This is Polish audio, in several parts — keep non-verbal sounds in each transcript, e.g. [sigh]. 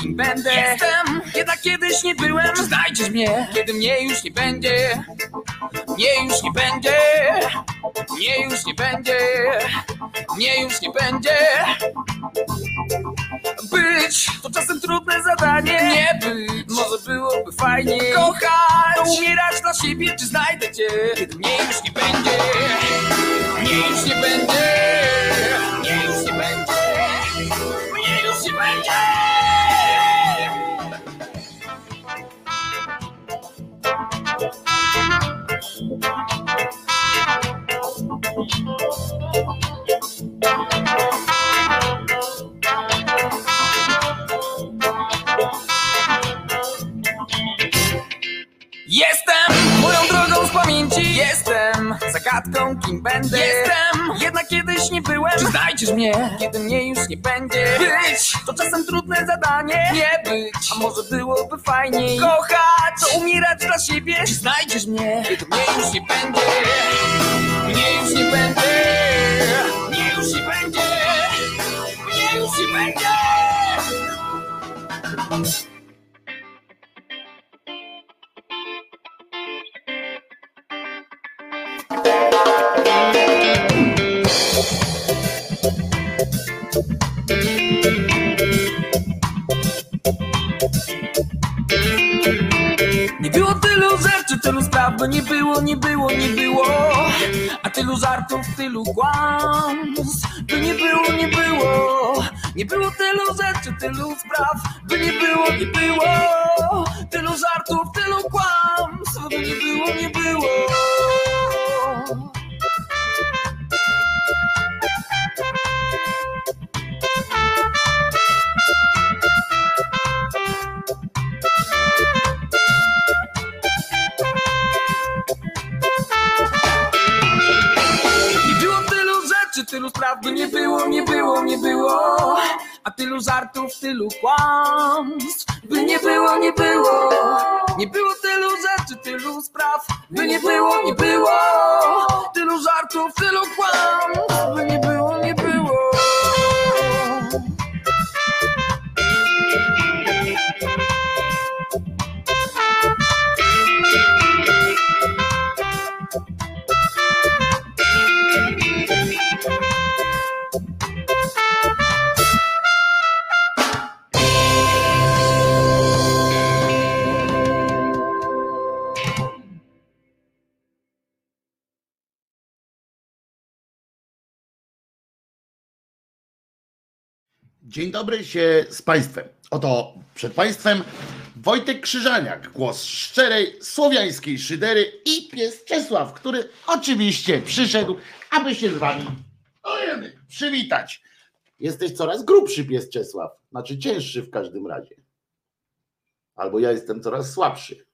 kim będę. Jestem, jednak kiedyś nie byłem. Czy znajdziesz mnie, kiedy mnie już nie będzie. Mnie już nie będzie. Mnie już nie będzie. Mnie już nie będzie. Być to czasem trudne zadanie. Nie być, może byłoby fajnie. Kochać, umierać dla siebie Czy znajdę cię, kiedy mnie już nie będzie. Mnie już nie będzie Mnie, kiedy mnie już nie będzie. Być, to czasem trudne zadanie. Nie być, a może byłoby fajniej? Kochać, to umierać dla siebie. Czy znajdziesz mnie, kiedy mnie już nie będzie? Mnie już nie będzie. Mnie już nie będzie. Mnie już nie będzie żartów, tylu kłamstw, by nie było, nie było. Nie było tylu rzeczy, tylu spraw, by nie było, nie było. Tylu żartów, tylu kłamstw, tylu kłamstw, by nie było, nie było. Nie było tylu rzeczy, tylu spraw, by nie było, nie było Dzień dobry się z Państwem. Oto przed Państwem Wojtek Krzyżaniak, głos szczerej słowiańskiej szydery i pies Czesław, który oczywiście przyszedł, aby się z Wami przywitać. Jesteś coraz grubszy pies Czesław, znaczy cięższy w każdym razie. Albo ja jestem coraz słabszy.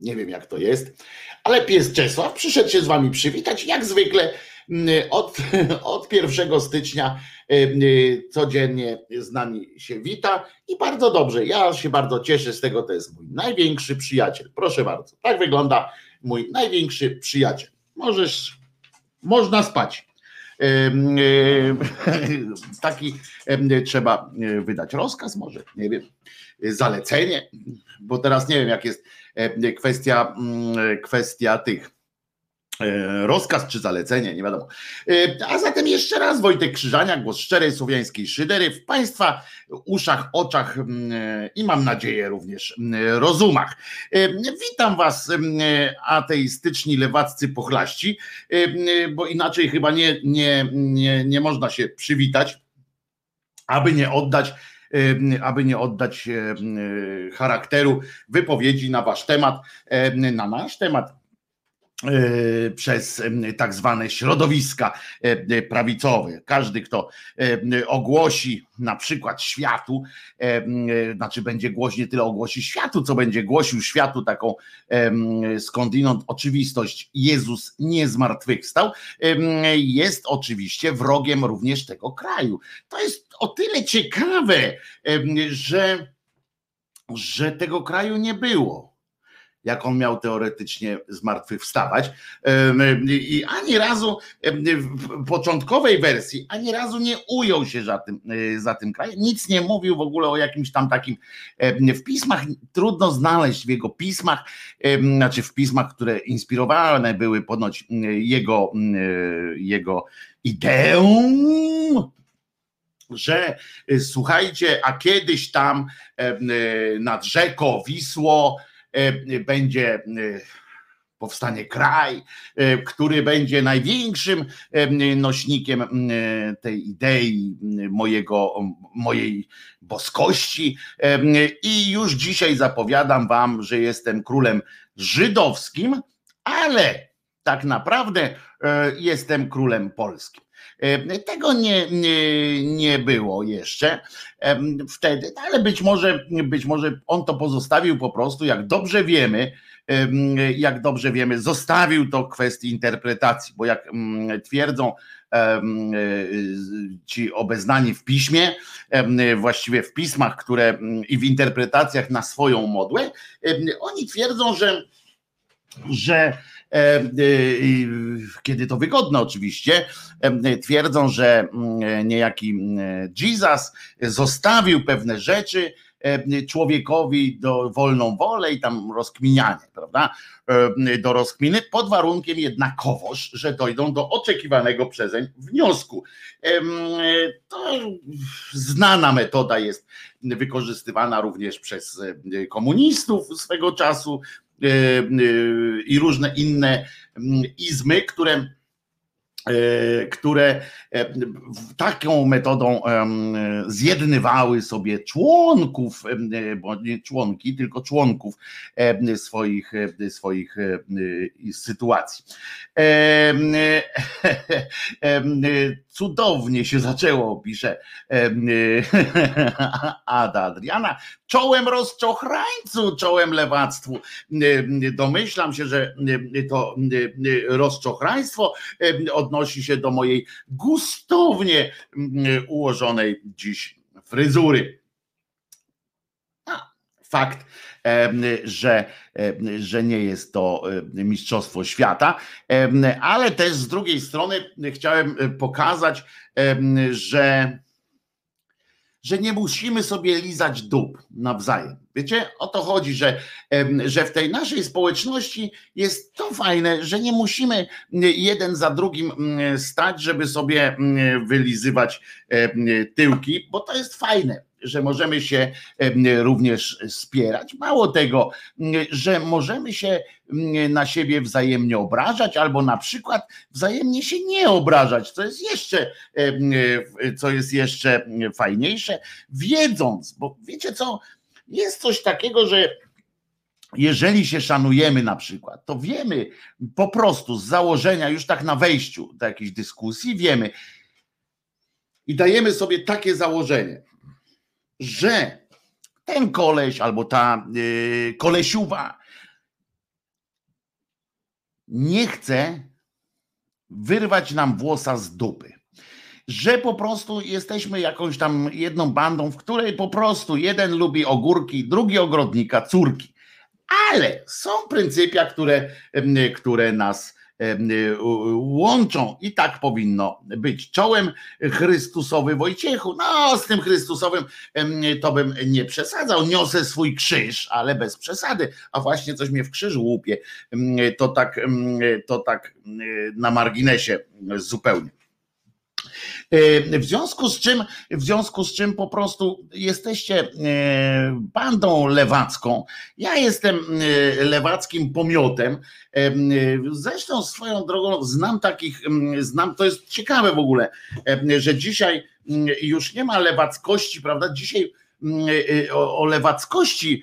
Nie wiem jak to jest, ale pies Czesław przyszedł się z Wami przywitać, jak zwykle od, [laughs] od 1 stycznia y, y, codziennie z nami się wita i bardzo dobrze. Ja się bardzo cieszę z tego, to jest mój największy przyjaciel. Proszę bardzo, tak wygląda mój największy przyjaciel. Możesz, można spać. Y, [laughs] Taki trzeba wydać rozkaz, może, nie wiem, zalecenie, bo teraz nie wiem, jak jest kwestia, mm, kwestia tych rozkaz czy zalecenie, nie wiadomo. E, A zatem jeszcze raz Wojtek Krzyżania, głos szczerej słowiańskiej szydery w Państwa uszach, oczach mm, e, i mam nadzieję również mm, rozumach. E, Witam Was mm, ateistyczni lewaccy pochlaści, e, bo inaczej chyba nie, nie, nie, nie można się przywitać, aby nie oddać e, aby nie oddać e, charakteru wypowiedzi na wasz temat, e, na nasz temat, e, przez em, tak zwane środowiska e, e, prawicowe. Każdy, kto e, ogłosi na przykład światu, znaczy będzie głośnie tyle ogłosi światu, co będzie głosił światu taką skądinąd oczywistość Jezus nie zmartwychwstał, jest oczywiście wrogiem również tego kraju. To jest o tyle ciekawe, że, że tego kraju nie było jak on miał teoretycznie zmartwychwstawać. I ani razu w początkowej wersji, ani razu nie ujął się za tym, e, za tym krajem, nic nie mówił w ogóle o jakimś tam takim w pismach, trudno znaleźć w jego pismach, znaczy w pismach, które inspirowane były ponoć jego, jego ideą, że e, słuchajcie, a kiedyś tam e, nad rzeką Wisło e, będzie powstanie kraj, który będzie największym nośnikiem tej idei mojego, mojej boskości. I już dzisiaj zapowiadam wam, że jestem królem żydowskim, ale tak naprawdę jestem królem polskim. E, tego nie, nie, nie było jeszcze wtedy, ale być może, być może on to pozostawił po prostu, jak dobrze wiemy, jak dobrze wiemy, zostawił to kwestii interpretacji, bo jak twierdzą e, ci obeznani w piśmie, właściwie w pismach, które i w interpretacjach na swoją modłę, oni twierdzą, że, że kiedy to wygodne oczywiście, e, twierdzą, że mm, niejaki mm, Jesus zostawił pewne rzeczy człowiekowi do wolną wolę i tam rozkminianie, prawda? Do rozkminy, pod warunkiem jednakowoż, że dojdą do oczekiwanego przezeń wniosku. To znana metoda jest wykorzystywana również przez komunistów swego czasu, i różne inne mm, izmy, które które e, taką metodą zjednywały sobie członków, e, bo nie członki, tylko członków swoich, swoich sytuacji. [laughs] Cudownie się zaczęło, pisze [laughs] Ada Adriana. Czołem rozczochrańcu, czołem lewactwu. Domyślam się, że to rozczochraństwo od odnosi się do mojej gustownie mm, ułożonej dziś fryzury. A, fakt, że, że nie jest to Mistrzostwo Świata, ale też z drugiej strony chciałem pokazać, że że nie musimy sobie lizać dup nawzajem. Wiecie, o to chodzi, że, że w tej naszej społeczności jest to fajne, że nie musimy jeden za drugim stać, żeby sobie wylizywać tyłki, bo to jest fajne że możemy się również spierać. Mało tego, że możemy się na siebie wzajemnie obrażać, albo na przykład wzajemnie się nie obrażać, co jest jeszcze, co jest jeszcze fajniejsze, wiedząc, bo wiecie co, jest coś takiego, że jeżeli się szanujemy na przykład, to wiemy po prostu z założenia, już tak na wejściu do jakiejś dyskusji, wiemy i dajemy sobie takie założenie, że ten koleś albo ta yy, kolesiuwa nie chce wyrwać nam włosa z dupy. Że po prostu jesteśmy jakąś tam jedną bandą, w której po prostu jeden lubi ogórki, drugi ogrodnika, córki. Ale są pryncypia, które, które nas Y, łączą i tak powinno być. Czołem Chrystusowy Wojciechu. No, z tym Chrystusowym to bym nie przesadzał. Niosę swój krzyż, ale bez przesady. A właśnie coś mnie w krzyżu łupie. To tak, to tak na marginesie zupełnie. E, w związku z czym, w związku z czym po prostu jesteście e, bandą lewacką. Ja jestem e, lewackim pomiotem. Zresztą swoją drogą znam takich, znam, to jest ciekawe w ogóle, że dzisiaj już nie ma lewackości, prawda? Dzisiaj o, o lewackości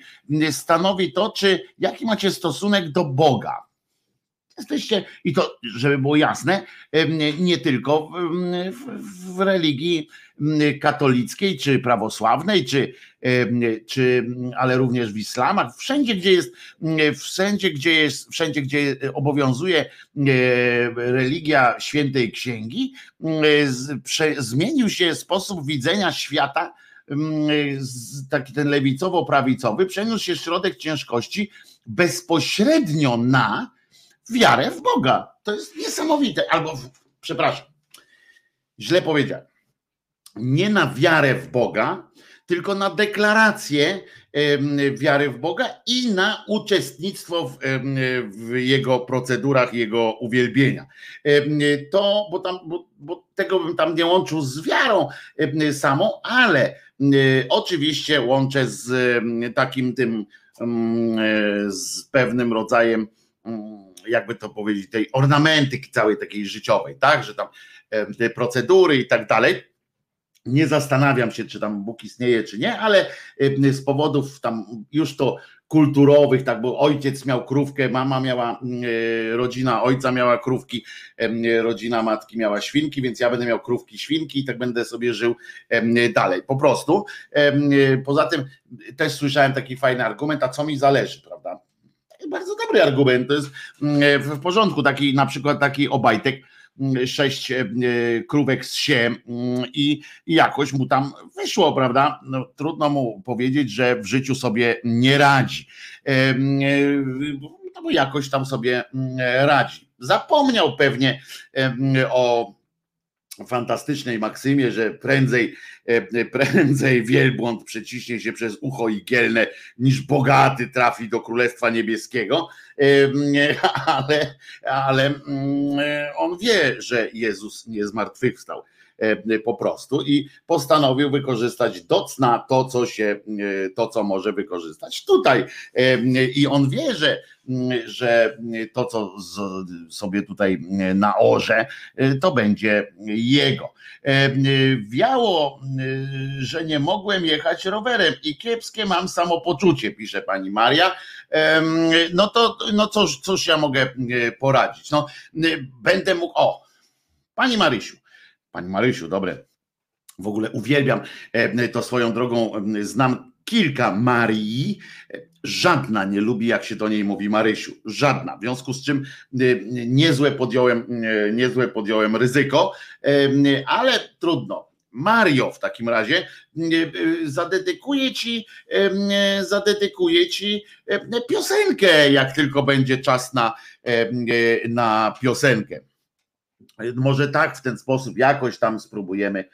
stanowi to, czy jaki macie stosunek do Boga Jesteście, i to, żeby było jasne, nie tylko w, w religii katolickiej, czy prawosławnej, czy, czy, ale również w islamach, wszędzie, gdzie jest, wszędzie, gdzie jest, wszędzie, gdzie obowiązuje religia świętej księgi, zmienił się sposób widzenia świata taki ten lewicowo-prawicowy, przeniósł się środek ciężkości bezpośrednio na wiarę w Boga. To jest niesamowite. Albo, przepraszam, źle powiedziałem. Nie na wiarę w Boga, tylko na deklarację wiary w Boga i na uczestnictwo w, w, jego procedurach, jego uwielbienia. To, bo, tam, bo, bo tego bym tam nie łączył z wiarą samą, ale oczywiście łączę z takim tym, z pewnym rodzajem, jakby to powiedzieć, tej ornamentyki całej takiej życiowej, tak, że tam te procedury i tak dalej nie zastanawiam się, czy tam Bóg istnieje, czy nie, ale z powodów tam już to kulturowych, tak, bo ojciec miał krówkę, mama miała, y, rodzina ojca miała krówki, rodzina matki miała świnki, więc ja będę miał krówki, świnki i tak będę sobie żył dalej, po prostu. Poza tym też słyszałem taki fajny argument, a co mi zależy, prawda? Bardzo dobry argument, to jest mm, w porządku, taki na przykład taki Obajtek, sześć e, krówek z się mm, i, i jakoś mu tam wyszło, prawda? No, trudno mu powiedzieć, że w życiu sobie nie radzi. E, e, no bo jakoś tam sobie mm, radzi. Zapomniał pewnie o fantastycznej maksymie, że prędzej, e, prędzej wielbłąd przeciśnie się przez ucho igielne, niż bogaty trafi do Królestwa Niebieskiego, e, [laughs] ale, ale mm, on wie, że Jezus nie zmartwychwstał. e, po prostu i postanowił wykorzystać do cna to, co się, to, co może wykorzystać tutaj. I on wie, że że to, co sobie tutaj naorze, to będzie jego. E, wiało, że nie mogłem jechać rowerem i kiepskie mam samopoczucie, pisze pani Maria. No to no cóż, cóż ja mogę poradzić? No, będę mógł. O, pani Marysiu, pani Marysiu, dobre. W ogóle uwielbiam to swoją drogą. Znam kilka Marii, Żadna nie lubi, jak się do niej mówi Marysiu. Żadna. W związku z czym y, niezłe podjąłem, niezłe podjąłem ryzyko, ale trudno. Mario w takim razie zadedykuję ci, zadedykuję ci piosenkę, jak tylko będzie czas na, na piosenkę. Może tak w ten sposób jakoś tam spróbujemy,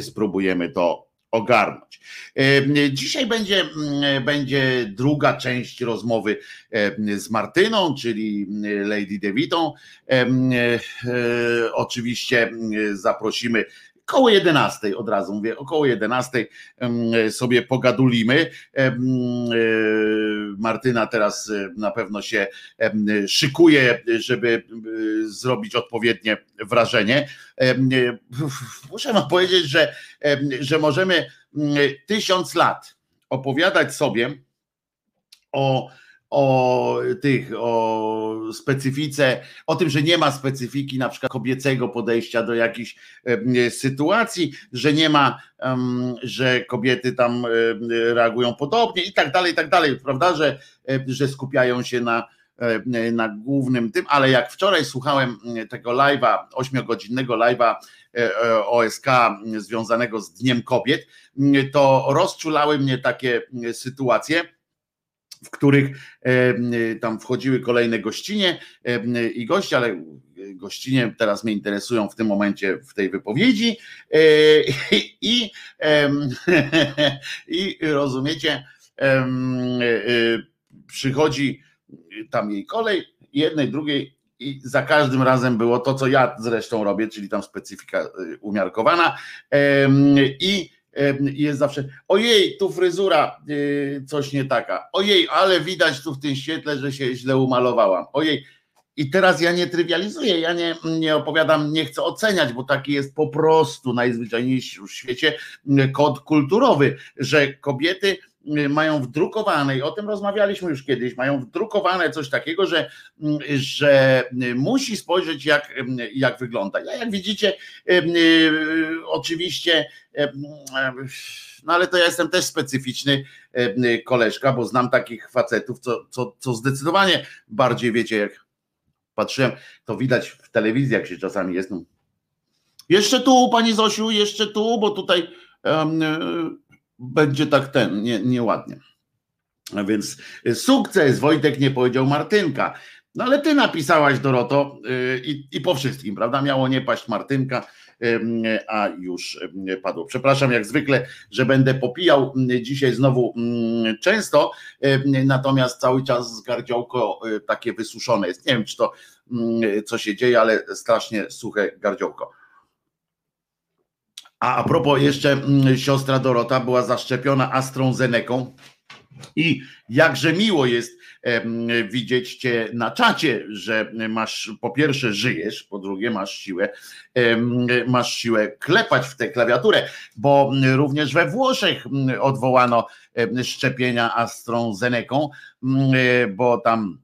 spróbujemy to ogarnąć. E, dzisiaj będzie, mm, będzie druga część rozmowy e, z Martyną, czyli Lady DeVitą. E, oczywiście zaprosimy koło 11 od razu mówię, około 11 sobie pogadulimy. Martyna teraz na pewno się szykuje, żeby zrobić odpowiednie wrażenie. Muszę wam powiedzieć, że, że możemy tysiąc lat opowiadać sobie o o tych, o specyfice, o tym, że nie ma specyfiki na przykład kobiecego podejścia do jakichś sytuacji, że nie ma, że kobiety tam reagują podobnie i tak dalej, i tak dalej, prawda, że, że skupiają się na, na głównym tym, ale jak wczoraj słuchałem tego live'a, ośmiogodzinnego live'a e, e, OSK związanego z Dniem Kobiet, to rozczulały mnie takie sytuacje, w których e, tam wchodziły kolejne gościnie e, i goście, ale gościnie teraz mnie interesują w tym momencie w tej wypowiedzi e, [laughs] i, [laughs] i rozumiecie, przychodzi tam jej kolej, jednej, drugiej i za każdym razem było to, co ja zresztą robię, czyli tam specyfika umiarkowana i jest zawsze, ojej, tu fryzura y, coś nie taka, ojej, ale widać tu w tym świetle, że się źle umalowałam, ojej. I teraz ja nie trywializuję, ja nie, nie opowiadam, nie chcę oceniać, bo taki jest po prostu najzwyczajniejszy w świecie kod kulturowy, że kobiety mają wdrukowane, i o tym rozmawialiśmy już kiedyś, mają wdrukowane coś takiego, że, mm, że musi spojrzeć, jak, jak wygląda. Ja, jak widzicie, y, oczywiście, no ale to ja jestem też specyficzny koleżka, bo znam takich facetów, co, co, co zdecydowanie bardziej wiecie, jak patrzyłem, to widać w telewizji, jak się czasami jest. No. Jeszcze tu, pani Zosiu, jeszcze tu, bo tutaj będzie tak ten, nie, nieładnie. A więc sukces, Wojtek nie powiedział Martynka. No ale ty napisałaś, Doroto, y, i, i po wszystkim, prawda? Miało nie paść Martynka, a już padło. Przepraszam jak zwykle, że będę popijał dzisiaj znowu często, natomiast cały czas gardziołko y, takie wysuszone jest. Nie wiem, czy to co się dzieje, ale strasznie suche gardziołko. A a propos jeszcze siostra Dorota była zaszczepiona AstraZeneką i jakże miło jest widzieć cię na czacie, że masz po pierwsze żyjesz, po drugie masz siłę, masz siłę klepać w tę klawiaturę, bo również we Włoszech odwołano szczepienia AstraZeneką, bo tam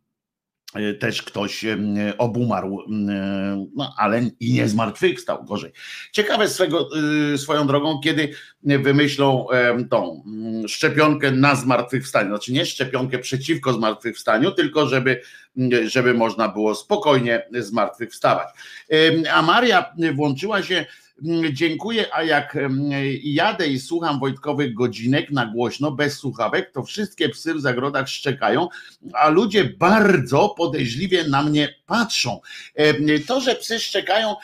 też ktoś e, obumarł, e, no, ale i nie zmartwychwstał, gorzej. Ciekawe swego, swoją drogą, kiedy wymyślą tą szczepionkę na zmartwychwstanie, znaczy nie szczepionkę przeciwko zmartwychwstaniu, tylko żeby, żeby można było spokojnie zmartwychwstawać. A Maria włączyła się Dziękuję, a jak jadę i słucham Wojtkowych godzinek na głośno, bez słuchawek, to wszystkie psy w zagrodach szczekają, a ludzie bardzo podejrzliwie na mnie patrzą. To, że psy szczekają,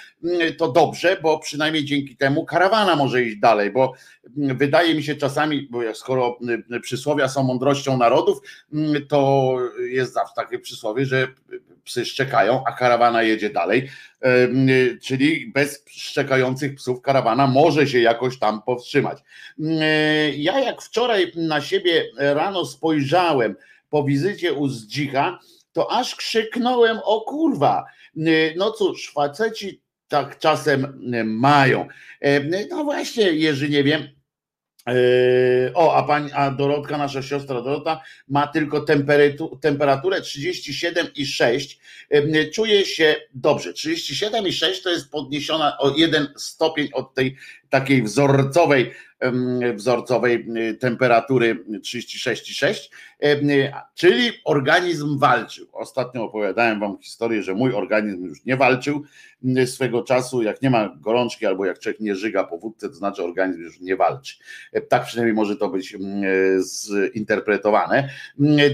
to dobrze, bo przynajmniej dzięki temu karawana może iść dalej, bo wydaje mi się czasami, bo skoro przysłowia są mądrością narodów, to jest zawsze takie przysłowie, że psy szczekają, a karawana jedzie dalej. Czyli bez szczekających psów karawana może się jakoś tam powstrzymać. Ja jak wczoraj na siebie rano spojrzałem po wizycie u Zdzicha, to aż krzyknąłem o kurwa. No cóż, faceci tak czasem mają. No właśnie, Jerzy, nie wiem, o, a pani, a Dorotka, nasza siostra Dorota, ma tylko temperaturę 37,6. Yy, czuje się dobrze. 37,6 to jest podniesiona o jeden stopień od tej takiej wzorcowej wzorcowej y, temperatury 36,6, czyli organizm walczył. Ostatnio opowiadałem wam historię, że mój organizm już nie walczył y, swego czasu, jak nie ma gorączki albo jak człowiek nie żyga po wódce, to znaczy organizm już nie walczy. E, tak przynajmniej może to być zinterpretowane.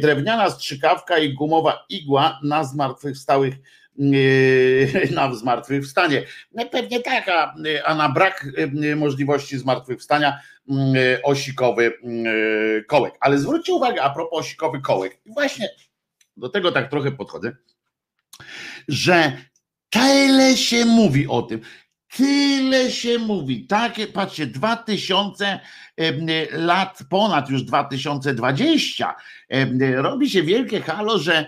Drewniana strzykawka i gumowa igła na zmartwychwstałych [laughs] na zmartwychwstanie. No pewnie tak, a, a na brak y, możliwości zmartwychwstania y, osikowy y, kołek. Ale zwróćcie uwagę a propos osikowy kołek. Właśnie do tego tak trochę podchodzę, że tyle się mówi o tym. Tyle się mówi, takie, patrzcie, 2000 lat, ponad już 2020, robi się wielkie halo, że,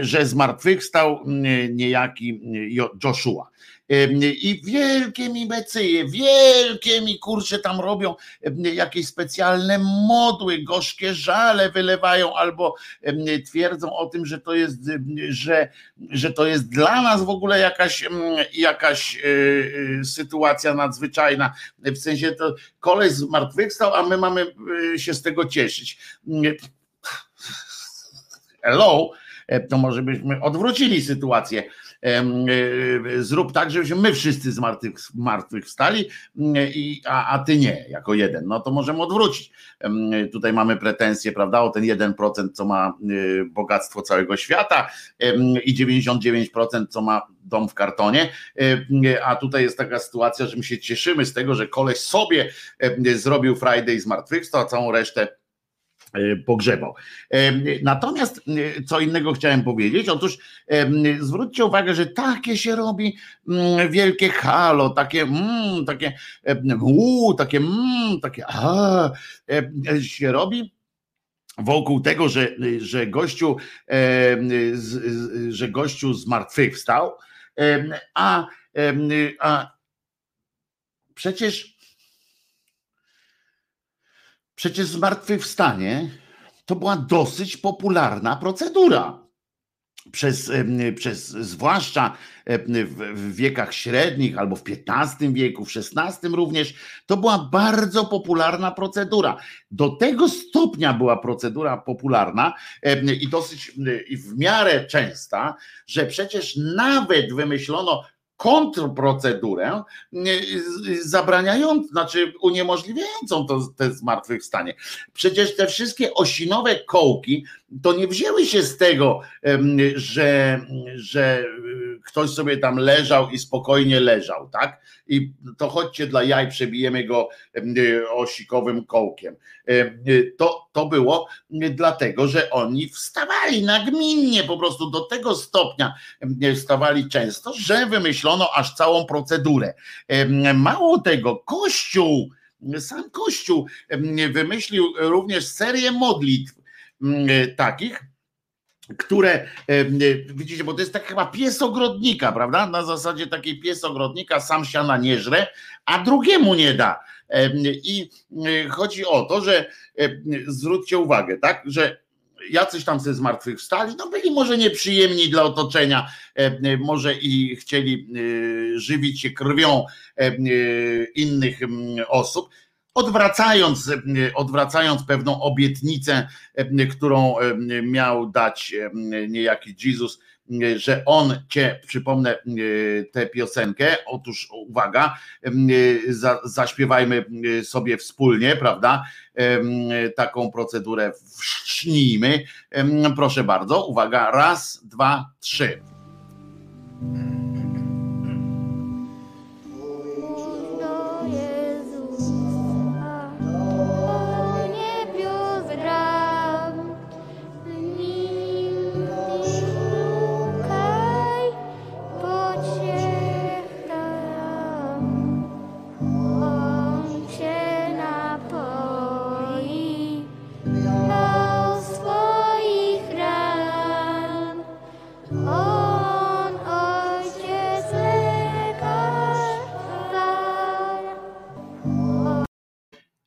że zmartwychwstał niejaki Joshua. I wielkie mi becyje, wielkie mi kurcze tam robią jakieś specjalne modły, gorzkie żale wylewają albo twierdzą o tym, że to jest, że, że to jest dla nas w ogóle jakaś, jakaś e, e, sytuacja nadzwyczajna. W sensie to koleś zmartwychwstał, a my mamy e, się z tego cieszyć. Hello, to może byśmy odwrócili sytuację zrób tak, żebyśmy my wszyscy z martwych, martwych wstali, a, a ty nie, jako jeden. No to możemy odwrócić. Tutaj mamy pretensje, prawda, o ten 1%, co ma e, bogactwo całego świata i 99%, co ma dom w kartonie, a tutaj jest taka sytuacja, że my się cieszymy z tego, że koleś sobie zrobił Friday z martwych, a całą resztę pogrzebał. E, natomiast e, co innego chciałem powiedzieć, otóż zwróćcie uwagę, że takie się robi mm, wielkie halo, takie mm, takie uu, takie mm, takie a, się robi wokół tego, że, że gościu że gościu zmartwychwstał, a, a przecież Przecież zmartwychwstanie to była dosyć popularna procedura. Przez, przez zwłaszcza w wiekach średnich albo w XV wieku, w XVI również, to była bardzo popularna procedura. Do tego stopnia była procedura popularna i dosyć i w miarę częsta, że przecież nawet wymyślono kontrprocedurę zabraniającą, znaczy uniemożliwiającą to, te zmartwychwstanie. Przecież te wszystkie osinowe kołki to nie wzięły się z tego, że, że ktoś sobie tam leżał i spokojnie leżał, tak? I to chodźcie dla jaj, przebijemy go osikowym kołkiem. To, to było dlatego, że oni wstawali nagminnie, po prostu do tego stopnia wstawali często, że wymyślono aż całą procedurę. Mało tego, Kościół, sam Kościół wymyślił również serię modlitw takich, które widzicie, bo to jest tak chyba pies ogrodnika, prawda? Na zasadzie takiej pies ogrodnika sam siana nie żre, a drugiemu nie da. I chodzi o to, że zwróćcie uwagę, tak, że jacyś tam ze zmartwychwstali, no byli może nieprzyjemni dla otoczenia, może i chcieli żywić się krwią innych osób, odwracając, odwracając pewną obietnicę, którą miał dać niejaki Jezus, że on cię, przypomnę tę piosenkę, otóż uwaga, za, zaśpiewajmy sobie wspólnie, prawda, taką procedurę wszcznijmy, proszę bardzo, uwaga, raz, dwa, trzy.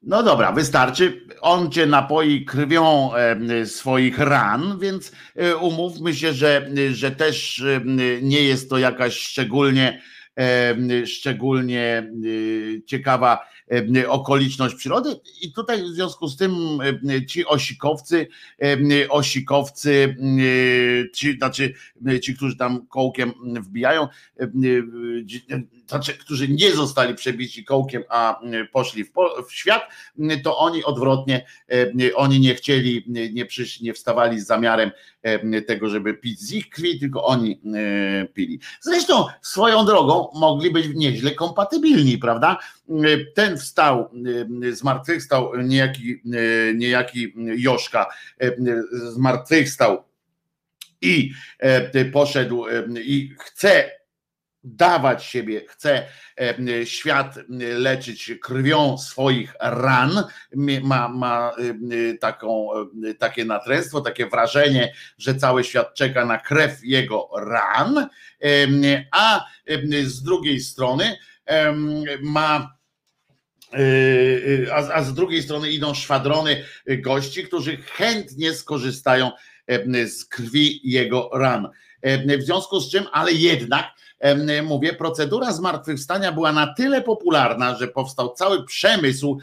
No dobra, wystarczy. On cię napoi krwią swoich ran, więc e, umówmy się, że, że też nie jest to jakaś szczególnie, szczególnie ciekawa okoliczność przyrody. I tutaj w związku z tym ci osikowcy, osikowcy, ci, znaczy ci, którzy tam kołkiem wbijają, znaczy, którzy nie zostali przebici kołkiem, a poszli w, w, świat, to oni odwrotnie, oni nie chcieli, nie przyszli, nie wstawali z zamiarem tego, żeby pić z ich krwi, tylko oni pili. Zresztą swoją drogą mogli być nieźle kompatybilni, prawda? Ten wstał, zmartwychwstał niejaki, niejaki Joszka, zmartwychwstał i poszedł i chce dawać siebie, chce świat leczyć krwią swoich ran, ma, ma taką, takie natręstwo, takie wrażenie, że cały świat czeka na krew jego ran, a z drugiej strony ma a, a z drugiej strony idą szwadrony gości, którzy chętnie skorzystają z krwi jego ran. W związku z czym, ale jednak mówię, procedura zmartwychwstania była na tyle popularna, że powstał cały przemysł,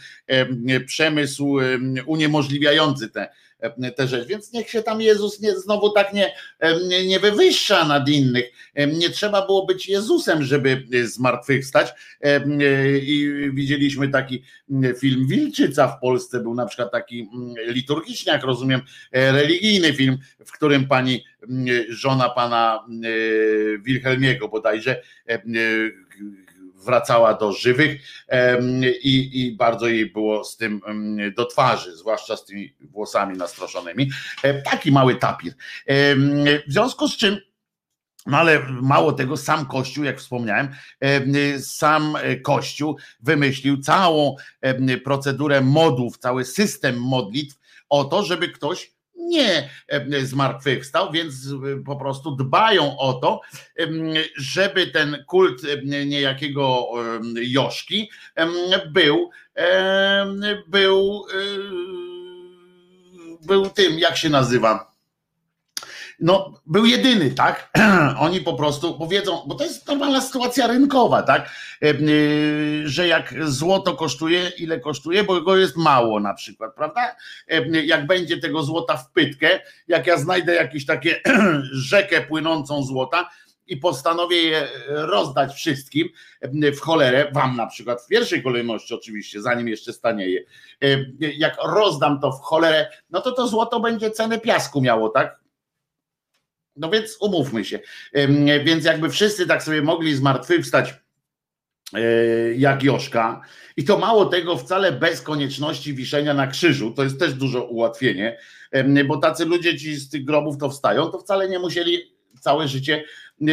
przemysł uniemożliwiający te, te rzeczy. Więc niech się tam Jezus nie, znowu tak nie, nie, nie wywyższa nad innych. Nie trzeba było być Jezusem, żeby zmartwychwstać. I widzieliśmy taki film Wilczyca w Polsce, był na przykład taki liturgiczny, jak rozumiem, religijny film, w którym pani żona pana Wilhelmiego bodajże wracała do żywych i, i bardzo jej było z tym do twarzy, zwłaszcza z tymi włosami nastroszonymi. Taki mały tapir. W związku z czym no ale mało tego, sam Kościół, jak wspomniałem, sam Kościół wymyślił całą procedurę modów, cały system modlitw o to, żeby ktoś nie zmartwychwstał, więc po prostu dbają o to, żeby ten kult niejakiego Joszki był, był, był tym, jak się nazywa, no, był jedyny, tak? [clears throat] Oni po prostu powiedzą, bo to jest normalna sytuacja rynkowa, tak? E, e, że jak złoto kosztuje, ile kosztuje, bo go jest mało na przykład, prawda? E, jak będzie tego złota w pytkę, jak ja znajdę jakąś takie [clears throat] rzekę płynącą złota, i postanowię je rozdać wszystkim w cholerę, wam na przykład w pierwszej kolejności oczywiście, zanim jeszcze stanieje. Jak rozdam to w cholerę, no to to złoto będzie cenę piasku miało, tak? No więc umówmy się. Więc jakby wszyscy tak sobie mogli zmartwychwstać e, jak Joszka i to mało tego wcale bez konieczności wiszenia na krzyżu, to jest też dużo ułatwienie, bo tacy ludzie ci z tych grobów to wstają, to wcale nie musieli całe życie,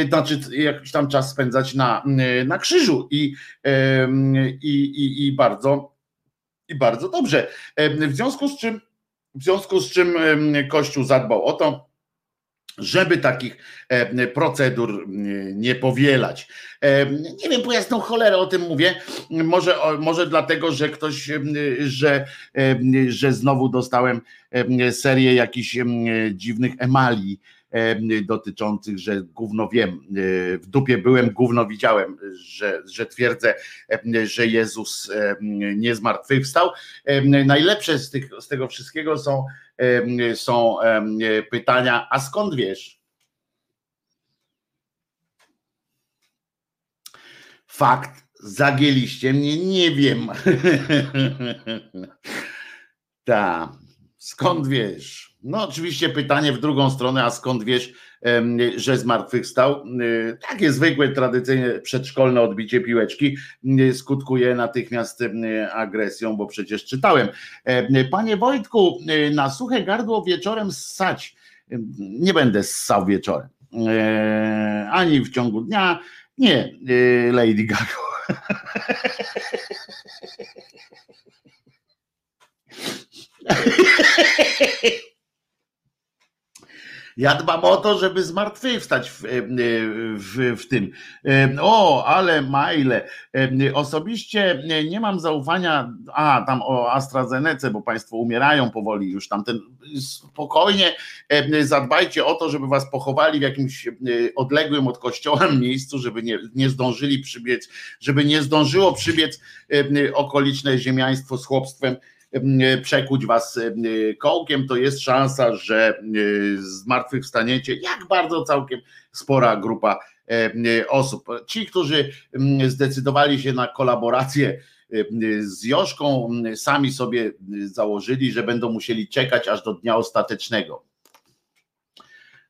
znaczy jakiś tam czas spędzać na, na krzyżu i, i, i, i bardzo i bardzo dobrze. W związku z czym w związku z czym Kościół zadbał o to, żeby takich e, procedur nie powielać. E, nie wiem, po jasną cholerę o tym mówię. Może, może dlatego, że ktoś, że, że znowu dostałem serię jakichś dziwnych emali dotyczących, że gówno wiem, e, w dupie byłem, gówno widziałem, że, że twierdzę, że Jezus nie zmartwychwstał. Najlepsze z, tych, z tego wszystkiego są są pytania, a skąd wiesz? Fakt, zagięliście mnie, nie wiem. [laughs] tak, skąd wiesz? No oczywiście pytanie w drugą stronę, a skąd wiesz, że zmartwychwstał? Y, takie zwykłe, tradycyjne przedszkolne odbicie piłeczki y, skutkuje natychmiast y, agresją, bo przecież czytałem. Panie Wojtku, na suche gardło wieczorem ssać. Nie będę ssał wieczorem. Ani w ciągu dnia. Nie, Lady Gaga. [laughs] Ja dbam o to, żeby zmartwychwstać w, w, w tym. O, ale maile. Osobiście nie mam zaufania, a tam o AstraZeneca, bo Państwo umierają powoli już tamten. Spokojnie zadbajcie o to, żeby Was pochowali w jakimś odległym od kościoła [laughs] miejscu, żeby nie, nie zdążyli przybiec, żeby nie zdążyło przybiec okoliczne ziemiaństwo z chłopstwem przekuć was kołkiem, to jest szansa, że zmartwychwstaniecie, jak bardzo całkiem spora grupa osób. Ci, którzy zdecydowali się na kolaborację z Joszką, sami sobie założyli, że będą musieli czekać aż do dnia ostatecznego.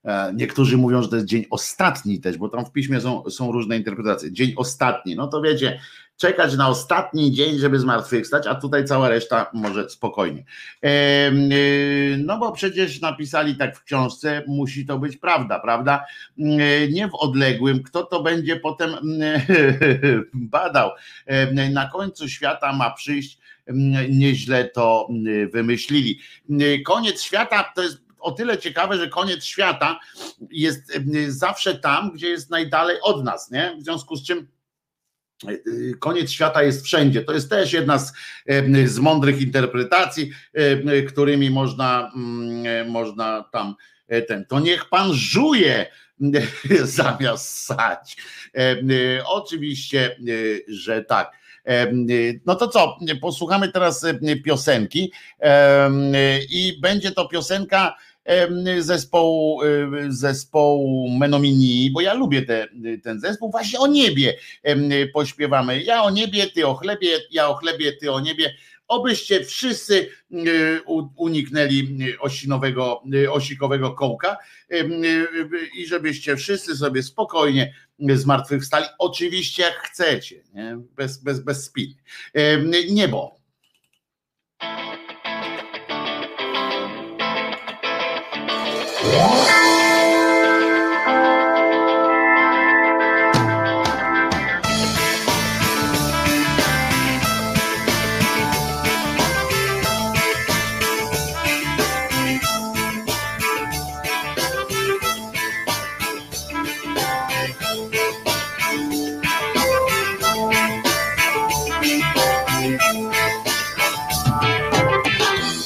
E, niektórzy mówią, że to jest dzień ostatni też, bo tam w piśmie są, są różne interpretacje. Dzień ostatni, no to wiecie, czekać na ostatni dzień, żeby zmartwychwstać, a tutaj cała reszta może spokojnie. Y, no bo przecież napisali tak w książce, musi to być prawda, prawda? Y, nie w odległym, kto to będzie potem [laughs] badał. Na końcu świata ma przyjść, nieźle to wymyślili. Koniec świata to jest o tyle ciekawe, że koniec świata jest zawsze tam, gdzie jest najdalej od nas, nie? W związku z czym Y, koniec świata jest wszędzie. To jest też jedna z, z mądrych interpretacji, którymi można, mm, można tam e, ten. To niech pan żuje [laughs] zamiast sać. Y, oczywiście, y, że tak. No to co, posłuchamy teraz piosenki i będzie to piosenka zespołu, zespołu Menomini, bo ja lubię te, ten zespół, właśnie o niebie pośpiewamy. Ja o niebie, ty o chlebie, ja o chlebie, ty o niebie. Obyście wszyscy uniknęli osinowego, osikowego kołka i żebyście wszyscy sobie spokojnie zmartwychwstali. Oczywiście jak chcecie, nie? Bez, bez, bez spin. Niebo W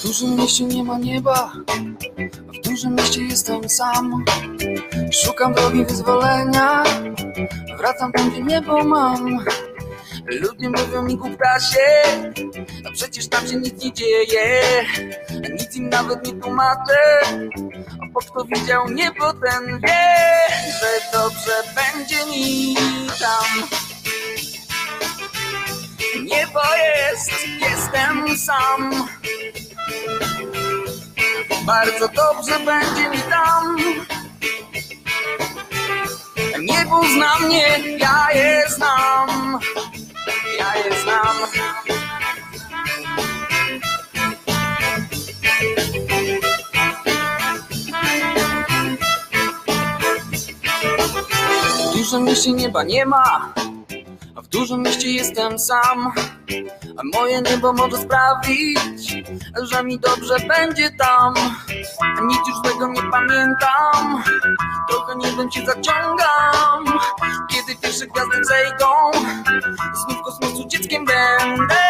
dużym mieście nie ma nieba jestem sam Szukam drogi wyzwolenia Wracam tam, gdzie niebo mam Ludzie mówią mi kuptasie, a przecież tam się nic nie dzieje. Nic im nawet nie tłumaczę, bo kto widział niebo ten wie, że dobrze będzie mi tam. Niebo jest, jestem sam. Bardzo dobrze będzie mi tam. Niebo zna mnie, ja je znam. Ja je znam. W dużym mieście nieba nie ma, dużym mieście jestem sam. A moje niebo może sprawić, że mi dobrze będzie tam. A nic już złego nie pamiętam, trochę niebem się zaciągam. Kiedy pierwsze gwiazdy zejdą, znów kosmosu dzieckiem będę.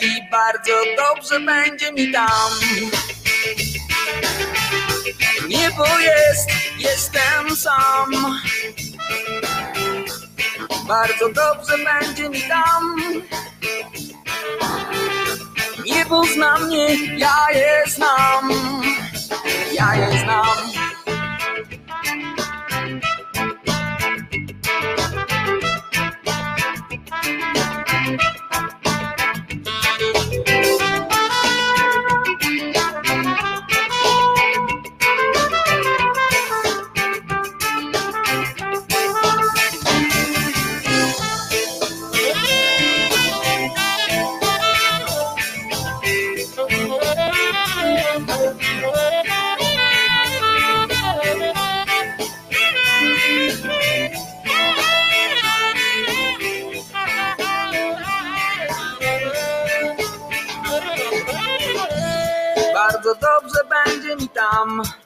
I bardzo dobrze będzie mi tam. Niebo jest, jestem sam. Bardzo dobrze będzie mi tam. Niebo zna mnie, ja je znam. Ja je znam. Będzie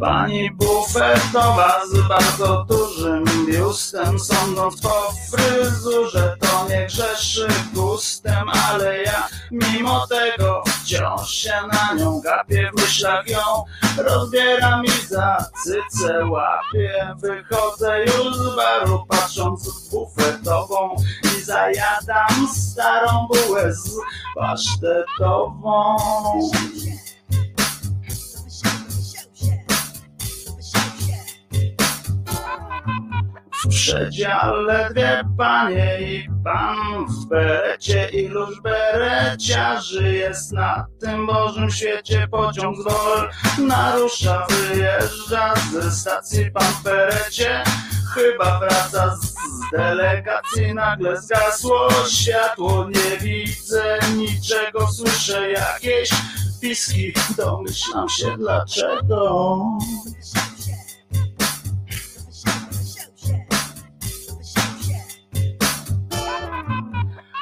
Pani bufetowa z bardzo dużym biustem Sądząc po fryzurze. To nie grzeszy gustem Ale ja mimo tego wciąż się na nią gapię. W myślach ją rozbieram i za cycę łapię. Wychodzę już z baru patrząc w bufetową. I zajadam starą bułę z pasztetową przedziale dwie panie i pan w berecie Iluż bereciarzy jest na tym Bożym świecie Pociąg z Wol. Narusza, wyjeżdża ze stacji pan w berecie Chyba wraca z delegacji Nagle zgasło. Światło Nie widzę niczego Słyszę jakieś piski. Domyślam się dlaczego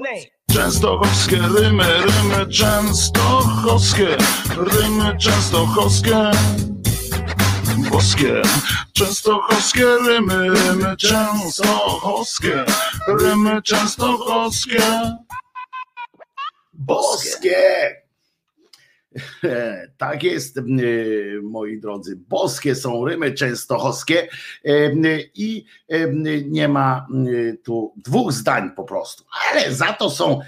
Name? Częstochowskie rymy, rymy częstochowskie, rymy częstochowskie. boskie, częstochowskie rymy, rymy częstochowskie, rymy częstochowskie. Boskie! [laughs] Tak jest, e, moi drodzy. Boskie są rymy częstochowskie e, i e, nie ma tu dwóch zdań po prostu, ale za to są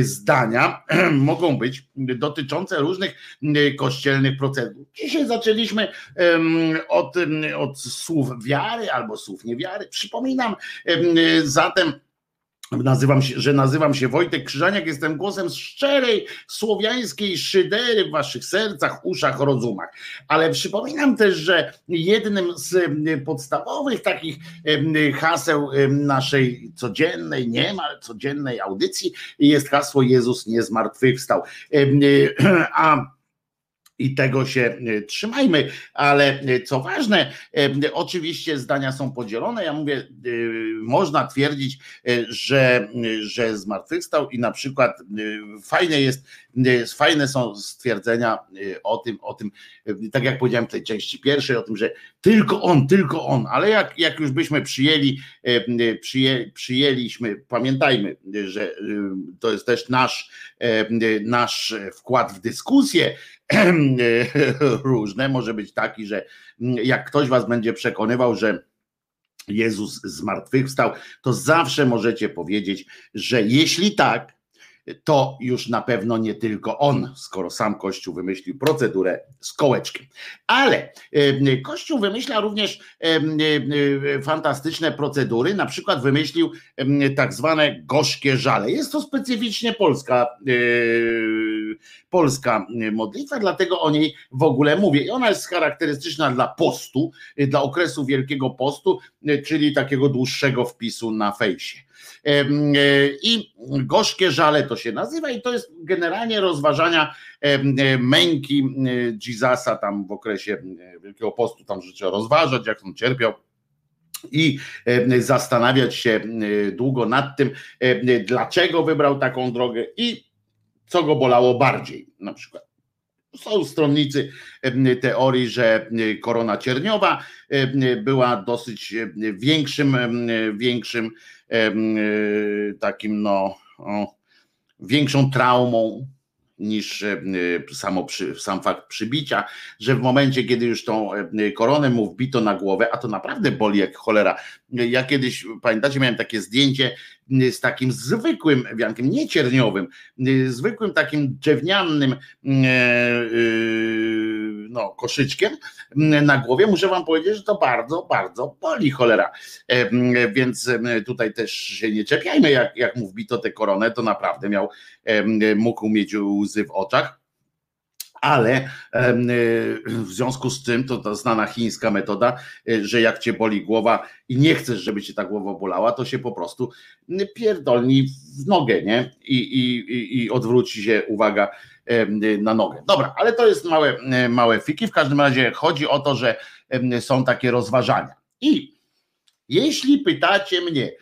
zdania, [clears throat] mogą być dotyczące różnych kościelnych procedur. Dzisiaj zaczęliśmy od, od słów wiary albo słów niewiary. Przypominam zatem, Nazywam się, że nazywam się Wojtek Krzyżaniak, jestem głosem szczerej słowiańskiej szydery w waszych sercach, uszach, rozumach. Ale przypominam też, że jednym z podstawowych takich haseł naszej codziennej, niemal codziennej audycji jest hasło Jezus nie zmartwychwstał. [clears throat] A i tego się e, trzymajmy, ale e, co ważne, e, oczywiście zdania są podzielone. Ja mówię, można twierdzić, że, że zmartwychwstał i na przykład fajne jest, fajne są stwierdzenia o tym, o tym, tak jak powiedziałem w tej części pierwszej, o tym, że tylko on, tylko on, ale jak, jak już byśmy przyjęli, przyję, przyjęliśmy, pamiętajmy, że to jest też nasz, nasz wkład w dyskusję, różne. Może być taki, że jak ktoś was będzie przekonywał, że Jezus zmartwychwstał, to zawsze możecie powiedzieć, że jeśli tak, to już na pewno nie tylko on, skoro sam Kościół wymyślił procedurę z kołeczkiem. Ale Kościół wymyśla również fantastyczne procedury, na przykład wymyślił tak zwane gorzkie żale. Jest to specyficznie polska, e, polska modlitwa, dlatego o niej w ogóle mówię. I ona jest charakterystyczna dla postu, dla okresu Wielkiego Postu, czyli takiego dłuższego wpisu na fejsie. E, I gorzkie żale to się nazywa, i to jest generalnie rozważania e, męki Jezusa tam w okresie Wielkiego Postu, tam trzeba rozważać, jak on cierpiał i zastanawiać się długo nad tym, dlaczego wybrał taką drogę i co go bolało bardziej, na przykład. Są stronnicy teorii, że korona cierniowa była dosyć większym, większym takim no większą traumą niż samo przy, sam fakt przybicia, że w momencie, kiedy już tą koronę mu wbito na głowę, a to naprawdę boli jak cholera. Ja kiedyś, pamiętacie, miałem takie zdjęcie z takim zwykłym wiankiem, nie cierniowym, zwykłym takim drewnianym e, no, koszyczkiem na głowie. Muszę wam powiedzieć, że to bardzo, bardzo boli cholera. E, więc tutaj też się nie czepiajmy, jak, jak mu wbito tę koronę, to naprawdę miał, mógł mieć łzy w oczach ale w związku z tym to ta znana chińska metoda, że jak cię boli głowa i nie chcesz, żeby cię ta głowa bolała, to się po prostu pierdolni w nogę, nie? I, i, i odwróci się uwaga na nogę. Dobra, ale to jest małe, małe fiki. W każdym razie chodzi o to, że są takie rozważania. I jeśli pytacie mnie,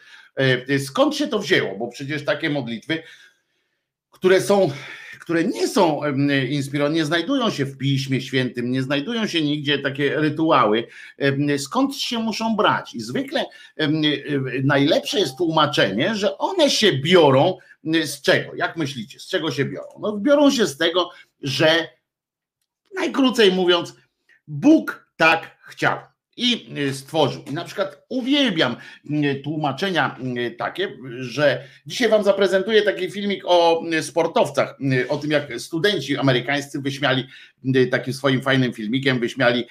skąd się to wzięło, bo przecież takie modlitwy, które są które nie są inspirowane, nie znajdują się w Piśmie Świętym, nie znajdują się nigdzie takie rytuały, skąd się muszą brać. I zwykle najlepsze jest tłumaczenie, że one się biorą z czego? Jak myślicie, z czego się biorą? No, biorą się z tego, że najkrócej mówiąc, Bóg tak chciał i y, stworzył. I na przykład uwielbiam y, tłumaczenia y, takie, że dzisiaj Wam zaprezentuję taki filmik o sportowcach, o tym jak studenci amerykańscy wyśmiali takim swoim fajnym filmikiem, wyśmiali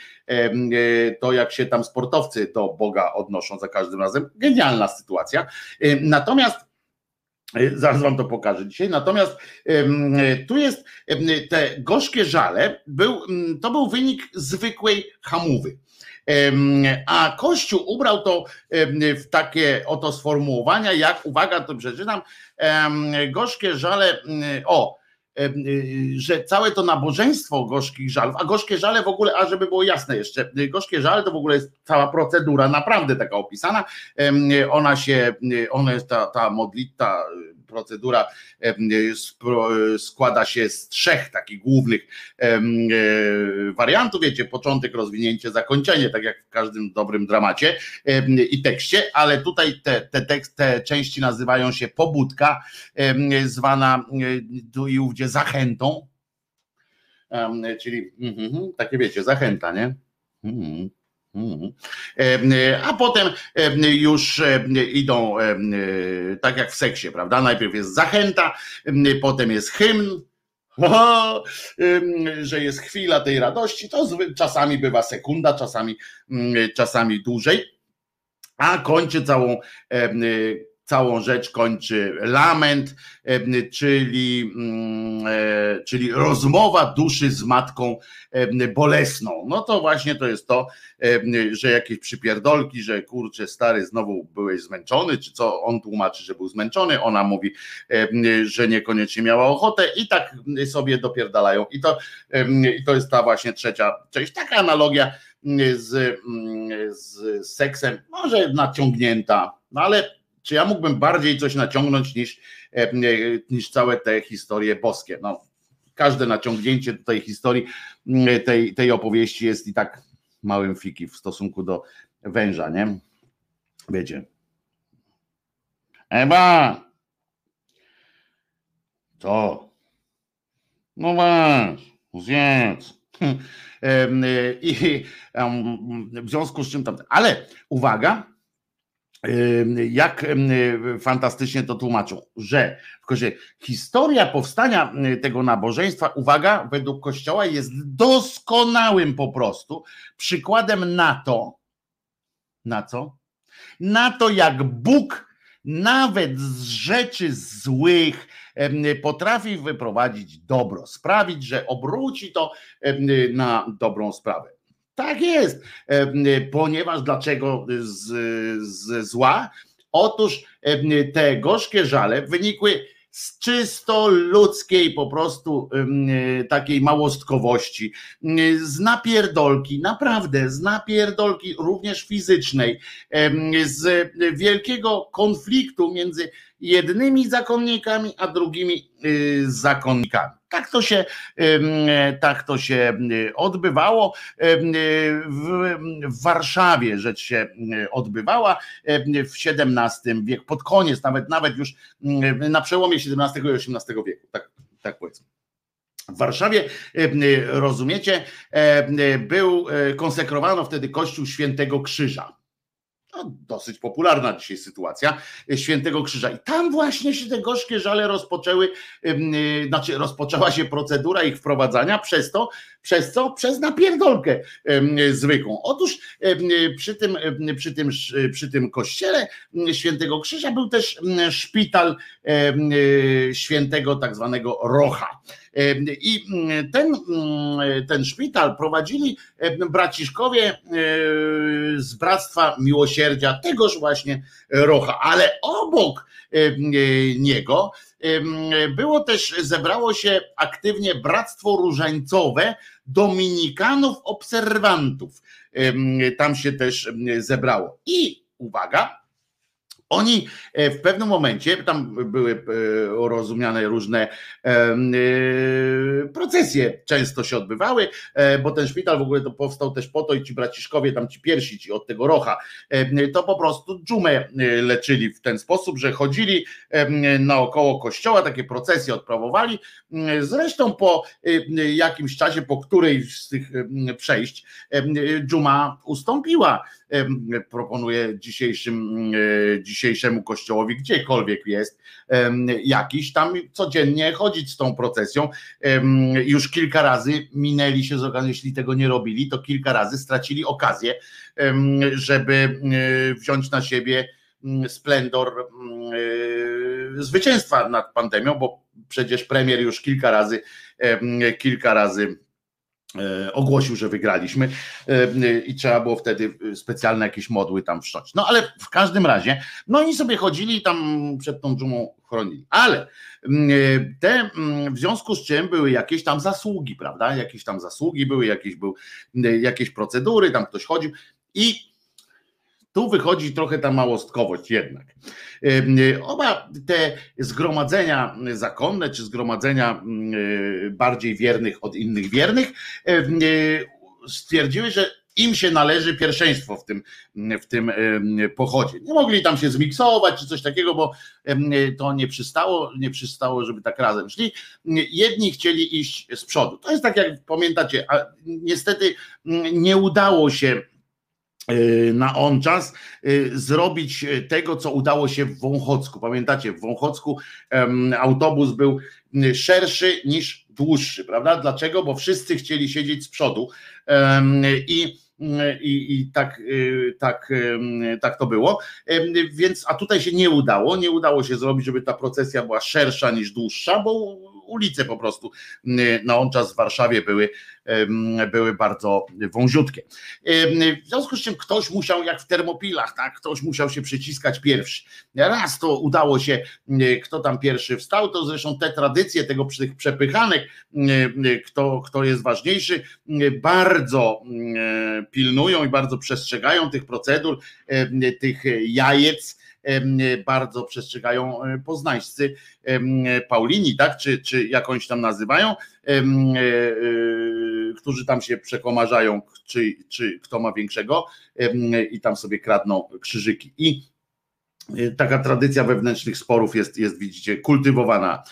to, jak się tam sportowcy do Boga odnoszą za każdym razem. Genialna sytuacja. Natomiast Zaraz wam to pokażę dzisiaj. Natomiast tu jest te gorzkie żale, był, to był wynik zwykłej hamowy. A Kościół ubrał to w takie oto sformułowania, jak, uwaga, to przeczytam, gorzkie żale, o, że całe to nabożeństwo gorzkich żalów, a gorzkie żale w ogóle, a żeby było jasne jeszcze, gorzkie żale to w ogóle jest cała procedura naprawdę taka opisana, ona się, ona jest ta, ta modlitwa, procedura spro- składa się z trzech takich głównych e, wariantów, wiecie, początek, rozwinięcie, zakończenie, tak jak w każdym dobrym dramacie i tekście, ale tutaj te, te, tekst, te części nazywają się pobudka, zwana e, tu i ówdzie zachętą, czyli mhm, takie wiecie, zachęta, nie? Mhm. Mhm. Em, A potem em, już idą tak jak w seksie, prawda? Najpierw jest zachęta, em, potem jest hymn, że jest chwila tej radości, to czasami bywa sekunda, czasami, czasami dłużej, a kończy całą, całą rzecz kończy lament, czyli, mm, e, czyli rozmowa duszy z matką bolesną. No to właśnie to jest to, że jakieś przypierdolki, że kurczę stary znowu byłeś zmęczony, czy co on tłumaczy, że był zmęczony, ona mówi, że niekoniecznie miała ochotę i tak sobie dopierdalają. I to, i to jest ta właśnie trzecia część, taka analogia z, mm, z seksem, może naciągnięta, no ale czy ja mógłbym bardziej coś naciągnąć niż, em, niż całe te historie boskie? No, każde naciągnięcie tej historii, tej, tej opowieści jest i tak małym fiki w stosunku do węża, nie? Wiecie. Ewa! Co? No masz, zjedz. [laughs] Y, I w związku z czym tam. Ale uwaga, jak fantastycznie to tłumaczą, że w kozie historia powstania y, tego nabożeństwa, uwaga, według Kościoła jest doskonałym po prostu przykładem na to, na co? Na to, jak Bóg nawet z rzeczy złych potrafi wyprowadzić dobro, sprawić, że obróci to na dobrą sprawę. Tak jest, em, ponieważ dlaczego z, z zła? Otóż em, te gorzkie żale wynikły z czysto ludzkiej po prostu em, takiej małostkowości, z napierdolki, naprawdę z napierdolki również fizycznej, z wielkiego konfliktu między jednymi zakonnikami, a drugimi y, zakonnikami. Tak to się, em, tak to się y, odbywało. Y, W, Warszawie rzecz się y, odbywała w XVII wieku, pod koniec, nawet, nawet już na przełomie XVII i XVIII wieku, tak, tak powiedzmy. W Warszawie, rozumiecie, był, e, konsekrowano wtedy Kościół Świętego Krzyża no, dosyć popularna dzisiaj sytuacja e, Świętego Krzyża. I tam właśnie się te gorzkie żale rozpoczęły, y, znaczy rozpoczęła się procedura ich wprowadzania przez to, przez co? Przez napierdolkę zwykłą. Otóż przy tym, ym, przy, tym, przy tym kościele Świętego Krzyża był też szpital y, świętego tak zwanego Rocha. I ten, ten szpital prowadzili braciszkowie y, z Bractwa Miłosierdzia, tegoż właśnie Rocha, ale obok niego było też, zebrało się aktywnie Bractwo Różańcowe Dominikanów Obserwantów. Tam się też zebrało. I uwaga, oni e, w pewnym momencie, tam były e, rozumiane różne e, procesje, często się odbywały, bo ten szpital w ogóle to powstał też po to i ci braciszkowie, tam ci pierwsi ci od tego rocha, to po prostu dżumę leczyli w ten sposób, że chodzili naokoło kościoła, takie procesje odprawowali. Zresztą po jakimś czasie, po którejś z tych przejść, dżuma ustąpiła proponuję dzisiejszym, e, dzisiejszemu kościołowi, gdziekolwiek jest, jakiś tam codziennie chodzić z tą procesją. Już kilka razy minęli się z okazji, jeśli tego nie robili, to kilka razy stracili okazję, żeby e, wziąć na siebie splendor e, zwycięstwa nad pandemią, bo przecież premier już kilka razy, kilka razy ogłosił, że wygraliśmy e, i trzeba było wtedy specjalne jakieś modły tam wszcząć. No ale w każdym razie, no oni sobie chodzili tam przed tą dżumą chronili. Ale mm, e, te mm, w związku z czym były jakieś tam zasługi, prawda? Jakieś tam zasługi były, jakieś, był, jakieś procedury, tam ktoś chodził i Tu wychodzi trochę ta małostkowość jednak. Oba te zgromadzenia zakonne, czy zgromadzenia bardziej wiernych od innych wiernych, stwierdziły, że im się należy pierwszeństwo w tym, w tym pochodzie. Nie mogli tam się zmiksować czy coś takiego, bo to nie przystało, nie przystało, żeby tak razem szli. Jedni chcieli iść z przodu. To jest tak, jak pamiętacie, a niestety nie udało się e, na on czas e, zrobić tego, co udało się w Wąchocku. Pamiętacie, w Wąchocku autobus był szerszy niż dłuższy, prawda? Dlaczego? Bo wszyscy chcieli siedzieć z przodu i i, i tak, y, tak, tak to było. Więc, a tutaj się nie udało, nie udało się zrobić, żeby ta procesja była szersza niż dłuższa, bo ulice po prostu na on czas w Warszawie były były bardzo wąziutkie. W związku z czym ktoś musiał, jak w termopilach, tak, ktoś musiał się przyciskać pierwszy. Raz to udało się, kto tam pierwszy wstał, to zresztą te tradycje tego tych przepychanek, kto, kto jest ważniejszy, bardzo pilnują i bardzo przestrzegają tych procedur, tych jajec, bardzo przestrzegają poznańscy Paulini, tak, czy, czy jakąś tam nazywają, e, e, którzy tam się przekomarzają, czy, czy kto ma większego i tam sobie kradną krzyżyki. I taka tradycja wewnętrznych sporów jest, jest widzicie, kultywowana,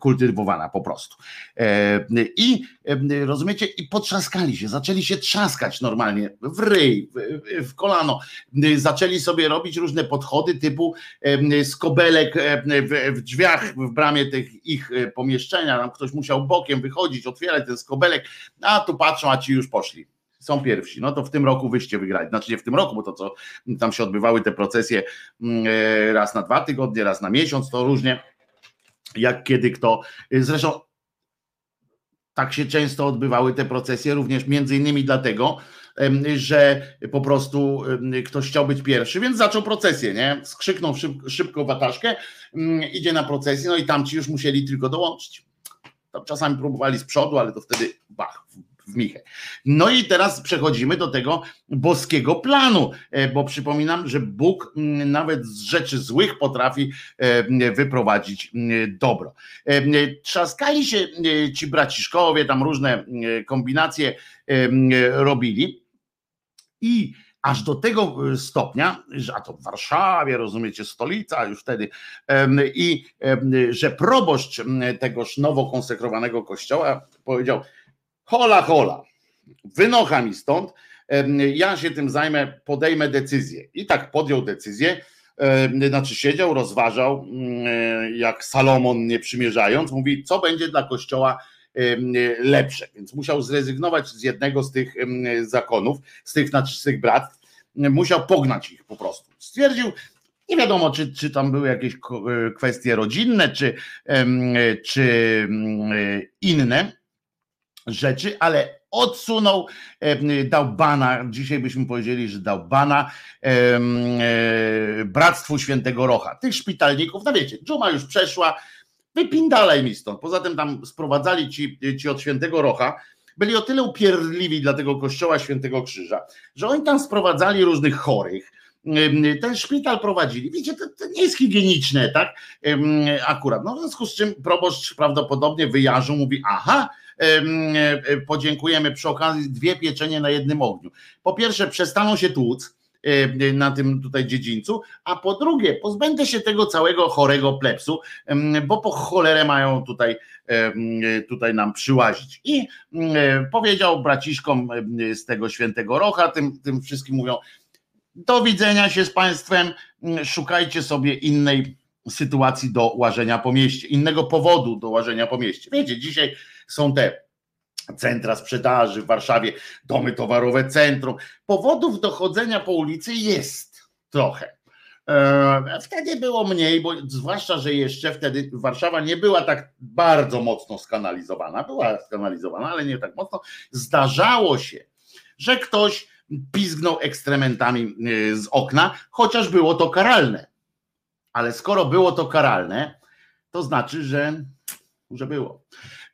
kultywowana po prostu. I rozumiecie, i potrzaskali się, zaczęli się trzaskać normalnie w ryj, w, kolano, zaczęli sobie robić różne podchody typu skobelek w drzwiach, w bramie tych ich pomieszczenia, tam ktoś musiał bokiem wychodzić, otwierać ten skobelek, a tu patrzą, a ci już poszli są pierwsi. No to w tym roku wyście wygrali. Znaczy nie w tym roku, bo to co tam się odbywały te procesje mm, e, raz na dwa tygodnie, raz na miesiąc, to różnie jak kiedy kto. Zresztą tak się często odbywały te procesje, również między innymi dlatego, że po prostu ktoś chciał być pierwszy, więc zaczął procesję, nie? Skrzyknął szybko, wataszkę, mm, idzie na procesję, no i tamci już musieli tylko dołączyć. Tam czasami próbowali z przodu, ale to wtedy bach, w Michę. No i teraz przechodzimy do tego boskiego planu, e, bo przypominam, że Bóg nawet z rzeczy złych potrafi e, wyprowadzić dobro. E, trzaskali się ci braciszkowie, tam różne kombinacje robili i aż do tego stopnia, że a to w Warszawie, rozumiecie, stolica już wtedy, i że proboszcz tegoż nowo konsekrowanego kościoła powiedział, hola, hola, wynocha mi stąd, ja się tym zajmę, podejmę decyzję. I tak podjął decyzję, znaczy siedział, rozważał, mm, jak Salomon nie przymierzając, mówi, co będzie dla Kościoła lepsze. Więc musiał zrezygnować z jednego z tych zakonów, z tych, znaczy z tych bratstw, musiał pognać ich po prostu. Stwierdził, nie wiadomo, czy, czy tam były jakieś e, kwestie rodzinne, czy, czy mm, inne, rzeczy, ale odsunął, dał bana, dzisiaj byśmy powiedzieli, że dał bana e, Bractwu Świętego Rocha. Tych szpitalników, no wiecie, dżuma już przeszła, wypindalaj mi stąd. Poza tym tam sprowadzali ci, ci od Świętego Rocha, byli o tyle upierdliwi dla tego kościoła Świętego Krzyża, że oni tam sprowadzali różnych chorych, ten szpital prowadzili. Wiecie, to, to, nie jest higieniczne, tak? Akurat. No w związku z czym proboszcz prawdopodobnie wyjarzył, mówi, aha, E, podziękujemy przy okazji dwie pieczenie na jednym ogniu. Po pierwsze, przestaną się tłuc na tym tutaj dziedzińcu, a po drugie, pozbędę się tego całego chorego plepsu, bo po cholerę mają tutaj, tutaj nam przyłazić. I powiedział braciszkom z tego świętego rocha, tym, tym wszystkim mówią, do widzenia się z Państwem, szukajcie sobie innej sytuacji do łażenia po mieście, innego powodu do łażenia po mieście. Wiecie, dzisiaj są te centra sprzedaży w Warszawie, domy towarowe, centrum. Powodów do chodzenia po ulicy jest trochę. E, wtedy było mniej, bo zwłaszcza, że jeszcze wtedy Warszawa nie była tak bardzo mocno skanalizowana. Była skanalizowana, ale nie tak mocno. Zdarzało się, że ktoś pizgnął ekstrementami e, z okna, chociaż było to karalne. Ale skoro było to karalne, to znaczy, że że było.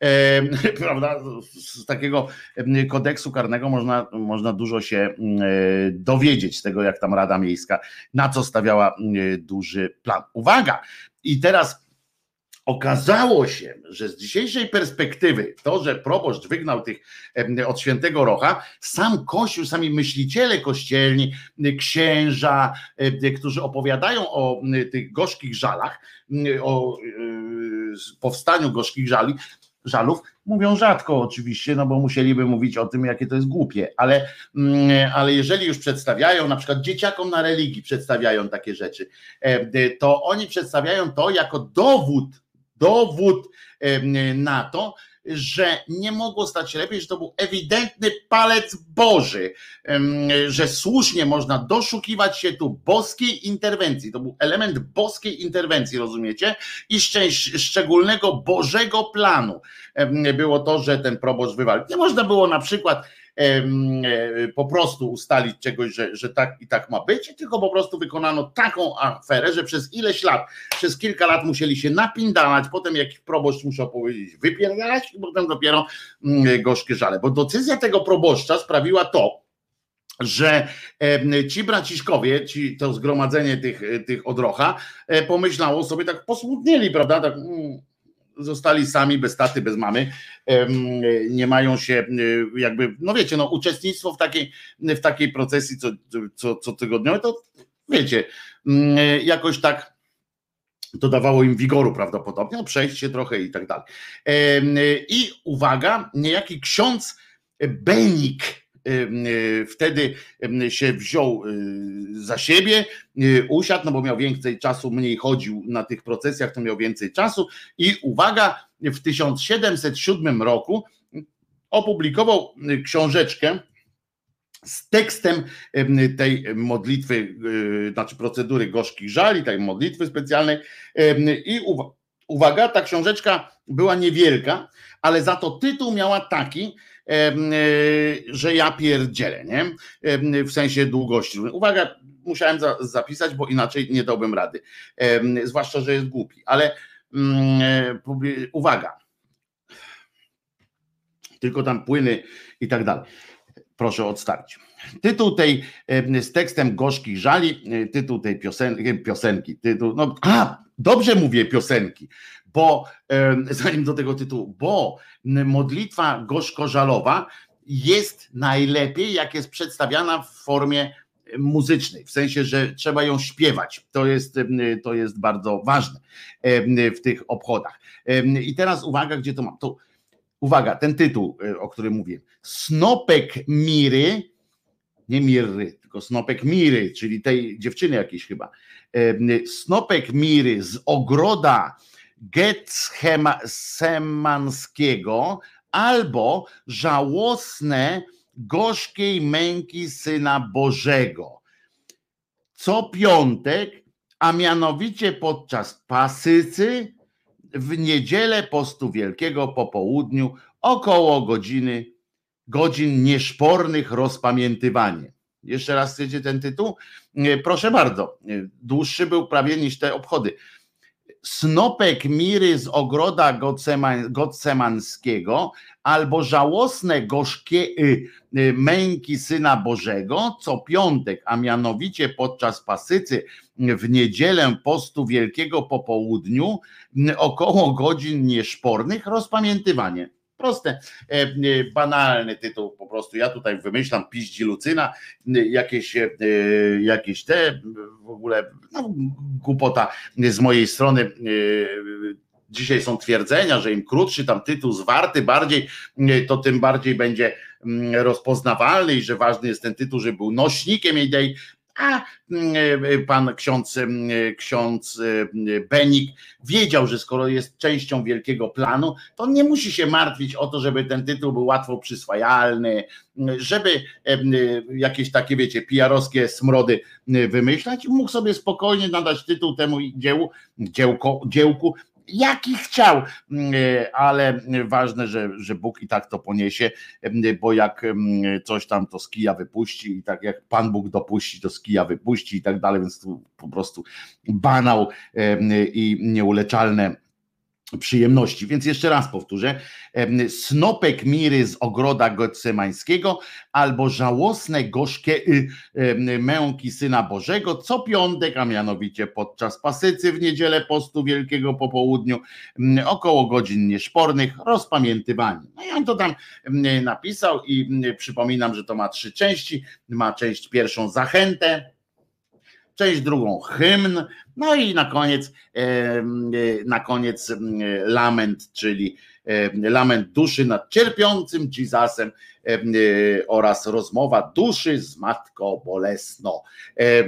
E, [laughs] prawda? Z takiego em, kodeksu karnego można, można dużo się e, dowiedzieć z tego, jak tam Rada Miejska, na co stawiała duży plan. Uwaga! I teraz okazało się, że z dzisiejszej perspektywy to, że proboszcz wygnał tych od świętego Rocha, sam kościół, sami myśliciele kościelni, księża, e, którzy opowiadają o m, tych gorzkich żalach, o powstaniu gorzkich żali, żalów, mówią rzadko oczywiście, no bo musieliby mówić o tym, jakie to jest głupie, ale, mm, ale jeżeli już przedstawiają, na przykład dzieciakom na religii przedstawiają takie rzeczy, e, to oni przedstawiają to jako dowód, dowód na to, że nie mogło stać się lepiej, że to był ewidentny palec Boży, że słusznie można doszukiwać się tu boskiej interwencji. To był element boskiej interwencji, rozumiecie? I szczęś- szczególnego Bożego planu było to, że ten proboszcz wywalił. Nie można było na przykład po prostu ustalić czegoś, że, że tak i tak ma być, tylko po prostu wykonano taką aferę, że przez ileś lat, przez kilka lat musieli się napindalać, potem jak proboszcz musiał powiedzieć wypierdalać i potem dopiero mm, gorzkie żale, bo decyzja tego proboszcza sprawiła to, że ci braciszkowie, ci, to zgromadzenie tych, tych odrocha, e, pomyślało sobie, tak posmutnieli, prawda, tak mm, zostali sami bez taty, bez mamy, nie mają się e, jakby, no wiecie, no uczestnictwo w takiej, w takiej procesji co, co, co to wiecie, mm, jakoś tak to dawało im wigoru prawdopodobnie, no przejść się trochę i tak dalej. I uwaga, niejaki ksiądz Benik wtedy em, się wziął y, za siebie, y, usiadł, no bo miał więcej czasu, mniej chodził na tych procesjach, to miał więcej czasu. I uwaga, w 1707 roku opublikował y, książeczkę z tekstem em, tej modlitwy, y, znaczy procedury gorzkich żali, tej modlitwy specjalnej. I uwa- uwaga, ta książeczka była niewielka, ale za to tytuł miała taki, y, że ja pierdzielę, nie? W sensie długości. Uwaga, musiałem za, zapisać, bo inaczej nie dałbym rady. Zwłaszcza, że jest głupi, ale mm, e, uwaga. Tylko tam płyny i tak dalej. Proszę odstawić. Tytuł tej z tekstem gorzkich żali, e, tytuł tej piosenki, piosenki tytuł, no, a, dobrze mówię piosenki, bo [laughs] zanim do tego tytułu, bo modlitwa gorzko-żalowa jest najlepiej, jak jest przedstawiana w formie muzycznej, w sensie, że trzeba ją śpiewać. To jest, to jest bardzo ważne w tych obchodach. I teraz uwaga, gdzie to mam. To, uwaga, ten tytuł, e, o którym mówię. Snopek Miry, nie Miry, tylko Snopek Miry, czyli tej dziewczyny jakiejś chyba. Snopek Miry z ogroda Getsemanskiego albo żałosne gorzkiej męki Syna Bożego. Co piątek, a mianowicie podczas pasycy w niedzielę postu wielkiego po południu około godziny godzin nieszpornych rozpamiętywanie. Jeszcze raz chcecie ten tytuł? Proszę bardzo, dłuższy był prawie niż te obchody. Snopek Miry z ogroda Gotsema- Gotsemanskiego albo żałosne gorzkie y, y, męki Syna Bożego co piątek, a mianowicie podczas pasycy w niedzielę postu wielkiego po południu m, około godzin nieszpornych rozpamiętywanie. Proste, e, e, banalny tytuł po prostu. Ja tutaj wymyślam piździ Lucyna, e, jakieś, jakieś te w ogóle no, głupota z mojej strony. Dzisiaj są twierdzenia, że im krótszy tam tytuł zwarty bardziej, to tym bardziej będzie mm, rozpoznawalny i że ważny jest ten tytuł, żeby był nośnikiem idei, a mm, e, pan ksiądz, mm, ksiądz e, Benik wiedział, że skoro jest częścią wielkiego planu, to nie musi się martwić o to, żeby ten tytuł był łatwo przyswajalny, żeby jakieś takie, wiecie, pijarowskie smrody wymyślać, mógł sobie spokojnie nadać tytuł temu dziełu, dziełko, dziełku, jaki chciał, ale ważne, że, że Bóg i tak to poniesie, bo jak coś tam to z kija wypuści i tak jak Pan Bóg dopuści, to z kija wypuści i tak dalej, więc tu po prostu banał i nieuleczalne przyjemności. Więc jeszcze raz powtórzę: snopek miry z ogroda Getsemańskiego albo żałosne gorzkie y, męki Syna Bożego co piątek, a mianowicie podczas pasycy w niedzielę postu wielkiego po południu, około godzin nieszpornych, rozpamiętywani. No i on to tam napisał i przypominam, że to ma trzy części. Ma część pierwszą zachętę, część drugą hymn, no i na koniec e, na koniec em, lament, czyli lament duszy nad cierpiącym Jezusem em, e, oraz rozmowa duszy z matką bolesno, e,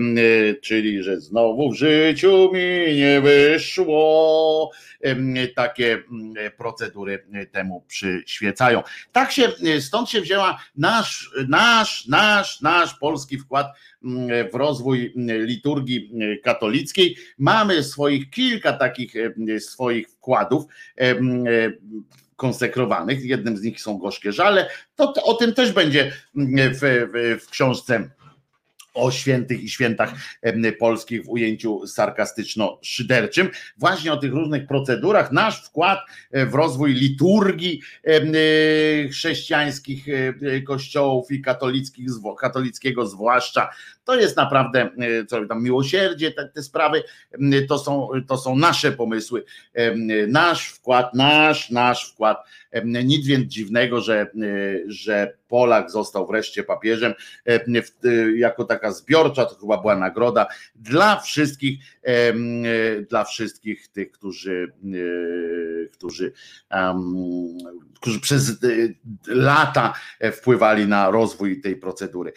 czyli że znowu w życiu mi nie wyszło. Takie procedury temu przyświecają. Tak się, stąd się wzięła nasz, nasz, nasz, nasz polski wkład w rozwój liturgii katolickiej. Mamy swoich kilka takich e, swoich wkładów em, e, konsekrowanych. Jednym z nich są gorzkie żale. To, o tym też będzie w, w, w książce o świętych i świętach polskich w ujęciu sarkastyczno-szyderczym. Właśnie o tych różnych procedurach. Nasz wkład e, w rozwój liturgii e, chrześcijańskich e, e, kościołów i katolickich, katolickiego zwłaszcza, to jest naprawdę, e, co tam miłosierdzie, te, te sprawy, to są, to są nasze pomysły, em, nasz wkład, nasz, nasz wkład. Em, Nic więc dziwnego, że, e, że Polak został wreszcie papieżem e, jako taka zbiorcza, to chyba była nagroda dla wszystkich, e, dla wszystkich tych, którzy, e, którzy, którzy przez e, lata e, wpływali na rozwój tej procedury.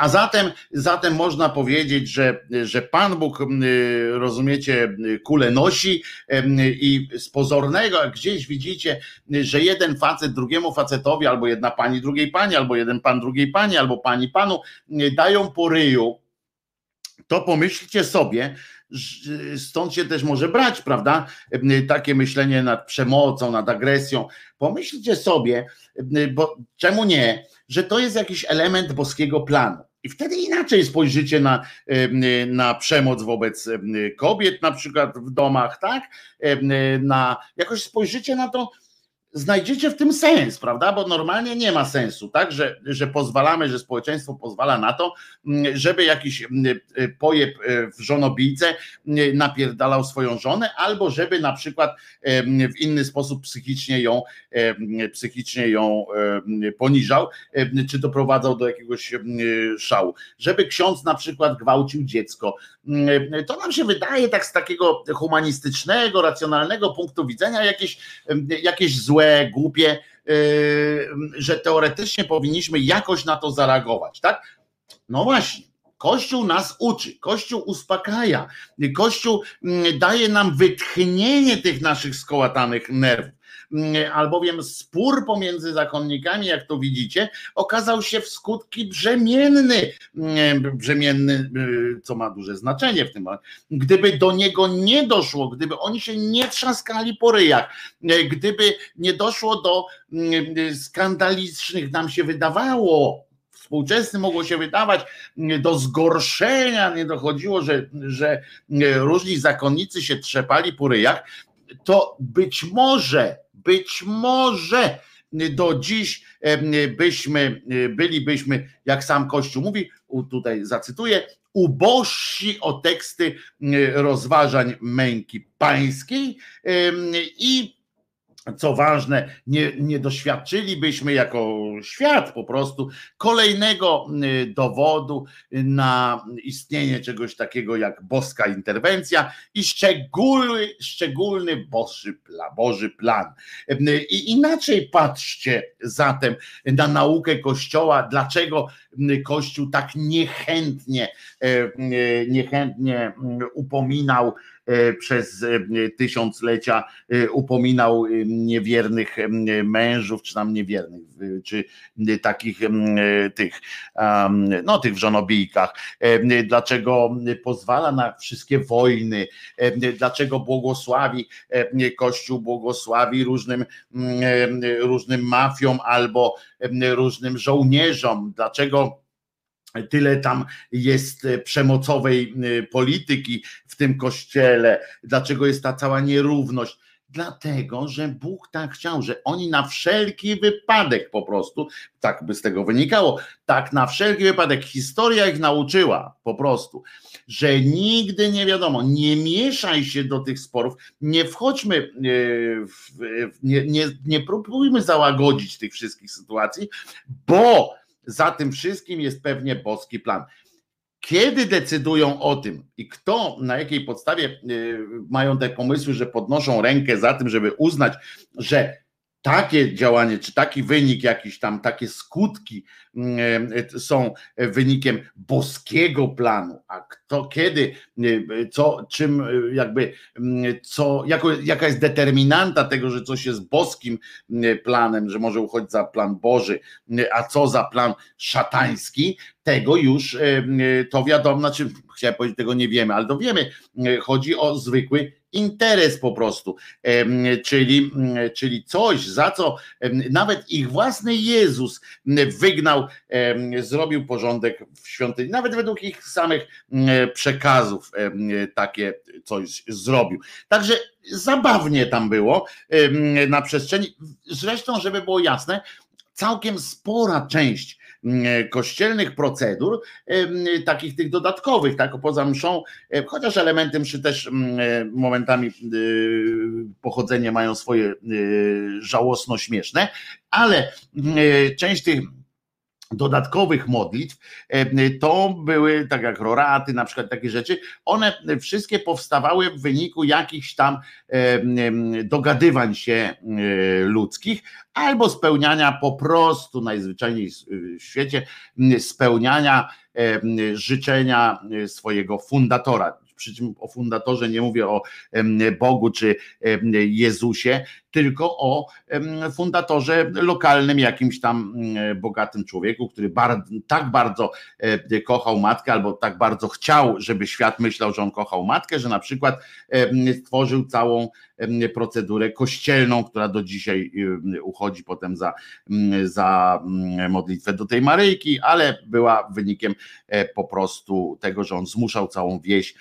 A zatem, zatem można powiedzieć, że, że Pan Bóg, rozumiecie, kulę nosi i z pozornego, gdzieś widzicie, że jeden facet drugiemu facetowi, albo jedna pani drugiej pani, albo jeden pan drugiej pani, albo pani panu dają po ryju, to pomyślcie sobie, stąd się też może brać, prawda? Takie myślenie nad przemocą, nad agresją. Pomyślcie sobie, bo czemu nie, że to jest jakiś element boskiego planu. I wtedy inaczej spojrzycie na, na przemoc wobec kobiet, na przykład w domach, tak? Na, jakoś spojrzycie na to, znajdziecie w tym sens, prawda? Bo normalnie nie ma sensu, tak? Że, że pozwalamy, że społeczeństwo pozwala na to, mm, żeby jakiś mm, pojeb e, w żonobijce mm, napierdalał swoją żonę, albo żeby na przykład w inny sposób psychicznie ją, psychicznie ją poniżał, czy doprowadzał do jakiegoś em, szału. Żeby ksiądz na przykład gwałcił dziecko. Mm, To nam się wydaje tak z takiego humanistycznego, racjonalnego punktu widzenia jakieś, jakieś złe, głupie, yy, że teoretycznie powinniśmy jakoś na to zareagować, tak? No właśnie. Kościół nas uczy, Kościół uspokaja, Kościół mm, daje nam wytchnienie tych naszych skołatanych nerwów. Mm, Albowiem spór pomiędzy zakonnikami, jak to widzicie, okazał się w skutki brzemienny, mm, brzemienny, yy, co ma duże znaczenie w tym momencie. Gdyby do niego nie doszło, gdyby oni się nie trzaskali po ryjach, e, gdyby nie doszło do mm, skandalicznych, nam się wydawało, współczesnym mogło się wydawać, do zgorszenia nie dochodziło, że, że różni zakonnicy się trzepali po ryjach, to być może, być może do dziś byśmy, bylibyśmy, jak sam Kościół mówi, tutaj zacytuję, ubożsi o teksty rozważań męki pańskiej i co ważne, nie, nie doświadczylibyśmy jako świat po prostu kolejnego y, dowodu na istnienie czegoś takiego jak boska interwencja i szczególny, szczególny Boży, Boży plan. Y, I inaczej patrzcie zatem na naukę Kościoła, dlaczego y, Kościół tak niechętnie, niechętnie upominał przez e, tysiąclecia e, upominał e, niewiernych e, mężów, czy tam niewiernych, e, czy e, takich e, tych, no tych w żonobijkach, E, dlaczego pozwala na wszystkie wojny, e, dlaczego błogosławi, e, Kościół błogosławi różnym, e, różnym mafiom albo e, różnym żołnierzom, dlaczego tyle tam jest e, przemocowej e, polityki w tym kościele, dlaczego jest ta cała nierówność. Dlatego, że Bóg tak chciał, że oni na wszelki wypadek po prostu, tak by z tego wynikało, tak na wszelki wypadek historia ich nauczyła po prostu, że nigdy nie wiadomo, nie mieszaj się do tych sporów, nie wchodźmy, e, nie, nie, nie próbujmy załagodzić tych wszystkich sytuacji, bo za tym wszystkim jest pewnie boski plan. Kiedy decydują o tym i kto, na jakiej podstawie y, mają te pomysły, że podnoszą rękę za tym, żeby uznać, że takie działanie, czy taki wynik jakiś tam, takie skutki mm, e, są wynikiem boskiego planu, a kto kiedy, e, co, czym e, jakby, mm, co, jako, jaka jest determinanta tego, że coś jest boskim planem, że może uchodzić za plan Boży, a co za plan szatański, tego już to wiadomo, znaczy chciałem powiedzieć, tego nie wiemy, ale to wiemy, chodzi o zwykły interes po prostu, czyli, czyli coś, za co nawet ich własny Jezus wygnał, zrobił porządek w świątyni, nawet według ich samych przekazów takie coś zrobił. Także zabawnie tam było na przestrzeni, zresztą, żeby było jasne, całkiem spora część E, kościelnych procedur, e, takich tych dodatkowych, tak, poza mszą, e, chociaż elementy mszy też momentami pochodzenie mają swoje żałosno śmieszne, ale część tych dodatkowych modlitw, to były, tak jak roraty, na przykład takie rzeczy, one wszystkie powstawały w wyniku jakichś tam dogadywań się ludzkich, albo spełniania po prostu najzwyczajniej w świecie, spełniania życzenia swojego fundatora. Przy czym o fundatorze nie mówię o Bogu czy Jezusie, tylko o fundatorze lokalnym, jakimś tam bogatym człowieku, który tak bardzo kochał matkę, albo tak bardzo chciał, żeby świat myślał, że on kochał matkę, że na przykład stworzył całą procedurę kościelną, która do dzisiaj uchodzi potem za, za modlitwę do tej Maryjki, ale była wynikiem e, po prostu tego, że on zmuszał całą wieś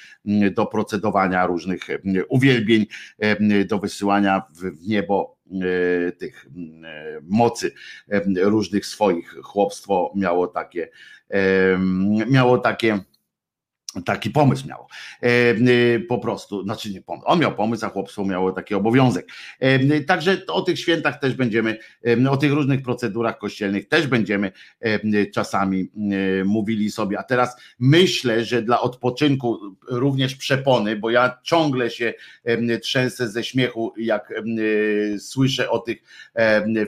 do procedowania różnych uwielbień, do wysyłania w niebo e, tych mocy różnych swoich. Chłopstwo miało takie miało takie Taki pomysł miał. E, e, po prostu, znaczy nie pomysł, on miał pomysł, a chłopstwo miało taki obowiązek. E, także o tych świętach też będziemy, o tych różnych procedurach kościelnych też będziemy czasami mówili sobie. A teraz myślę, że dla odpoczynku również przepony, bo ja ciągle się trzęsę ze śmiechu, jak słyszę o tych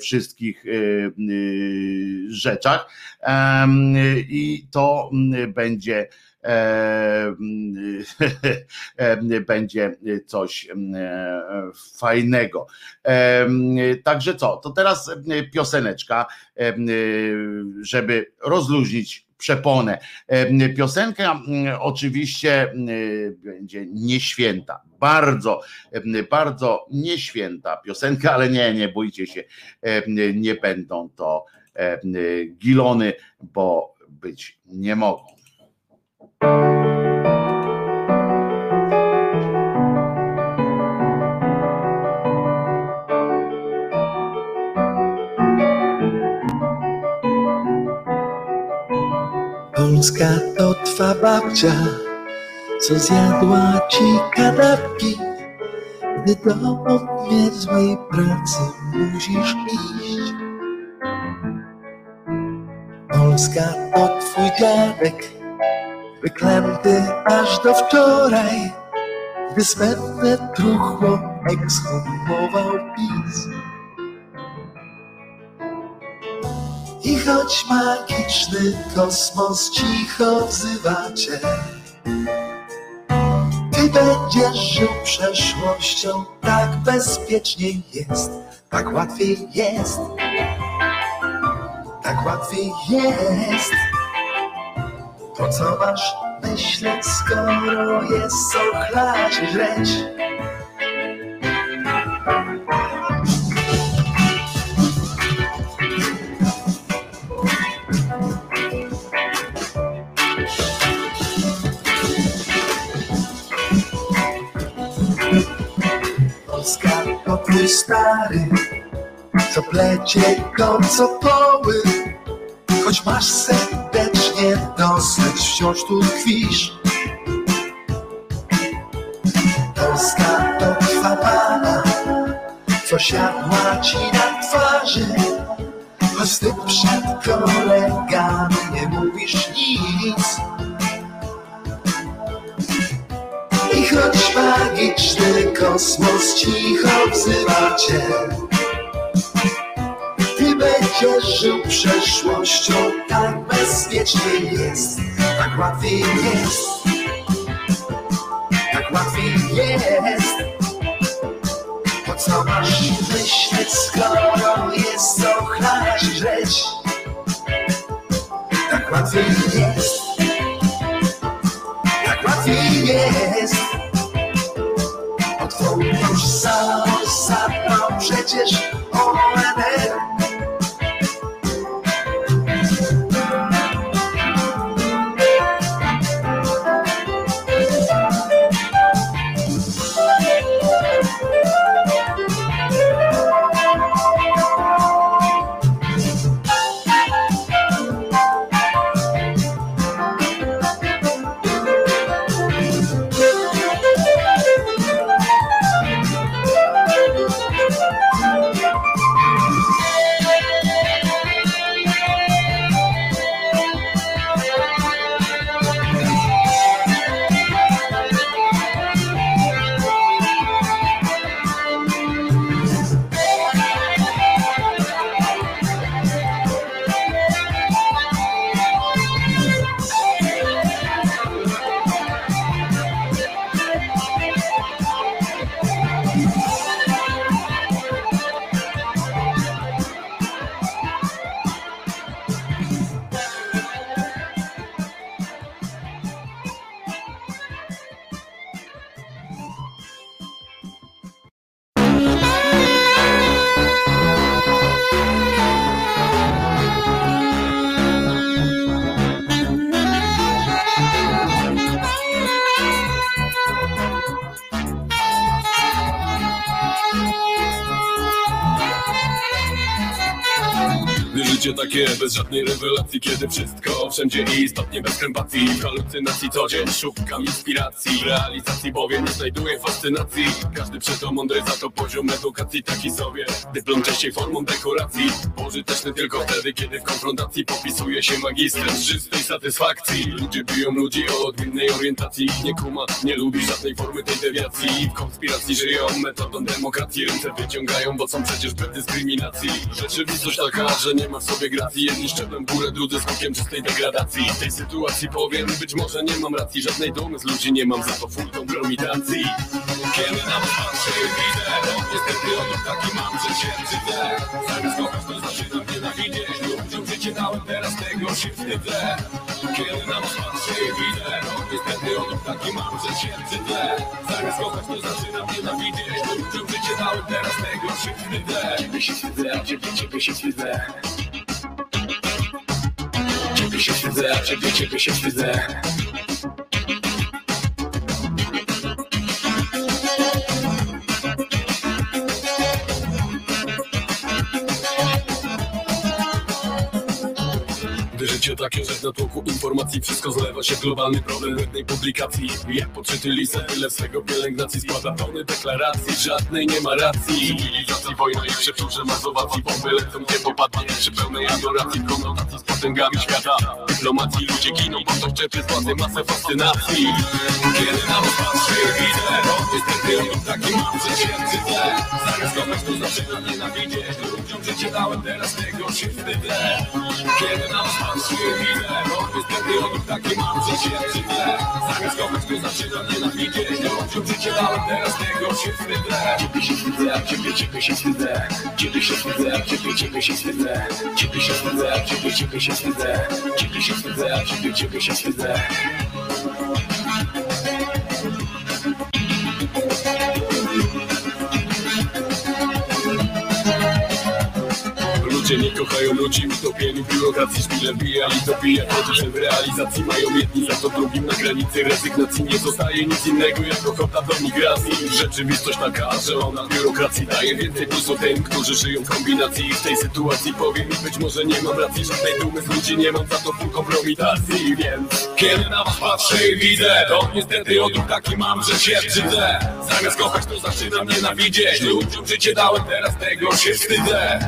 wszystkich rzeczach. I to będzie [laughs] będzie coś fajnego. Także co, to teraz pioseneczka, żeby rozluźnić przeponę. Piosenka oczywiście będzie nieświęta, bardzo, bardzo nieświęta piosenka, ale nie, nie bójcie się, nie będą to gilony, bo być nie mogą. Polska to twa babcia, co zjadła ci kanapki, gdy do niezłej pracy musisz iść. Polska to twój dziadek, wyklęty aż do wczoraj, gdy smętne truchło ekshumował PiS. I choć magiczny kosmos cicho wzywa cię, ty będziesz żył przeszłością, tak bezpieczniej jest, tak łatwiej jest, tak łatwiej jest. Po co masz myśleć, skoro jest co chlać i żreć? Polska młody stary, co plecie go co poły. Choć masz serdecznie dosyć, wciąż tu tkwisz. Polska to twa baba, co siadła ci na twarzy. Choć ty przed kolegami nie mówisz nic. I choć magiczny kosmos cicho wzywa cię, będziesz żył przeszłością, tak bezpiecznie jest, tak łatwiej jest, tak łatwiej jest. Po co masz myśleć, skoro jest co chlać żreć? Tak łatwiej jest, tak łatwiej jest. Otworzysz samo zapał przecież bez żadnej rewelacji Kiedy wszystko wszędzie i istotnie bez krępacji W halucynacji co dzień szukam inspiracji W realizacji bowiem nie znajduję fascynacji. Każdy przeto mądry za to poziom edukacji taki sobie Dyplom częściej formą dekoracji. Pożyteczny tylko wtedy kiedy w konfrontacji Popisuje się magistrem z czystej satysfakcji. Ludzie biją ludzi o odmiennej orientacji Ich nie kuma, nie lubi żadnej formy tej dewiacji. W konspiracji żyją metodą demokracji Ręce wyciągają, bo są przecież bez dyskryminacji. Rzeczywistość taka, że nie ma w sobie gracji. Jedni szczeblem górę, drudzy skokiem czystej degradacji. Tej sytuacji powiem, być może nie mam racji. Żadnej dumy z ludzi nie mam, za to full kompromitacji Kiedy na was patrzę, widzę niestety odruch taki mam, że się brzydzę Zamiast kochać, to zaczynam nienawidzieć Ludziom życie dałem, teraz tego się wstydzę. Kiedy na was patrzę, widzę niestety odruch taki mam, że się brzydzę Zamiast kochać, to zaczynam nienawidzieć Ludziom życie dałem, teraz tego się wstydzę. Ciebie się wstydzę, ciebie, ciebie się wstydzę Ciebie się wstydzę, a ciebie, ciebie się wstydzę życie takie, że w natłoku informacji wszystko zlewa się. Globalny problem jednej publikacji. Jak podczyty lisę, tyle swego pielęgnacji. Składa tony deklaracji, żadnej nie ma racji. Cywilizacji, wojna i przeczurze mazowacji. Bomby lecą, nie popadnie przy pełnej adoracji Konotacji z potęgami świata. Dyplomacji ludzie giną, bo ktoś czepie z władzy masę fascynacji. Kiedy na was patrzę, widzę niestety on taki mam, wstydzę Zamiast kochać, to zaczynam nienawidzieć Ludziom dałem, teraz tego się wstydzę. Kiedy na was patrzę, widzę No niestety taki mam, że się wstydzę Zamiast kochać, to zaczynam nienawidzieć Ludziom życie dałem, teraz tego się wstydzę Ciebie się wstydzę, ciebie, się wstydzę Ciebie się wstydzę, ciebie, się wstydzę Ciebie się wstydzę, ciebie, się wstydzę Ciebie się wstydzę, ciebie się wstydzę Ludzie nie kochają ludzi, utopieni w biurokracji Szpile wbijali to pije, że w realizacji mają jedni Za to drugim na granicy rezygnacji. Nie zostaje nic innego jak ochota do migracji. Rzeczywistość taka, że ona biurokracji daje więcej plusu tym, którzy żyją w kombinacji. I w tej sytuacji powiem mi być może nie mam racji. Żadnej dumy z ludzi nie mam, za to full kompromitacji. Więc kiedy na was patrzę i widzę To niestety odruch taki mam, że się brzydzę Zamiast kochać to zaczynam nienawidzieć. Ludziom życie dałem, teraz tego się wstydzę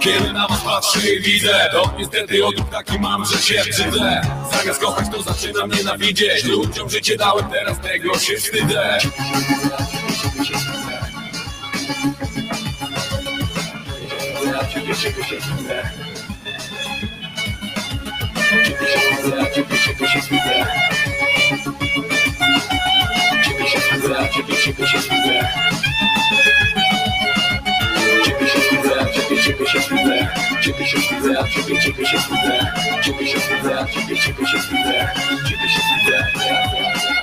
kiedy na was patrzę i widzę To niestety odruch taki mam, że się brzydzę Zamiast kochać to zaczynam nienawidzieć. Ludziom życie dałem, teraz tego się wstydzę Ciebie się wstydzę, ciebie, ciebie się wstydzę Ciebie się wstydzę, ciebie, ciebie się wstydzę Ciebie się wstydzę, ciebie, ciebie się wstydzę Ciebie się wstydzę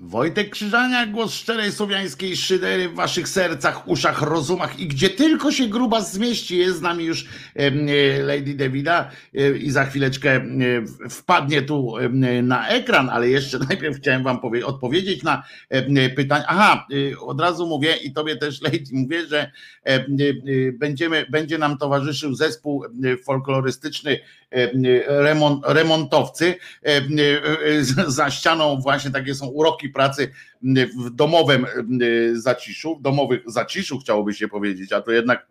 Wojtek Krzyżaniak, głos szczerej słowiańskiej szydery w waszych sercach, uszach, rozumach i gdzie tylko się gruba zmieści. Jest z nami już e, Lady Davida e, i za chwileczkę e, wpadnie tu na ekran, ale jeszcze [laughs] najpierw chciałem wam powie- odpowiedzieć na pytanie. Aha, e, od razu mówię i tobie też [laughs] Lady mówię, że e, e, będziemy, będzie nam towarzyszył zespół folklorystyczny remont, remontowcy. Em, e, e, Za ścianą właśnie takie są uroki pracy w domowym e, zaciszu, w domowych zaciszu chciałoby się powiedzieć, a to jednak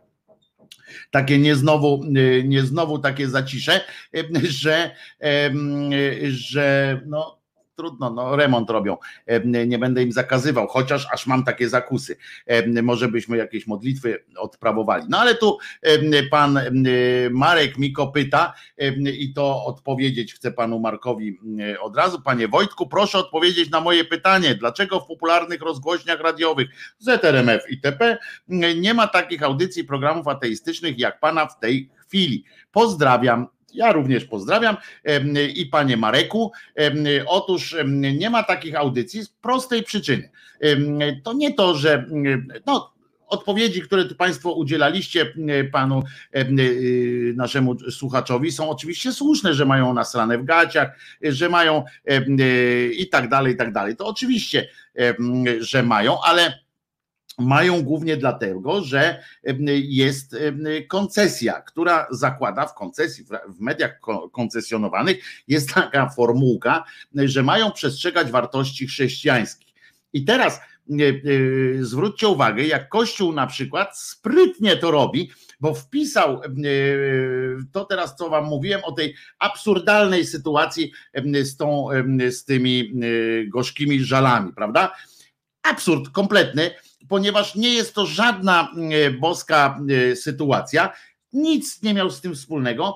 takie nie znowu, e, nie znowu takie zacisze, e, że, e, że no trudno, no remont robią. E, Nie będę im zakazywał, chociaż aż mam takie zakusy. E, Może byśmy jakieś modlitwy odprawowali. No ale tu e, pan Marek Miko pyta i to odpowiedzieć chcę panu Markowi od razu. Panie Wojtku, proszę odpowiedzieć na moje pytanie. Dlaczego w popularnych rozgłośniach radiowych ZRMF itp. nie ma takich audycji, programów ateistycznych jak pana w tej chwili? Pozdrawiam. Ja również pozdrawiam i panie Mareku. Otóż nie ma takich audycji z prostej przyczyny. To nie to, że no, odpowiedzi, które tu Państwo udzielaliście panu y, naszemu słuchaczowi są oczywiście słuszne, że mają nasrane w gaciach, że mają y, i tak dalej, i tak dalej. To oczywiście, że mają, ale mają głównie dlatego, że jest koncesja, która zakłada w koncesji, w- mediach ko- koncesjonowanych jest taka formułka, że mają przestrzegać wartości chrześcijańskich. I teraz e, zwróćcie uwagę, jak Kościół na przykład sprytnie to robi, bo wpisał e, to teraz, co wam mówiłem o tej absurdalnej sytuacji z, tą, z tymi e, gorzkimi żalami, prawda? Absurd kompletny, ponieważ nie jest to żadna e, boska e, sytuacja. Nic nie miał z tym wspólnego.